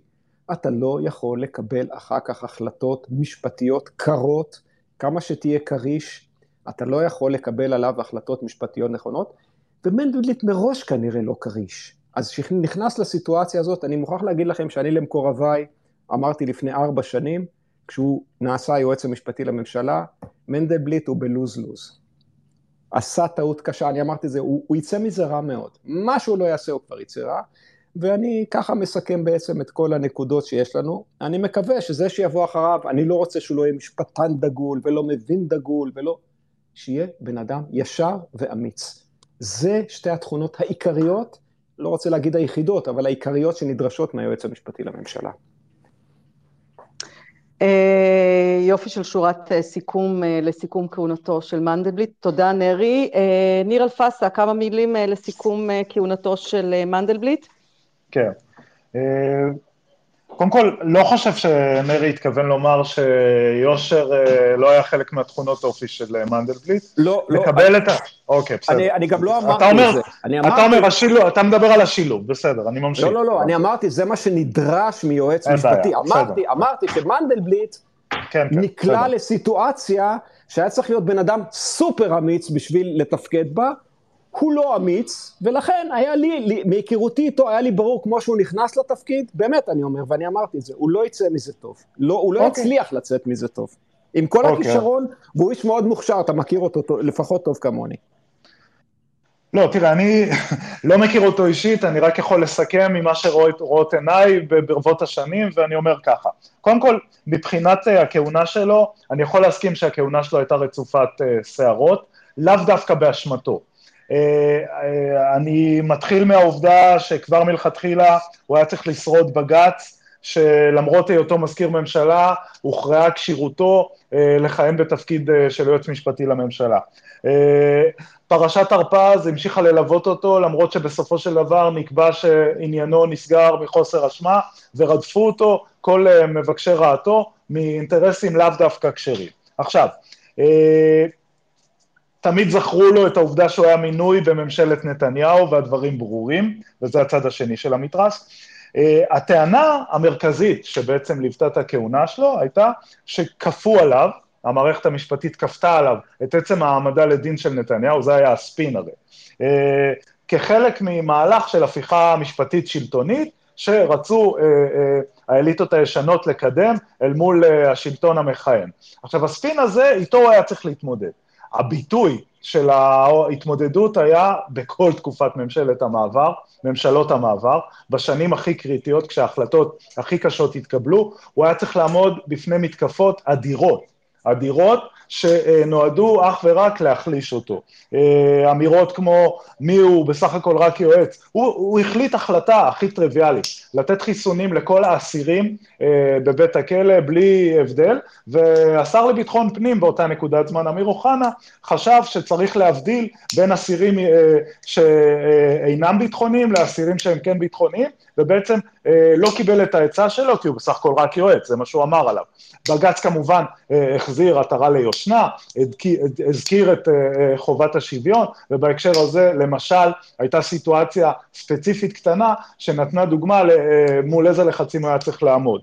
אתה לא יכול לקבל אחר כך החלטות משפטיות קרות, כמה שתהיה כריש, אתה לא יכול לקבל עליו החלטות משפטיות נכונות, ומנדלבליט מראש כנראה לא כריש. אז כשנכנס לסיטואציה הזאת, אני מוכרח להגיד לכם שאני למקורביי, אמרתי לפני ארבע שנים, כשהוא נעשה היועץ המשפטי לממשלה, מנדלבליט הוא בלוז-לוז. עשה טעות קשה, אני אמרתי זה, הוא, הוא יצא מזה רע מאוד. מה שהוא לא יעשה הוא כבר יצא רע, ואני ככה מסכם בעצם את כל הנקודות שיש לנו. אני מקווה שזה שיבוא אחריו, אני לא רוצה שהוא לא יהיה משפטן דגול ולא מבין דגול ולא... שיהיה בן אדם ישר ואמיץ. זה שתי התכונות העיקריות, לא רוצה להגיד היחידות, אבל העיקריות שנדרשות מהיועץ המשפטי לממשלה. אה, יופי של שורת אה, סיכום אה, לסיכום כהונתו של מנדלבליט. תודה, נרי. ניר אלפסה, כמה מילים לסיכום כהונתו של מנדלבליט? כן. קודם כל, לא חושב שנרי התכוון לומר שיושר אה, לא היה חלק מהתכונות אופי של אה, מנדלבליט. לא, לא. לקבל את ה... אוקיי, בסדר. אני, אני גם לא אמרתי את זה. אתה אומר השילוב, אתה מדבר על השילוב, בסדר, אני ממשיך. לא, לא, לא, אני אמרתי, זה מה שנדרש מיועץ משפטי. אמרתי, אמרתי שמנדלבליט כן, כן, נקלע. לסיטואציה שהיה צריך להיות בן אדם סופר אמיץ בשביל לתפקד בה, הוא לא אמיץ, ולכן היה לי, לי מהיכרותי איתו, היה לי ברור כמו שהוא נכנס לתפקיד, באמת אני אומר, ואני אמרתי את זה, הוא לא יצא מזה טוב. לא, הוא לא okay. אוקיי. יצליח לצאת מזה טוב. עם כל okay. אוקיי. הכישרון, והוא איש מאוד מוכשר, אתה מכיר אותו לפחות טוב כמוני. לא, תראה, אני לא מכיר אותו אישית, אני רק יכול לסכם ממה שרואות עיניי ברבות השנים, ואני אומר ככה. קודם כל, מבחינת אה, הכהונה שלו, אני יכול להסכים שהכהונה שלו הייתה רצופת שערות, אה, לאו דווקא באשמתו. אה, אה, אני מתחיל מהעובדה שכבר מלכתחילה הוא היה צריך לשרוד בג"ץ, שלמרות היותו מזכיר ממשלה, הוכרעה כשירותו אה, לכהן בתפקיד של יועץ משפטי לממשלה. פרשת הרפז המשיכה ללוות אותו, למרות שבסופו של דבר נקבע שעניינו נסגר מחוסר אשמה, ורדפו אותו כל מבקשי רעתו מאינטרסים לאו דווקא כשרים. עכשיו, תמיד זכרו לו את העובדה שהוא היה מינוי בממשלת נתניהו, והדברים ברורים, וזה הצד השני של המתרס. Uh, הטענה המרכזית שבעצם ליוותה את הכהונה שלו הייתה שכפו עליו, המערכת המשפטית כפתה עליו את עצם העמדה לדין של נתניהו, זה היה הספין הרי. Uh, כחלק ממהלך של הפיכה משפטית שלטונית, שרצו, uh, האליטות הישנות לקדם אל מול השלטון המכהן. עכשיו, הספין הזה, איתו הוא היה צריך להתמודד. הביטוי של ההתמודדות היה בכל תקופת ממשלת המעבר, ממשלות המעבר, בשנים הכי קריטיות, כשההחלטות הכי קשות התקבלו, הוא היה צריך לעמוד בפני מתקפות אדירות. אדירות שנועדו אך ורק להחליש אותו. אה, אמירות כמו מי הוא בסך הכל רק יועץ, הוא, הוא החליט החלטה הכי טריוויאלית, לתת חיסונים לכל האסירים אה, בבית הכלא בלי הבדל, והשר לביטחון פנים באותה נקודת זמן, אמיר אוחנה, חשב שצריך להבדיל בין אסירים אה, שאינם ביטחוניים לאסירים שהם כן ביטחוניים, ובעצם לא קיבל את העצה שלו, כי הוא בסך הכל רק יועץ, זה מה שהוא אמר עליו. בג"ץ כמובן החזיר עטרה ליושנה, הזכיר את חובת השוויון, ובהקשר הזה, למשל, הייתה סיטואציה ספציפית קטנה, שנתנה דוגמה מול איזה לחצים היה צריך לעמוד.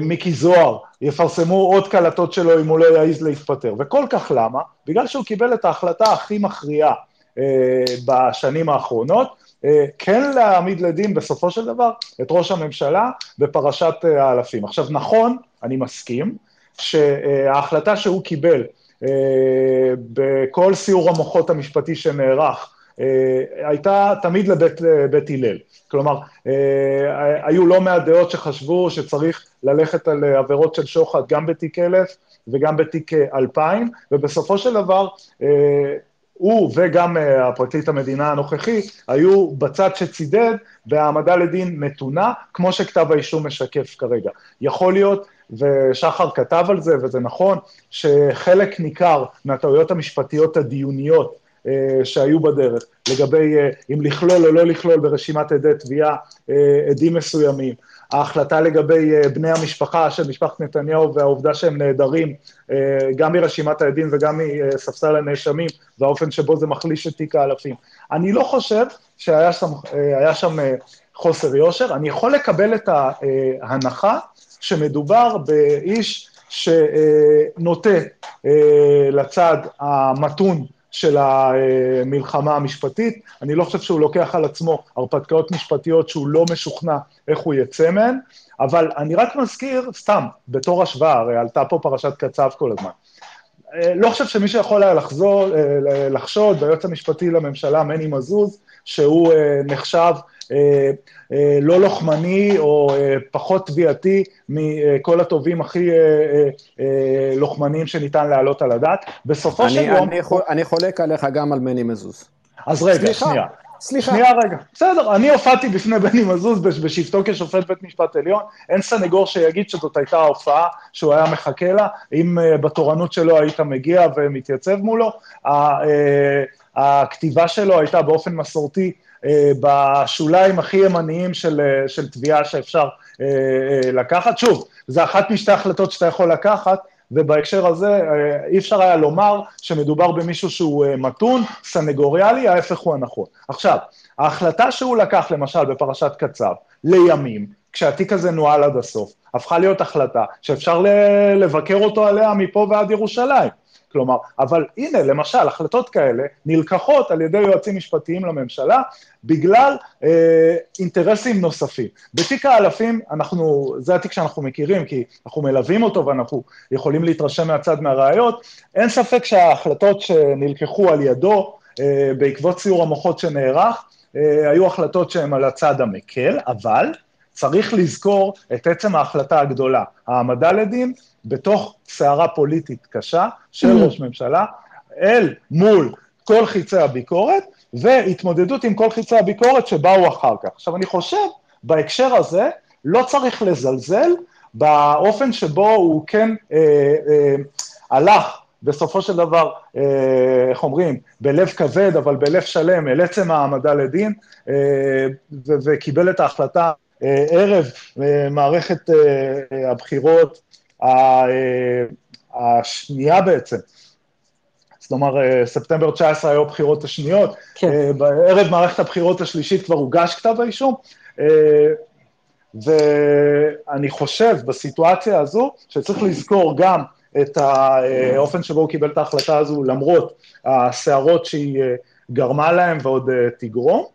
מיקי זוהר, יפרסמו עוד קלטות שלו אם הוא לא יעז להתפטר. וכל כך למה? בגלל שהוא קיבל את ההחלטה הכי מכריעה בשנים האחרונות, כן להעמיד לדין בסופו של דבר את ראש הממשלה בפרשת האלפים. עכשיו, נכון, אני מסכים, שההחלטה שהוא קיבל בכל סיור המוחות המשפטי שנערך, הייתה תמיד לבית הלל. כלומר, היו לא מעט דעות שחשבו שצריך ללכת על עבירות של שוחד גם בתיק אלף וגם בתיק אלפיים, ובסופו של דבר, הוא וגם הפרקליט המדינה הנוכחי היו בצד שצידד בהעמדה לדין נתונה, כמו שכתב האישום משקף כרגע. יכול להיות ושחר כתב על זה, וזה נכון, שחלק ניכר מהטעויות המשפטיות הדיוניות אה, שהיו בדרך, לגבי אה, אם לכלול או לא לכלול ברשימת עדי תביעה אה, עדים מסוימים, ההחלטה לגבי בני המשפחה של משפחת נתניהו והעובדה שהם נעדרים גם מרשימת העדים וגם מספסל הנאשמים והאופן שבו זה מחליש את תיק האלפים. אני לא חושב שהיה שם, שם חוסר יושר, אני יכול לקבל את ההנחה שמדובר באיש שנוטה אה, לצד המתון של המלחמה המשפטית. אני לא חושב שהוא לוקח על עצמו הרפתקאות משפטיות שהוא לא משוכנע איך הוא יצא מהן, אבל אני רק מזכיר, סתם, בתור השוואה, הרי עלתה פה פרשת קצב כל הזמן. אה, לא חושב שמישהו יכול היה לחזור, אה, לחשוד ביועץ המשפטי לממשלה, מני מזוז, שהוא נחשב אה, אה, לא לוחמני או אה, פחות תביעתי מכל הטובים הכי לוחמניים שניתן להעלות על הדעת. בסופו אני, של יום... אני, חול, אני חולק עליך גם על מני מזוז. אז רגע, סליחה, שנייה. סליחה. שנייה רגע. בסדר, אני הופעתי בפני בני מזוז בשבתו כשופט בית משפט עליון, אין סנגור שיגיד שזאת הייתה ההופעה שהוא היה מחכה לה, אם בתורנות שלו היית מגיע ומתייצב מולו, הכתיבה שלו הייתה באופן מסורתי אה, בשוליים הכי ימניים של, אה, של תביעה שאפשר אה, לקחת. שוב, זה אחת משתי החלטות שאתה יכול לקחת, ובהקשר הזה אי אפשר היה לומר שמדובר במישהו שהוא מתון, סנגוריאלי, ההפך הוא הנכון. עכשיו, ההחלטה שהוא לקח למשל בפרשת קצב, לימים, כשהתיק הזה נוהל עד הסוף, הפכה להיות החלטה שאפשר לבקר אותו עליה מפה ועד ירושלים. כלומר, אבל הנה, למשל, החלטות כאלה נלקחות על ידי יועצים משפטיים לממשלה בגלל אה, אינטרסים נוספים. בתיק האלפים, אנחנו, זה התיק שאנחנו מכירים, כי אנחנו מלווים אותו ואנחנו יכולים להתרשם מהצד מהראיות, אין ספק שההחלטות שנלקחו על ידו אה, בעקבות סיור המוחות שנערך, אה, היו החלטות שהן על הצד המקל, אבל צריך לזכור את עצם ההחלטה הגדולה, העמדה לדין בתוך סערה פוליטית קשה של mm. ראש ממשלה, אל מול כל חיצי הביקורת, והתמודדות עם כל חיצי הביקורת שבאו אחר כך. עכשיו, אני חושב, בהקשר הזה, לא צריך לזלזל באופן שבו הוא כן אה, אה, הלך בסופו של דבר, אה, איך אומרים, בלב כבד, אבל בלב שלם, אל עצם העמדה לדין, אה, וקיבל את ההחלטה אה, ערב אה, מערכת הבחירות השנייה בעצם. זאת אומרת, ספטמבר 19 היו הבחירות השניות, כן. בערב מערכת הבחירות השלישית כבר הוגש כתב האישום, ואני חושב בסיטואציה הזו שצריך לזכור גם את האופן שבו הוא קיבל את ההחלטה הזו, למרות הסערות שהיא גרמה להם ועוד תגרום.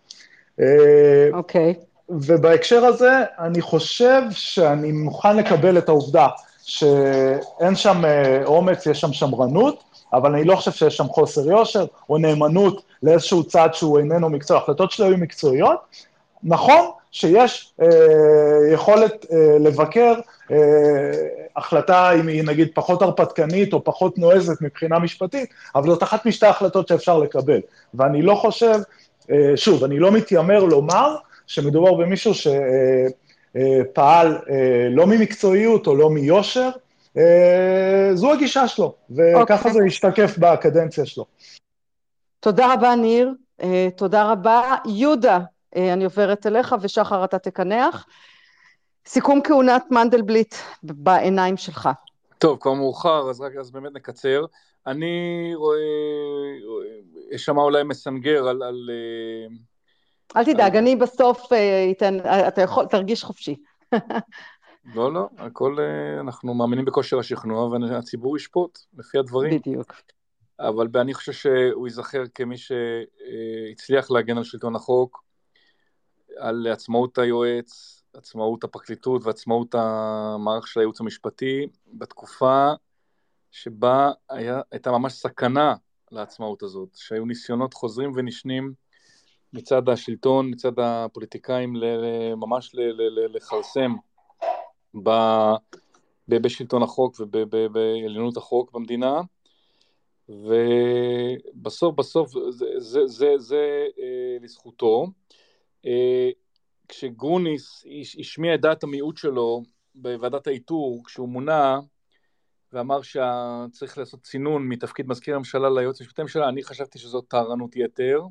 אוקיי. Okay. ובהקשר הזה, אני חושב שאני מוכן לקבל את העובדה שאין שם אה, אומץ, יש שם שמרנות, אבל אני לא חושב שיש שם חוסר יושר או נאמנות לאיזשהו צעד שהוא איננו מקצוע. ההחלטות שלו היו מקצועיות. נכון שיש אה, יכולת אה, לבקר אה, החלטה, אם היא נגיד פחות הרפתקנית או פחות נועזת מבחינה משפטית, אבל זאת אחת משתי ההחלטות שאפשר לקבל. ואני לא חושב, אה, שוב, אני לא מתיימר לומר שמדובר במישהו שפעל אה, לא ממקצועיות או לא מיושר, אה, זו הגישה שלו, וככה okay. זה ישתקף בקדנציה שלו. תודה רבה, ניר. תודה רבה. יהודה, אני עוברת אליך, ושחר, אתה תקנח. סיכום כהונת מנדלבליט בעיניים שלך. טוב, כבר מאוחר, אז רק אז באמת נקצר. אני רואה, יש שם אולי מסנגר על... על אל תדאג, אני בסוף אתן, אתה יכול, תרגיש חופשי. לא, לא, הכל, אנחנו מאמינים בכושר השכנוע והציבור ישפוט, לפי הדברים. בדיוק. אבל אני חושב שהוא ייזכר כמי שהצליח להגן על שלטון החוק, על עצמאות היועץ, עצמאות הפרקליטות ועצמאות המערך של הייעוץ המשפטי בתקופה שבה היה, הייתה ממש סכנה לעצמאות הזאת, שהיו ניסיונות חוזרים ונשנים מצד השלטון, מצד הפוליטיקאים, ממש לכרסם בשלטון החוק ובעליונות החוק במדינה, ובסוף בסוף זה, זה, זה, זה אה, לזכותו. אה, כשגרוניס השמיע את דעת המיעוט שלו בוועדת האיתור, כשהוא מונה ואמר שצריך לעשות צינון מתפקיד מזכיר הממשלה ליועץ המשפטי לממשלה, אני חשבתי שזאת טהרנות יתר.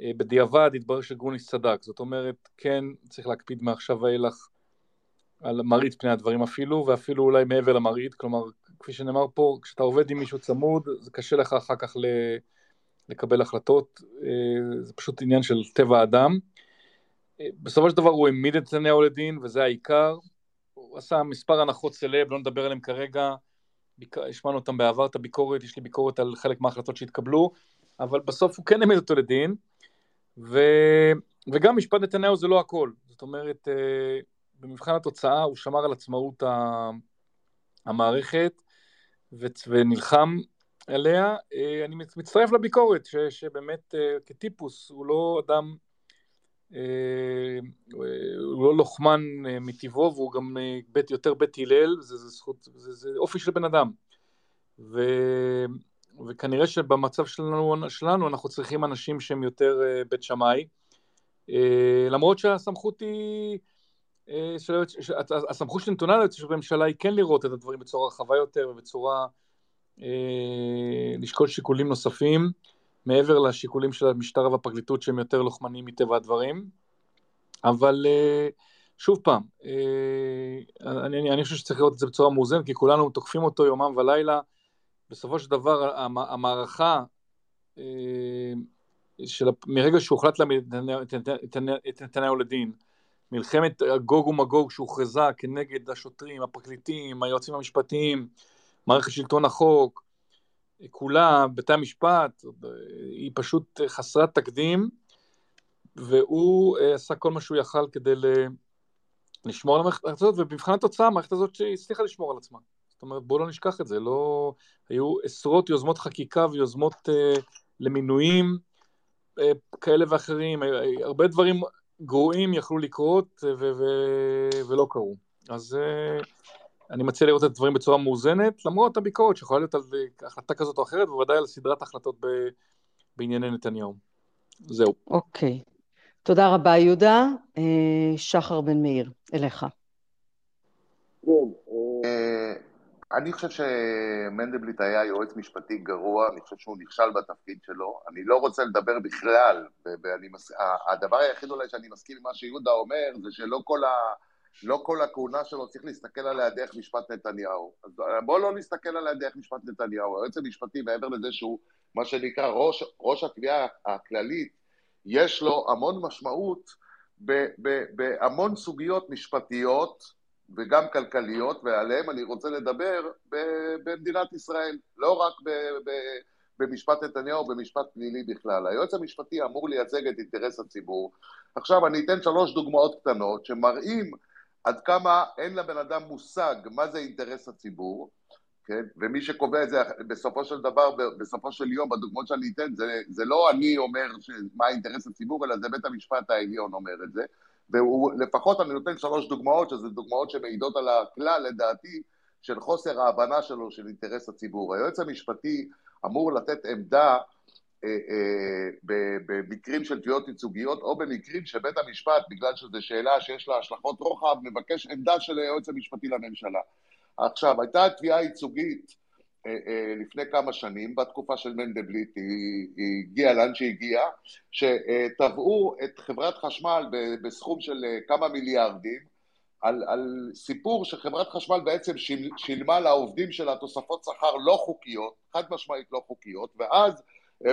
אה, בדיעבד התברר שגרוניס צדק, זאת אומרת, כן צריך להקפיד מעכשיו ואילך על מראית פני הדברים אפילו, ואפילו אולי מעבר למראית, כלומר, כפי שנאמר פה, כשאתה עובד עם מישהו צמוד, זה קשה לך אחר כך לקבל החלטות, אה, זה פשוט עניין של טבע האדם. בסופו של דבר הוא העמיד את נתניהו לדין, וזה העיקר. הוא עשה מספר הנחות סלב, לא נדבר עליהם כרגע, השמענו אותם בעבר, את הביקורת, יש לי ביקורת על חלק מההחלטות שהתקבלו, אבל בסוף הוא כן העמיד אותו לדין, ו... וגם משפט נתניהו זה לא הכל. זאת אומרת, אה, במבחן התוצאה הוא שמר על עצמאות המערכת ונלחם עליה. אה, אני מצטרף לביקורת, ש... שבאמת אה, כטיפוס הוא לא אדם הוא לא לוחמן מטבעו והוא גם בית, יותר בית הלל, זה, זה, זכות, זה, זה אופי של בן אדם. ו, וכנראה שבמצב שלנו, שלנו אנחנו צריכים אנשים שהם יותר בית שמאי, למרות שהסמכות היא, של, הסמכות שנתונה ליועץ של הממשלה היא כן לראות את הדברים בצורה רחבה יותר ובצורה, לשקול שיקולים נוספים. מעבר לשיקולים של המשטרה והפרקליטות שהם יותר לוחמניים מטבע הדברים. אבל אה, שוב פעם, אה, אני, אני חושב שצריך לראות את זה בצורה מאוזנת, כי כולנו תוקפים אותו יומם ולילה. בסופו של דבר המערכה אה, של, מרגע שהוחלט את נתניהו לדין, מלחמת גוג ומגוג שהוכרזה כנגד השוטרים, הפרקליטים, היועצים המשפטיים, מערכת שלטון החוק, כולה, בתי המשפט, היא פשוט חסרת תקדים, והוא אה, עשה כל מה שהוא יכל כדי לשמור על המערכת הזאת, ובמבחן התוצאה המערכת הזאת הצליחה לשמור על עצמה. זאת אומרת, בואו לא נשכח את זה, לא... היו עשרות יוזמות חקיקה ויוזמות uh, למינויים uh, כאלה ואחרים, הרבה דברים גרועים יכלו לקרות ו- ו- ולא קרו. אז uh, אני מציע לראות את הדברים בצורה מאוזנת, למרות הביקורת שיכולה להיות על החלטה כזאת או אחרת, ובוודאי על סדרת החלטות ב... בענייני נתניהו. זהו. אוקיי. Okay. תודה רבה, יהודה. אה, שחר בן מאיר, אליך. כן, אה, אני חושב שמנדלבליט היה יועץ משפטי גרוע, אני חושב שהוא נכשל בתפקיד שלו. אני לא רוצה לדבר בכלל, ואני מס... הדבר היחיד אולי שאני מסכים עם מה שיהודה אומר, זה שלא כל ה... לא כל הכהונה שלו צריך להסתכל עליה דרך משפט נתניהו. אז בואו לא נסתכל עליה דרך משפט נתניהו. היועץ המשפטי, מעבר לזה שהוא מה שנקרא ראש, ראש התביעה הכללית, יש לו המון משמעות בהמון סוגיות משפטיות וגם כלכליות, ועליהן אני רוצה לדבר במדינת ישראל, לא רק במשפט נתניהו ובמשפט פלילי בכלל. היועץ המשפטי אמור לייצג את אינטרס הציבור. עכשיו אני אתן שלוש דוגמאות קטנות שמראים עד כמה אין לבן אדם מושג מה זה אינטרס הציבור, כן? ומי שקובע את זה בסופו של דבר, בסופו של יום, בדוגמאות שאני אתן, זה, זה לא אני אומר מה אינטרס הציבור, אלא זה בית המשפט העליון אומר את זה. ולפחות אני נותן שלוש דוגמאות, שזה דוגמאות שמעידות על הכלל, לדעתי, של חוסר ההבנה שלו של אינטרס הציבור. היועץ המשפטי אמור לתת עמדה אה, אה, במקרים של תביעות ייצוגיות, או במקרים שבית המשפט, בגלל שזו שאלה שיש לה השלכות רוחב, מבקש עמדה של היועץ המשפטי לממשלה. עכשיו, הייתה תביעה ייצוגית לפני כמה שנים, בתקופה של מנדלבליט, היא, היא הגיעה לאן שהגיעה, שתבעו את חברת חשמל בסכום של כמה מיליארדים, על, על סיפור שחברת חשמל בעצם שילמה לעובדים שלה תוספות שכר לא חוקיות, חד משמעית לא חוקיות, ואז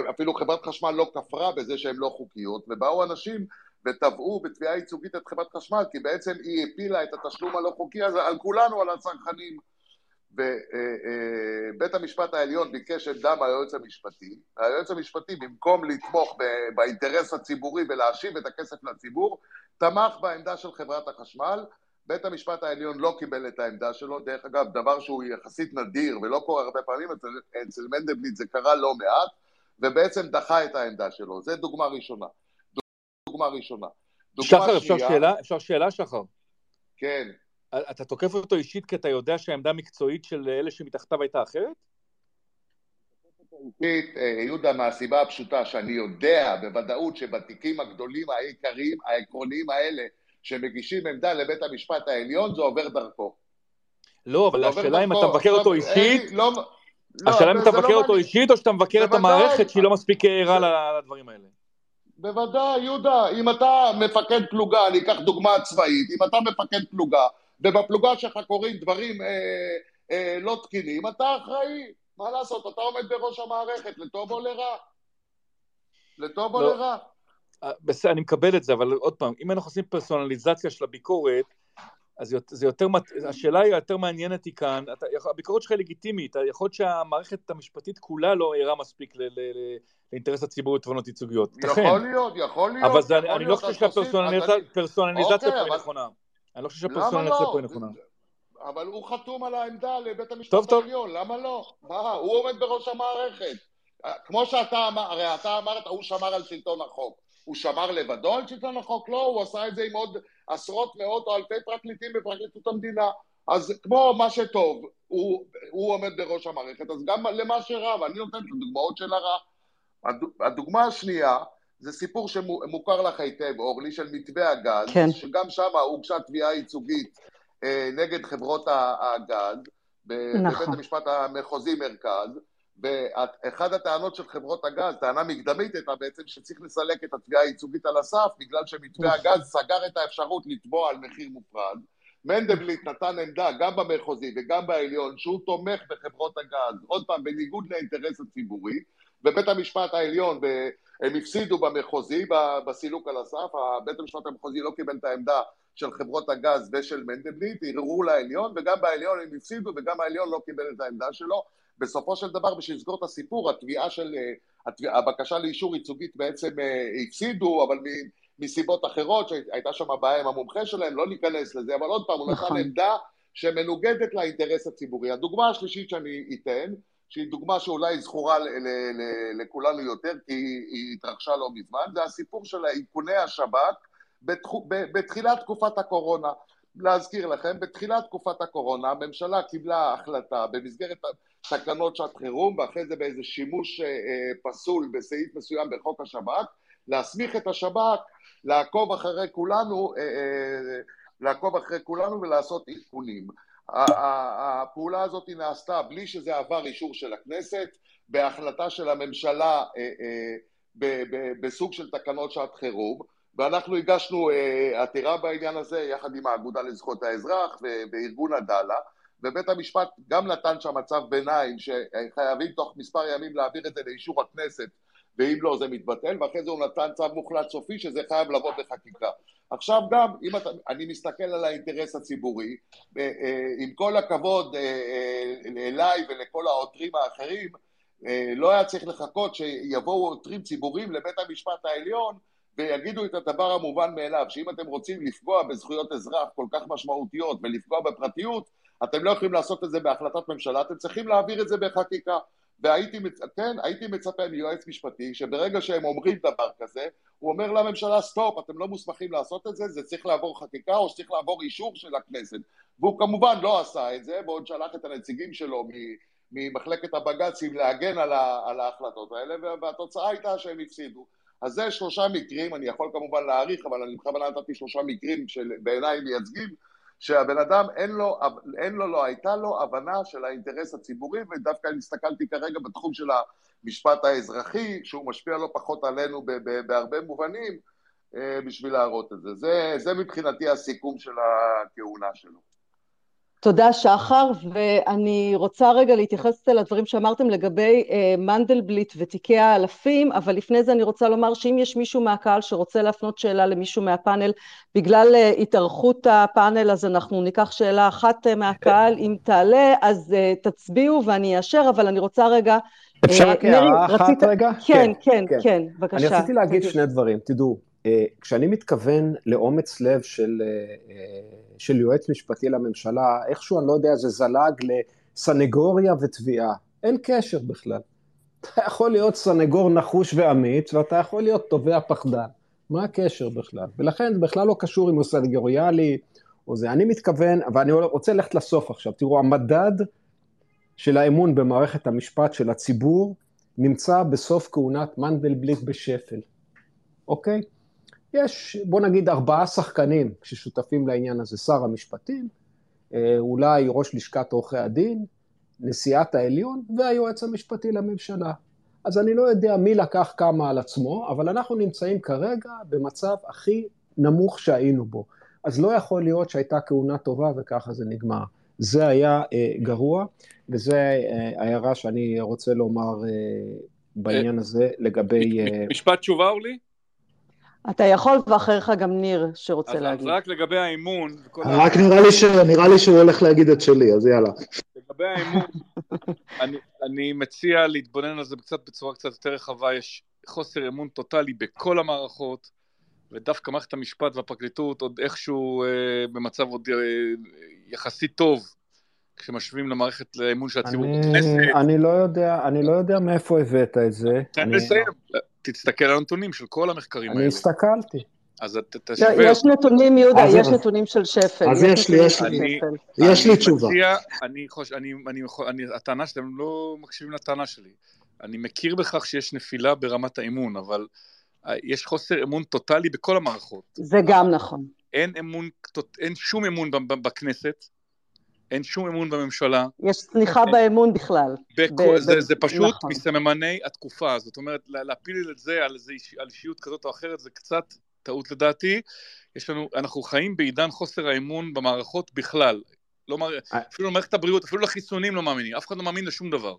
אפילו חברת חשמל לא כפרה בזה שהן לא חוקיות, ובאו אנשים ותבעו בתביעה ייצוגית את חברת חשמל, כי בעצם היא הפילה את התשלום הלא חוקי הזה על כולנו, על הצרכנים. ובית המשפט העליון ביקש את דם היועץ המשפטי, היועץ המשפטי במקום לתמוך באינטרס הציבורי ולהשיב את הכסף לציבור, תמך בעמדה של חברת החשמל, בית המשפט העליון לא קיבל את העמדה שלו, דרך אגב, דבר שהוא יחסית נדיר ולא קורה הרבה פעמים, אצל, אצל מנדלבליט זה קרה לא מעט, ובעצם דחה את העמדה שלו. זו דוגמה ראשונה. דוגמה ראשונה. דוגמה שחר, אפשר שאלה? אפשר שאלה, שחר? כן. אתה תוקף אותו אישית כי אתה יודע שהעמדה המקצועית של אלה שמתחתיו הייתה אחרת? אה, יהודה, מהסיבה הפשוטה שאני יודע בוודאות שבתיקים הגדולים, העיקריים, העקרוניים האלה, שמגישים עמדה לבית המשפט העליון, זה עובר דרכו. לא, אבל השאלה אם אתה מבקר אותו אישית, לא, לא, השאלה אם אתה מבקר לא אותו אישית, או שאתה מבקר את המערכת שהיא לא מספיק ערה לדברים האלה. בוודאי, יהודה, אם אתה מפקד פלוגה, אני אקח דוגמה צבאית, אם אתה מפקד פלוגה, ובפלוגה שלך קורים דברים אה, אה, לא תקינים, אתה אחראי, מה לעשות, אתה עומד בראש המערכת, לטוב או לרע. לטוב או לא. לרע. אה, בסדר, אני מקבל את זה, אבל עוד פעם, אם אנחנו עושים פרסונליזציה של הביקורת, אז זה יותר, השאלה היא היותר מעניינת היא כאן, אתה, הביקורת שלך היא לגיטימית, יכול להיות שהמערכת המשפטית כולה לא ערה מספיק ל, ל, ל, לאינטרס הציבורי לתובנות ייצוגיות. יכול להיות, יכול להיות. אבל זה, אני לא חושב שהפרסונליזציה פה היא נכונה. אני לא חושב שהפרסונליזציה פה היא נכונה. אבל הוא חתום על העמדה לבית המשפט העליון, למה לא? מה, הוא עומד בראש המערכת. כמו שאתה אמר, הרי אתה אמרת, הוא שמר על שלטון החוק. הוא שמר לבדו על שלטון החוק? לא, הוא עשה את זה עם עוד עשרות, מאות או אלפי פרקליטים בפרקליטות המדינה. אז כמו מה שטוב, הוא, הוא עומד בראש המערכת, אז גם למה שרע, ואני נותן את הדוגמאות של הרע. הדוגמה השנייה, זה סיפור שמוכר לך היטב, אורלי, של מתווה הגז, כן. שגם שם הוגשה תביעה ייצוגית אה, נגד חברות הגז, נכון. בבית המשפט המחוזי מרכז, ואחד הטענות של חברות הגז, טענה מקדמית הייתה בעצם שצריך לסלק את התביעה הייצוגית על הסף בגלל שמתווה נכון. הגז סגר את האפשרות לתבוע על מחיר מופרד. מנדלבליט נתן עמדה גם במחוזי וגם בעליון שהוא תומך בחברות הגז, עוד פעם בניגוד לאינטרס הציבורי, ובית המשפט העליון, הם הפסידו במחוזי בסילוק על הסף, בית המשפט המחוזי לא קיבל את העמדה של חברות הגז ושל מנדלבליט, ערערו לעליון וגם בעליון הם הפסידו וגם העליון לא קיבל את העמדה שלו בסופו של דבר, בשביל לסגור את הסיפור, התביעה של, אה, התביעה, הבקשה לאישור ייצוגית בעצם אה, הפסידו, אבל מסיבות אחרות, שהייתה שם בעיה עם המומחה שלהם, לא ניכנס לזה, אבל עוד פעם, הוא נתן נכון. עמדה שמנוגדת לאינטרס הציבורי. הדוגמה השלישית שאני אתן, שהיא דוגמה שאולי זכורה לכולנו יותר, כי היא התרחשה לא מזמן, זה הסיפור של איכוני השב"כ בתחילת תקופת הקורונה. להזכיר לכם, בתחילת תקופת הקורונה הממשלה קיבלה החלטה במסגרת תקנות שעת חירום ואחרי זה באיזה שימוש אה, אה, פסול בסעיף מסוים בחוק השב"כ, להסמיך את השב"כ לעקוב אחרי כולנו, אה, לעקוב אחרי כולנו ולעשות עדכונים. הפעולה הזאת נעשתה בלי שזה עבר אישור של הכנסת, בהחלטה של הממשלה בסוג של תקנות שעת חירום, ואנחנו הגשנו עתירה בעניין הזה יחד עם האגודה לזכויות האזרח וארגון עדאלה ובית המשפט גם נתן שם מצב ביניים שחייבים תוך מספר ימים להעביר את זה לאישור הכנסת ואם לא זה מתבטל ואחרי זה הוא נתן צו מוחלט סופי שזה חייב לבוא בחקיקה. עכשיו גם, אם אתה, אני מסתכל על האינטרס הציבורי, אה, אה, עם כל הכבוד אה, אליי ולכל העותרים האחרים, לא היה צריך לחכות שיבואו עותרים ציבוריים לבית המשפט העליון ויגידו את הדבר המובן מאליו, שאם אתם רוצים לפגוע בזכויות אזרח כל כך משמעותיות ולפגוע בפרטיות, אתם לא יכולים לעשות את זה בהחלטת ממשלה, אתם צריכים להעביר את זה בחקיקה. והייתי, כן, הייתי מצפה מיועץ משפטי שברגע שהם אומרים דבר כזה, הוא אומר לממשלה סטופ, אתם לא מוסמכים לעשות את זה, זה צריך לעבור חקיקה או שצריך לעבור אישור של הכנסת. והוא כמובן לא עשה את זה, בעוד שלח את הנציגים שלו ממחלקת הבג"צים להגן על, על ההחלטות האלה, והתוצאה הייתה שהם הפסידו. אז זה שלושה מקרים, אני יכול כמובן להעריך, אבל אני בכוונה נתתי שלושה מקרים שבעיניי מייצגים, שהבן אדם אין לו, אין לו, לא הייתה לו הבנה של האינטרס הציבורי, ודווקא אני הסתכלתי כרגע בתחום של המשפט האזרחי, שהוא משפיע לא פחות עלינו בהרבה מובנים, אה, בשביל להראות את זה. זה. זה מבחינתי הסיכום של הכהונה שלו. תודה שחר, ואני רוצה רגע להתייחס לדברים שאמרתם לגבי אה, מנדלבליט ותיקי האלפים, אבל לפני זה אני רוצה לומר שאם יש מישהו מהקהל שרוצה להפנות שאלה למישהו מהפאנל, בגלל אה, התארכות הפאנל אז אנחנו ניקח שאלה אחת אה, מהקהל, אם תעלה אז אה, תצביעו ואני אאשר, אבל אני רוצה רגע... אפשר רק אה, הערה אחת רצית... רגע? כן, כן, כן, כן, בבקשה. אני רציתי להגיד. שני דברים, תדעו, אה, כשאני מתכוון לאומץ לב של, אה, אה, של יועץ משפטי לממשלה, איכשהו, אני לא יודע, זה זלג לסנגוריה ותביעה. אין קשר בכלל. אתה יכול להיות סנגור נחוש ואמיץ, ואתה יכול להיות תובע פחדן. מה הקשר בכלל? ולכן זה בכלל לא קשור אם הוא סנגוריאלי או זה. אני מתכוון, ואני רוצה ללכת לסוף עכשיו. תראו, המדד של האמון במערכת המשפט של הציבור נמצא בסוף כהונת מנדלבליט בשפל, אוקיי? יש, בוא נגיד, ארבעה שחקנים ששותפים לעניין הזה, שר המשפטים, אה, אולי ראש לשכת עורכי הדין, נשיאת העליון והיועץ המשפטי לממשלה. אז אני לא יודע מי לקח כמה על עצמו, אבל אנחנו נמצאים כרגע במצב הכי נמוך שהיינו בו. אז לא יכול להיות שהייתה כהונה טובה וככה זה נגמר. זה היה אה, גרוע, וזו אה, ההערה שאני רוצה לומר אה, בעניין הזה לגבי... אה... משפט תשובה, אורלי? אתה יכול, ואחריך גם ניר שרוצה אז להגיד. אז רק לגבי האמון... רק נראה לי, ש... נראה לי שהוא הולך להגיד את שלי, אז יאללה. לגבי האמון, אני, אני מציע להתבונן על זה קצת בצורה קצת יותר רחבה, יש חוסר אמון טוטאלי בכל המערכות, ודווקא מערכת המשפט והפרקליטות עוד איכשהו אה, במצב עוד אה, יחסית טוב, כשמשווים למערכת לאמון של הציבור בכנסת. אני לא יודע, אני לא יודע מאיפה הבאת את זה. תן לי לסיים. תסתכל על הנתונים של כל המחקרים אני האלה. אני הסתכלתי. אז תשווה. יש נתונים, יהודה, יש נתונים של שפל. אז יש לי, יש לי, יש לי תשובה. אני חושב, אני, אני, הטענה שאתם לא מקשיבים לטענה שלי. אני מכיר בכך שיש נפילה ברמת האמון, אבל אה, יש חוסר אמון טוטאלי בכל המערכות. זה גם נכון. אין אמון, אין שום אמון בכנסת, אין שום אמון בממשלה. יש צניחה באמון בכלל. ב- זה, זה פשוט נכון. מסממני התקופה, זאת אומרת, להפיל את זה על, איש, על אישיות כזאת או אחרת זה קצת טעות לדעתי. יש לנו, אנחנו חיים בעידן חוסר האמון במערכות בכלל. לא, אה. אפילו למערכת הבריאות, אפילו לחיסונים לא מאמינים, אף אחד לא מאמין לשום דבר.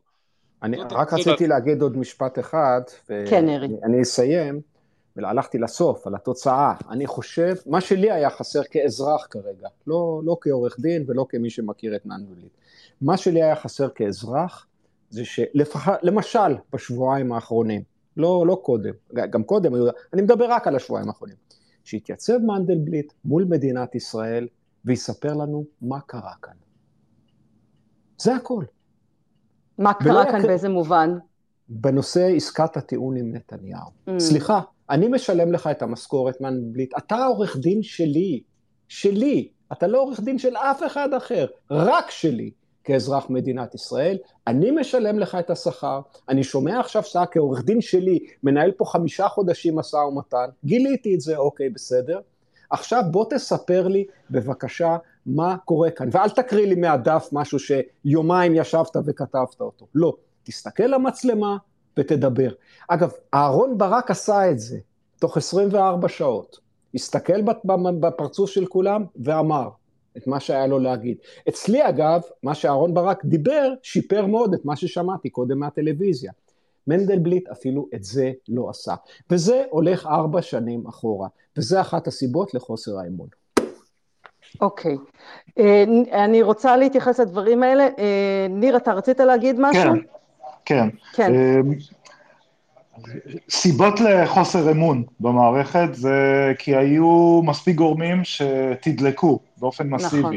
אני רק רציתי להגיד עוד משפט אחד, כן, ואני אסיים. והלכתי לסוף, על התוצאה. אני חושב, מה שלי היה חסר כאזרח כרגע, לא, לא כעורך דין ולא כמי שמכיר את ננדולית, מה שלי היה חסר כאזרח, זה שלמשל בשבועיים האחרונים, לא, לא קודם, גם קודם, אני מדבר רק על השבועיים האחרונים, שיתייצב מנדלבליט מול מדינת ישראל ויספר לנו מה קרה כאן. זה הכל. מה קרה כאן, יקר... באיזה מובן? בנושא עסקת הטיעון עם נתניהו. Mm. סליחה, אני משלם לך את המשכורת מנדלבליט, אתה העורך דין שלי, שלי, אתה לא עורך דין של אף אחד אחר, רק שלי. כאזרח מדינת ישראל, אני משלם לך את השכר, אני שומע עכשיו שאתה כעורך דין שלי מנהל פה חמישה חודשים משא ומתן, גיליתי את זה, אוקיי, בסדר. עכשיו בוא תספר לי בבקשה מה קורה כאן, ואל תקריא לי מהדף משהו שיומיים ישבת וכתבת אותו, לא, תסתכל למצלמה, ותדבר. אגב, אהרון ברק עשה את זה תוך 24 שעות. הסתכל בפרצוף של כולם ואמר את מה שהיה לו להגיד. אצלי אגב, מה שאהרון ברק דיבר, שיפר מאוד את מה ששמעתי קודם מהטלוויזיה. מנדלבליט אפילו את זה לא עשה. וזה הולך ארבע שנים אחורה, וזה אחת הסיבות לחוסר האמון. אוקיי, okay. אה, אני רוצה להתייחס לדברים האלה. אה, ניר, אתה רצית להגיד משהו? כן. כן. כן. אמ, סיבות לחוסר אמון במערכת זה כי היו מספיק גורמים שתדלקו באופן מסיבי נכון.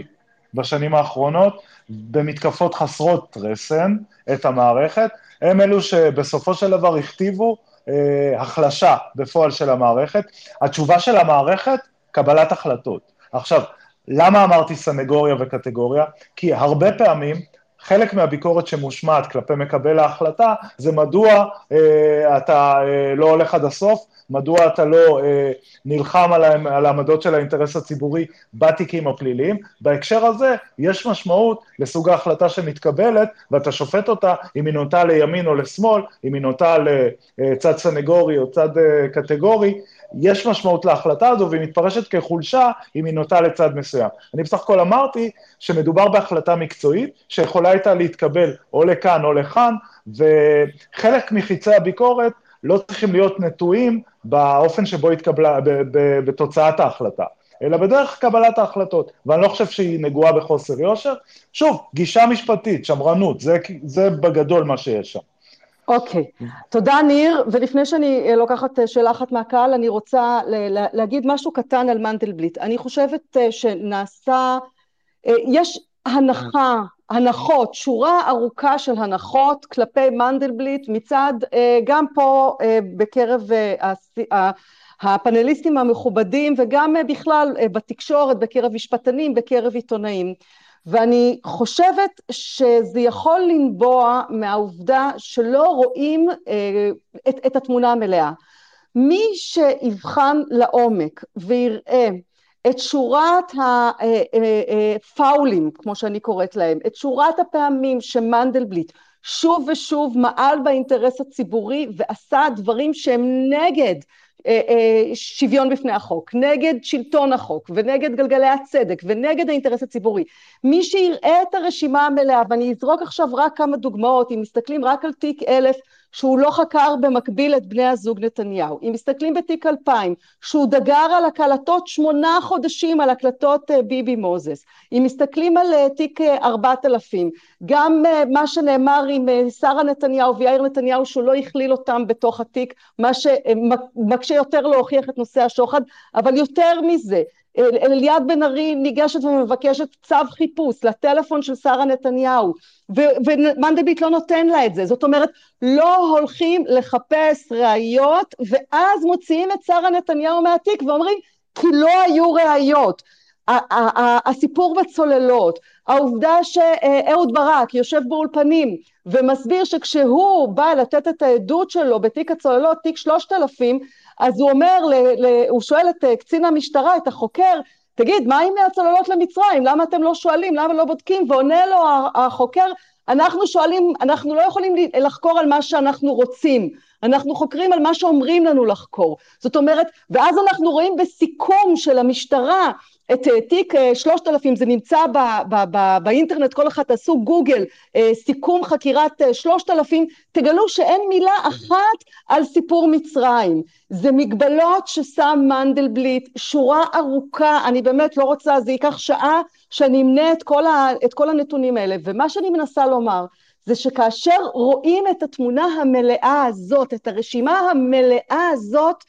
בשנים האחרונות במתקפות חסרות רסן את המערכת, הם אלו שבסופו של דבר הכתיבו אה, החלשה בפועל של המערכת. התשובה של המערכת, קבלת החלטות. עכשיו, למה אמרתי סנגוריה וקטגוריה? כי הרבה פעמים חלק מהביקורת שמושמעת כלפי מקבל ההחלטה זה מדוע אה, אתה אה, לא הולך עד הסוף, מדוע אתה לא אה, נלחם על, על העמדות של האינטרס הציבורי בתיקים הפליליים. בהקשר הזה יש משמעות לסוג ההחלטה שמתקבלת ואתה שופט אותה אם היא נוטה לימין או לשמאל, אם היא נוטה לצד סנגורי או צד אה, קטגורי, יש משמעות להחלטה הזו והיא מתפרשת כחולשה אם היא נוטה לצד מסוים. אני בסך הכל אמרתי שמדובר בהחלטה מקצועית שיכולה הייתה להתקבל או לכאן או לכאן, וחלק מחיצי הביקורת לא צריכים להיות נטועים באופן שבו התקבלה, בתוצאת ההחלטה. אלא בדרך קבלת ההחלטות, ואני לא חושב שהיא נגועה בחוסר יושר. שוב, גישה משפטית, שמרנות, זה, זה בגדול מה שיש שם. אוקיי, okay. תודה ניר, ולפני שאני אה, לוקחת אה, שאלה אחת מהקהל, אני רוצה להגיד משהו קטן על מנדלבליט. אני חושבת אה, שנעשה, יש הנחה, הנחות, שורה ארוכה של הנחות כלפי מנדלבליט מצד, גם פה בקרב הפאנליסטים המכובדים וגם בכלל בתקשורת, בקרב משפטנים, בקרב עיתונאים. ואני חושבת שזה יכול לנבוע מהעובדה שלא רואים אה, את, את התמונה המלאה. מי שיבחן לעומק ויראה את שורת הפאולים, אה, אה, כמו שאני קוראת להם, את שורת הפעמים שמנדלבליט שוב ושוב מעל באינטרס הציבורי ועשה דברים שהם נגד אה, אה, שוויון בפני החוק, נגד שלטון החוק ונגד גלגלי הצדק ונגד האינטרס הציבורי. מי שיראה את הרשימה המלאה, ואני אזרוק עכשיו רק כמה דוגמאות, אם מסתכלים רק על תיק אלף שהוא לא חקר במקביל את בני הזוג נתניהו, אם מסתכלים בתיק 2000 שהוא דגר על הקלטות שמונה חודשים על הקלטות אה, ביבי מוזס, אם מסתכלים על אה, תיק 4000, אה, גם מה שנאמר עם שרה נתניהו ויאיר נתניהו שהוא לא הכליל אותם בתוך התיק, מה שמקשה יותר להוכיח את נושא השוחד, אבל יותר מזה, אליעד בן ארי ניגשת ומבקשת צו חיפוש לטלפון של שרה נתניהו ומנדלבליט לא נותן לה את זה, זאת אומרת לא הולכים לחפש ראיות ואז מוציאים את שרה נתניהו מהתיק ואומרים כי לא היו ראיות. הסיפור בצוללות, העובדה שאהוד ברק יושב באולפנים ומסביר שכשהוא בא לתת את העדות שלו בתיק הצוללות, תיק שלושת אלפים, אז הוא אומר, הוא שואל את אה, קצין המשטרה, את החוקר, תגיד, מה עם הצוללות למצרים? למה אתם לא שואלים? למה לא בודקים? ועונה לו החוקר, אנחנו שואלים, אנחנו לא יכולים לחקור על מה שאנחנו רוצים, אנחנו חוקרים על מה שאומרים לנו לחקור. זאת אומרת, ואז אנחנו רואים בסיכום של המשטרה את אה, תיק אה, שלושת אלפים, זה נמצא ב, ב, ב, באינטרנט, כל אחד תעשו גוגל, אה, סיכום חקירת שלושת אלפים, תגלו שאין מילה אחת על סיפור מצרים. זה מגבלות ששם מנדלבליט, שורה ארוכה, אני באמת לא רוצה, זה ייקח שעה שאני אמנה את כל, ה, את כל הנתונים האלה, ומה שאני מנסה לומר, זה שכאשר רואים את התמונה המלאה הזאת, את הרשימה המלאה הזאת,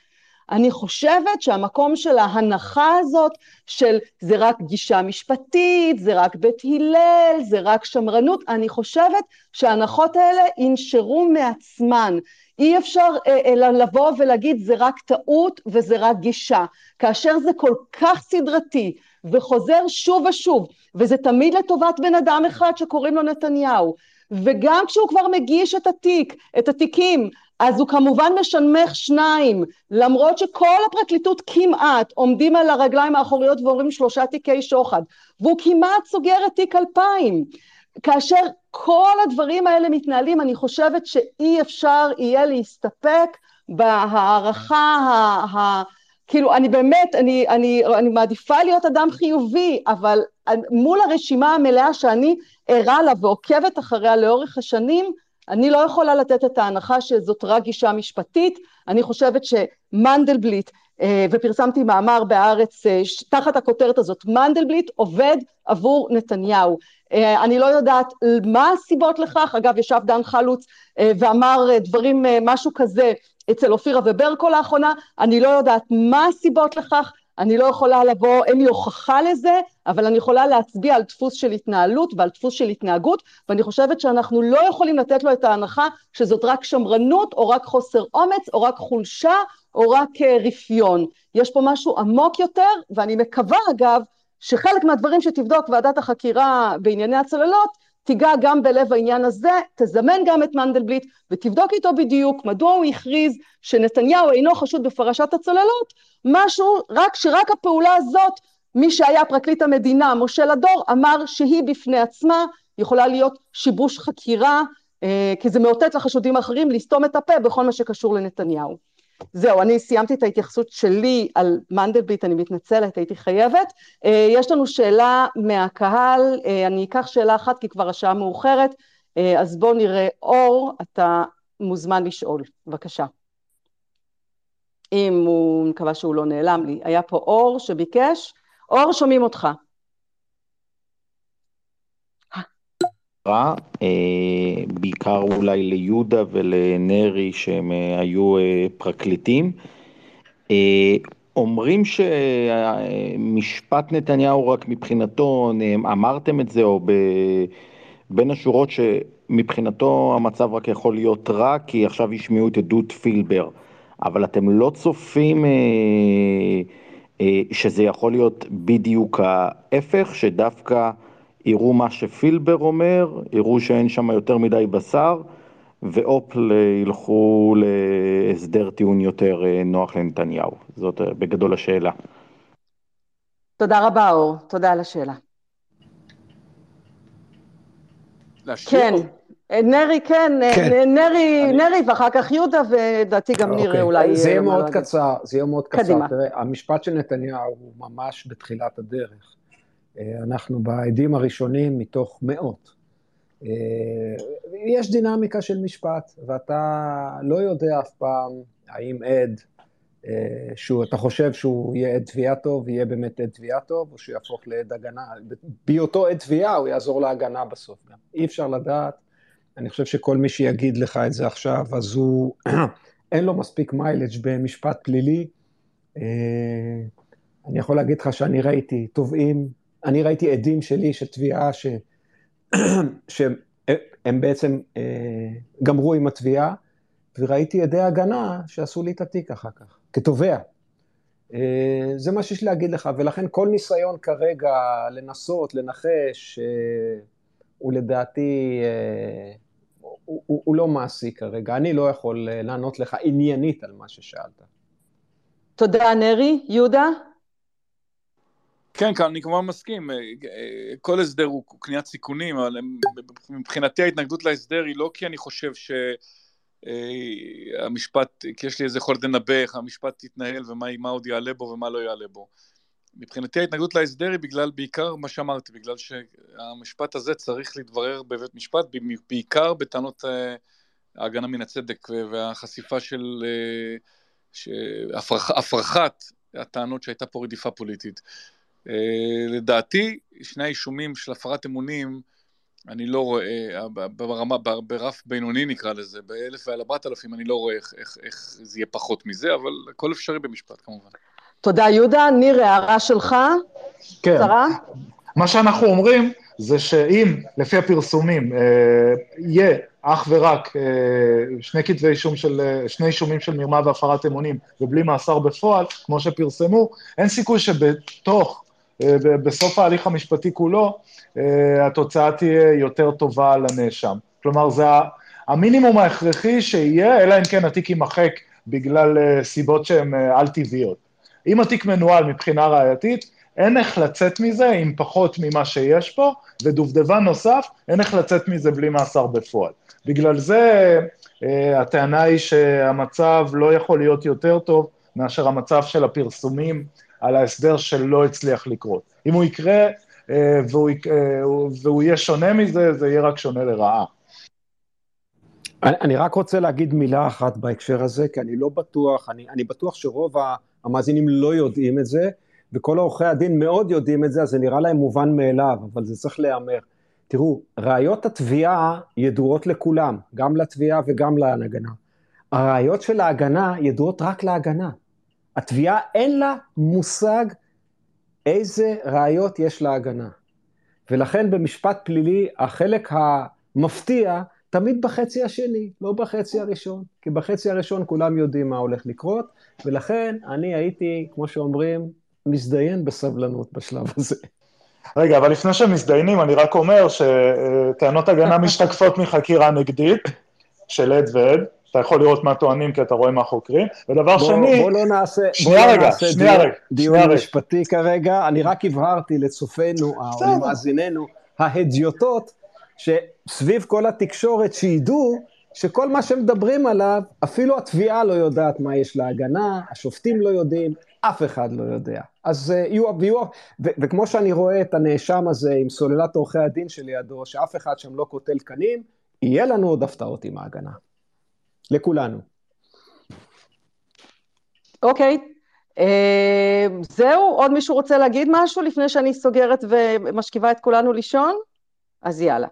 אני חושבת שהמקום של ההנחה הזאת של זה רק גישה משפטית, זה רק בית הלל, זה רק שמרנות, אני חושבת שההנחות האלה ינשרו מעצמן. אי אפשר אה, אה, לבוא ולהגיד זה רק טעות וזה רק גישה. כאשר זה כל כך סדרתי וחוזר שוב ושוב, וזה תמיד לטובת בן אדם אחד שקוראים לו נתניהו, וגם כשהוא כבר מגיש את התיק, את התיקים, אז הוא כמובן משנמך שניים, למרות שכל הפרקליטות כמעט עומדים על הרגליים האחוריות ואומרים שלושה תיקי שוחד, והוא כמעט סוגר את תיק אלפיים. כאשר כל הדברים האלה מתנהלים, אני חושבת שאי אפשר יהיה להסתפק בהערכה ה... ה כאילו, אני באמת, אני, אני, אני מעדיפה להיות אדם חיובי, אבל מול הרשימה המלאה שאני ערה לה ועוקבת אחריה לאורך השנים, אני לא יכולה לתת את ההנחה שזאת רק גישה משפטית, אני חושבת שמנדלבליט ופרסמתי מאמר בהארץ תחת הכותרת הזאת, מנדלבליט עובד עבור נתניהו. אני לא יודעת מה הסיבות לכך, אגב ישב דן חלוץ ואמר דברים, משהו כזה אצל אופירה וברקו לאחרונה, אני לא יודעת מה הסיבות לכך, אני לא יכולה לבוא, אין לי הוכחה לזה, אבל אני יכולה להצביע על דפוס של התנהלות ועל דפוס של התנהגות, ואני חושבת שאנחנו לא יכולים לתת לו את ההנחה שזאת רק שמרנות, או רק חוסר אומץ, או רק חולשה, או רק רפיון. יש פה משהו עמוק יותר, ואני מקווה אגב, שחלק מהדברים שתבדוק ועדת החקירה בענייני הצוללות, תיגע גם בלב העניין הזה, תזמן גם את מנדלבליט ותבדוק איתו בדיוק מדוע הוא הכריז שנתניהו אינו חשוד בפרשת הצוללות, משהו, רק שרק הפעולה הזאת, מי שהיה פרקליט המדינה, משה לדור, אמר שהיא בפני עצמה יכולה להיות שיבוש חקירה, כי זה מאותת לחשודים האחרים לסתום את הפה בכל מה שקשור לנתניהו. זהו, אני סיימתי את ההתייחסות שלי על מנדלבליט, אני מתנצלת, הייתי חייבת. יש לנו שאלה מהקהל, אני אקח שאלה אחת כי כבר השעה מאוחרת, אז בואו נראה, אור, אתה מוזמן לשאול, בבקשה. אם הוא, מקווה שהוא לא נעלם לי, היה פה אור שביקש, אור שומעים אותך. אה, בעיקר אולי ליהודה ולנרי שהם היו פרקליטים. אומרים שמשפט נתניהו רק מבחינתו, אמרתם את זה או בין השורות שמבחינתו המצב רק יכול להיות רע כי עכשיו ישמעו את עדות פילבר, אבל אתם לא צופים שזה יכול להיות בדיוק ההפך, שדווקא יראו מה שפילבר אומר, יראו שאין שם יותר מדי בשר, ואופ ילכו להסדר טיעון יותר נוח לנתניהו. זאת בגדול השאלה. תודה רבה אור, תודה על השאלה. כן, נרי, כן, נרי, נרי ואחר כך יהודה ודעתי גם ניר אולי. זה יהיה מאוד קצר, זה יהיה מאוד קצר. תראה, המשפט של נתניהו הוא ממש בתחילת הדרך. אנחנו בעדים הראשונים מתוך מאות. יש דינמיקה של משפט, ואתה לא יודע אף פעם האם עד, שאתה חושב שהוא יהיה עד תביעה טוב, יהיה באמת עד תביעה טוב, או שהוא יהפוך לעד הגנה. בהיותו עד תביעה, הוא יעזור להגנה בסוף גם. אי אפשר לדעת. אני חושב שכל מי שיגיד לך את זה עכשיו, אז הוא, אין לו מספיק מיילג' במשפט פלילי. אני יכול להגיד לך שאני ראיתי תובעים, אני ראיתי עדים שלי של תביעה ש... שהם בעצם גמרו עם התביעה, וראיתי עדי הגנה שעשו לי את התיק אחר כך, כתובע. זה מה שיש להגיד לך, ולכן כל ניסיון כרגע לנסות, לנחש, הוא לדעתי, הוא, הוא, הוא לא מעשי כרגע. אני לא יכול לענות לך עניינית על מה ששאלת. תודה, נרי. יהודה? כן, כאן אני כמובן מסכים, כל הסדר הוא קניית סיכונים, אבל מבחינתי ההתנגדות להסדר היא לא כי אני חושב שהמשפט, כי יש לי איזה יכולת לנבא איך המשפט יתנהל ומה עוד יעלה בו ומה לא יעלה בו. מבחינתי ההתנגדות להסדר היא בגלל, בעיקר מה שאמרתי, בגלל שהמשפט הזה צריך להתברר בבית משפט, בעיקר בטענות ההגנה מן הצדק והחשיפה של הפרחת הטענות שהייתה פה רדיפה פוליטית. לדעתי, שני האישומים של הפרת אמונים, אני לא רואה, ברמה, ברף בינוני נקרא לזה, באלף ועל ארבעת אלפים, אני לא רואה איך, איך, איך זה יהיה פחות מזה, אבל הכל אפשרי במשפט כמובן. תודה יהודה, ניר, הערה שלך? כן. שרה? מה שאנחנו אומרים זה שאם, לפי הפרסומים, יהיה אך ורק שני כתבי אישום של, שני אישומים של מרמה והפרת אמונים, ובלי מאסר בפועל, כמו שפרסמו, אין סיכוי שבתוך בסוף ההליך המשפטי כולו, התוצאה תהיה יותר טובה לנאשם. כלומר, זה המינימום ההכרחי שיהיה, אלא אם כן התיק יימחק בגלל סיבות שהן על-טבעיות. אם התיק מנוהל מבחינה ראייתית, אין איך לצאת מזה עם פחות ממה שיש פה, ודובדבן נוסף, אין איך לצאת מזה בלי מאסר בפועל. בגלל זה הטענה היא שהמצב לא יכול להיות יותר טוב מאשר המצב של הפרסומים על ההסדר שלא הצליח לקרות. אם הוא יקרה והוא, והוא יהיה שונה מזה, זה יהיה רק שונה לרעה. אני רק רוצה להגיד מילה אחת בהקשר הזה, כי אני לא בטוח, אני, אני בטוח שרוב המאזינים לא יודעים את זה, וכל עורכי הדין מאוד יודעים את זה, אז זה נראה להם מובן מאליו, אבל זה צריך להיאמר. תראו, ראיות התביעה ידועות לכולם, גם לתביעה וגם להגנה. הראיות של ההגנה ידועות רק להגנה. התביעה אין לה מושג איזה ראיות יש להגנה. ולכן במשפט פלילי החלק המפתיע תמיד בחצי השני, לא בחצי הראשון, כי בחצי הראשון כולם יודעים מה הולך לקרות, ולכן אני הייתי, כמו שאומרים, מזדיין בסבלנות בשלב הזה. רגע, אבל לפני שמזדיינים, אני רק אומר שטענות הגנה משתקפות מחקירה נגדית של עד ועד, אתה יכול לראות מה טוענים כי אתה רואה מה חוקרים, ודבר בוא, שני... בוא לא נעשה, שנייה בוא רגע, לא נעשה שנייה דיון, רגע, דיון שנייה משפטי רגע. כרגע, אני רק הבהרתי לצופינו, או למאזיננו, ההדיוטות, שסביב כל התקשורת שידעו שכל מה שמדברים עליו, אפילו התביעה לא יודעת מה יש להגנה, השופטים לא יודעים, אף אחד לא יודע. אז uh, יהיו, יהיו, וכמו שאני רואה את הנאשם הזה עם סוללת עורכי הדין שלידו, שאף אחד שם לא קוטל קנים, יהיה לנו עוד הפתעות עם ההגנה. לכולנו. אוקיי, okay. uh, זהו, עוד מישהו רוצה להגיד משהו לפני שאני סוגרת ומשכיבה את כולנו לישון? אז יאללה.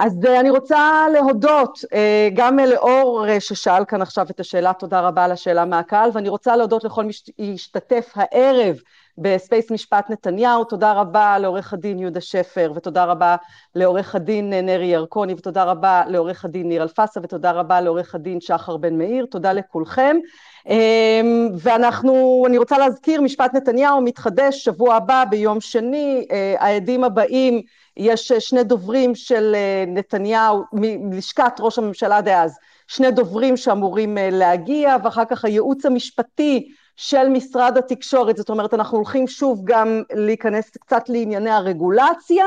אז אה, אני רוצה להודות אה, גם לאור אה, ששאל כאן עכשיו את השאלה, תודה רבה על השאלה מהקהל, ואני רוצה להודות לכל מי שהשתתף הערב בספייס משפט נתניהו, תודה רבה לעורך הדין יהודה שפר, ותודה רבה לעורך הדין נרי ירקוני, ותודה רבה לעורך הדין ניר אלפסה, ותודה רבה לעורך הדין שחר בן מאיר, תודה לכולכם. ואנחנו, אני רוצה להזכיר, משפט נתניהו מתחדש שבוע הבא ביום שני, העדים הבאים, יש שני דוברים של נתניהו, מלשכת ראש הממשלה דאז, שני דוברים שאמורים להגיע, ואחר כך הייעוץ המשפטי של משרד התקשורת, זאת אומרת אנחנו הולכים שוב גם להיכנס קצת לענייני הרגולציה,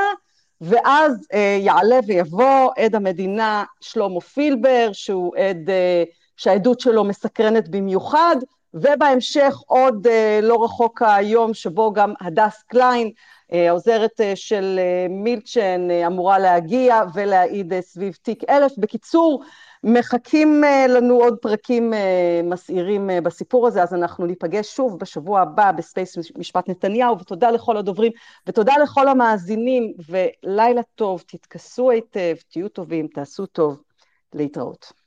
ואז אה, יעלה ויבוא עד המדינה שלמה פילבר, שהוא עד, אה, שהעדות שלו מסקרנת במיוחד, ובהמשך עוד אה, לא רחוק היום שבו גם הדס קליין, אה, העוזרת אה, של אה, מילצ'ן, אה, אמורה להגיע ולהעיד אה, סביב תיק אלף. בקיצור, מחכים אה, לנו עוד פרקים אה, מסעירים אה, בסיפור הזה, אז אנחנו ניפגש שוב בשבוע הבא בספייס משפט נתניהו, ותודה לכל הדוברים, ותודה לכל המאזינים, ולילה טוב, תתכסו היטב, תהיו טובים, תעשו טוב, להתראות.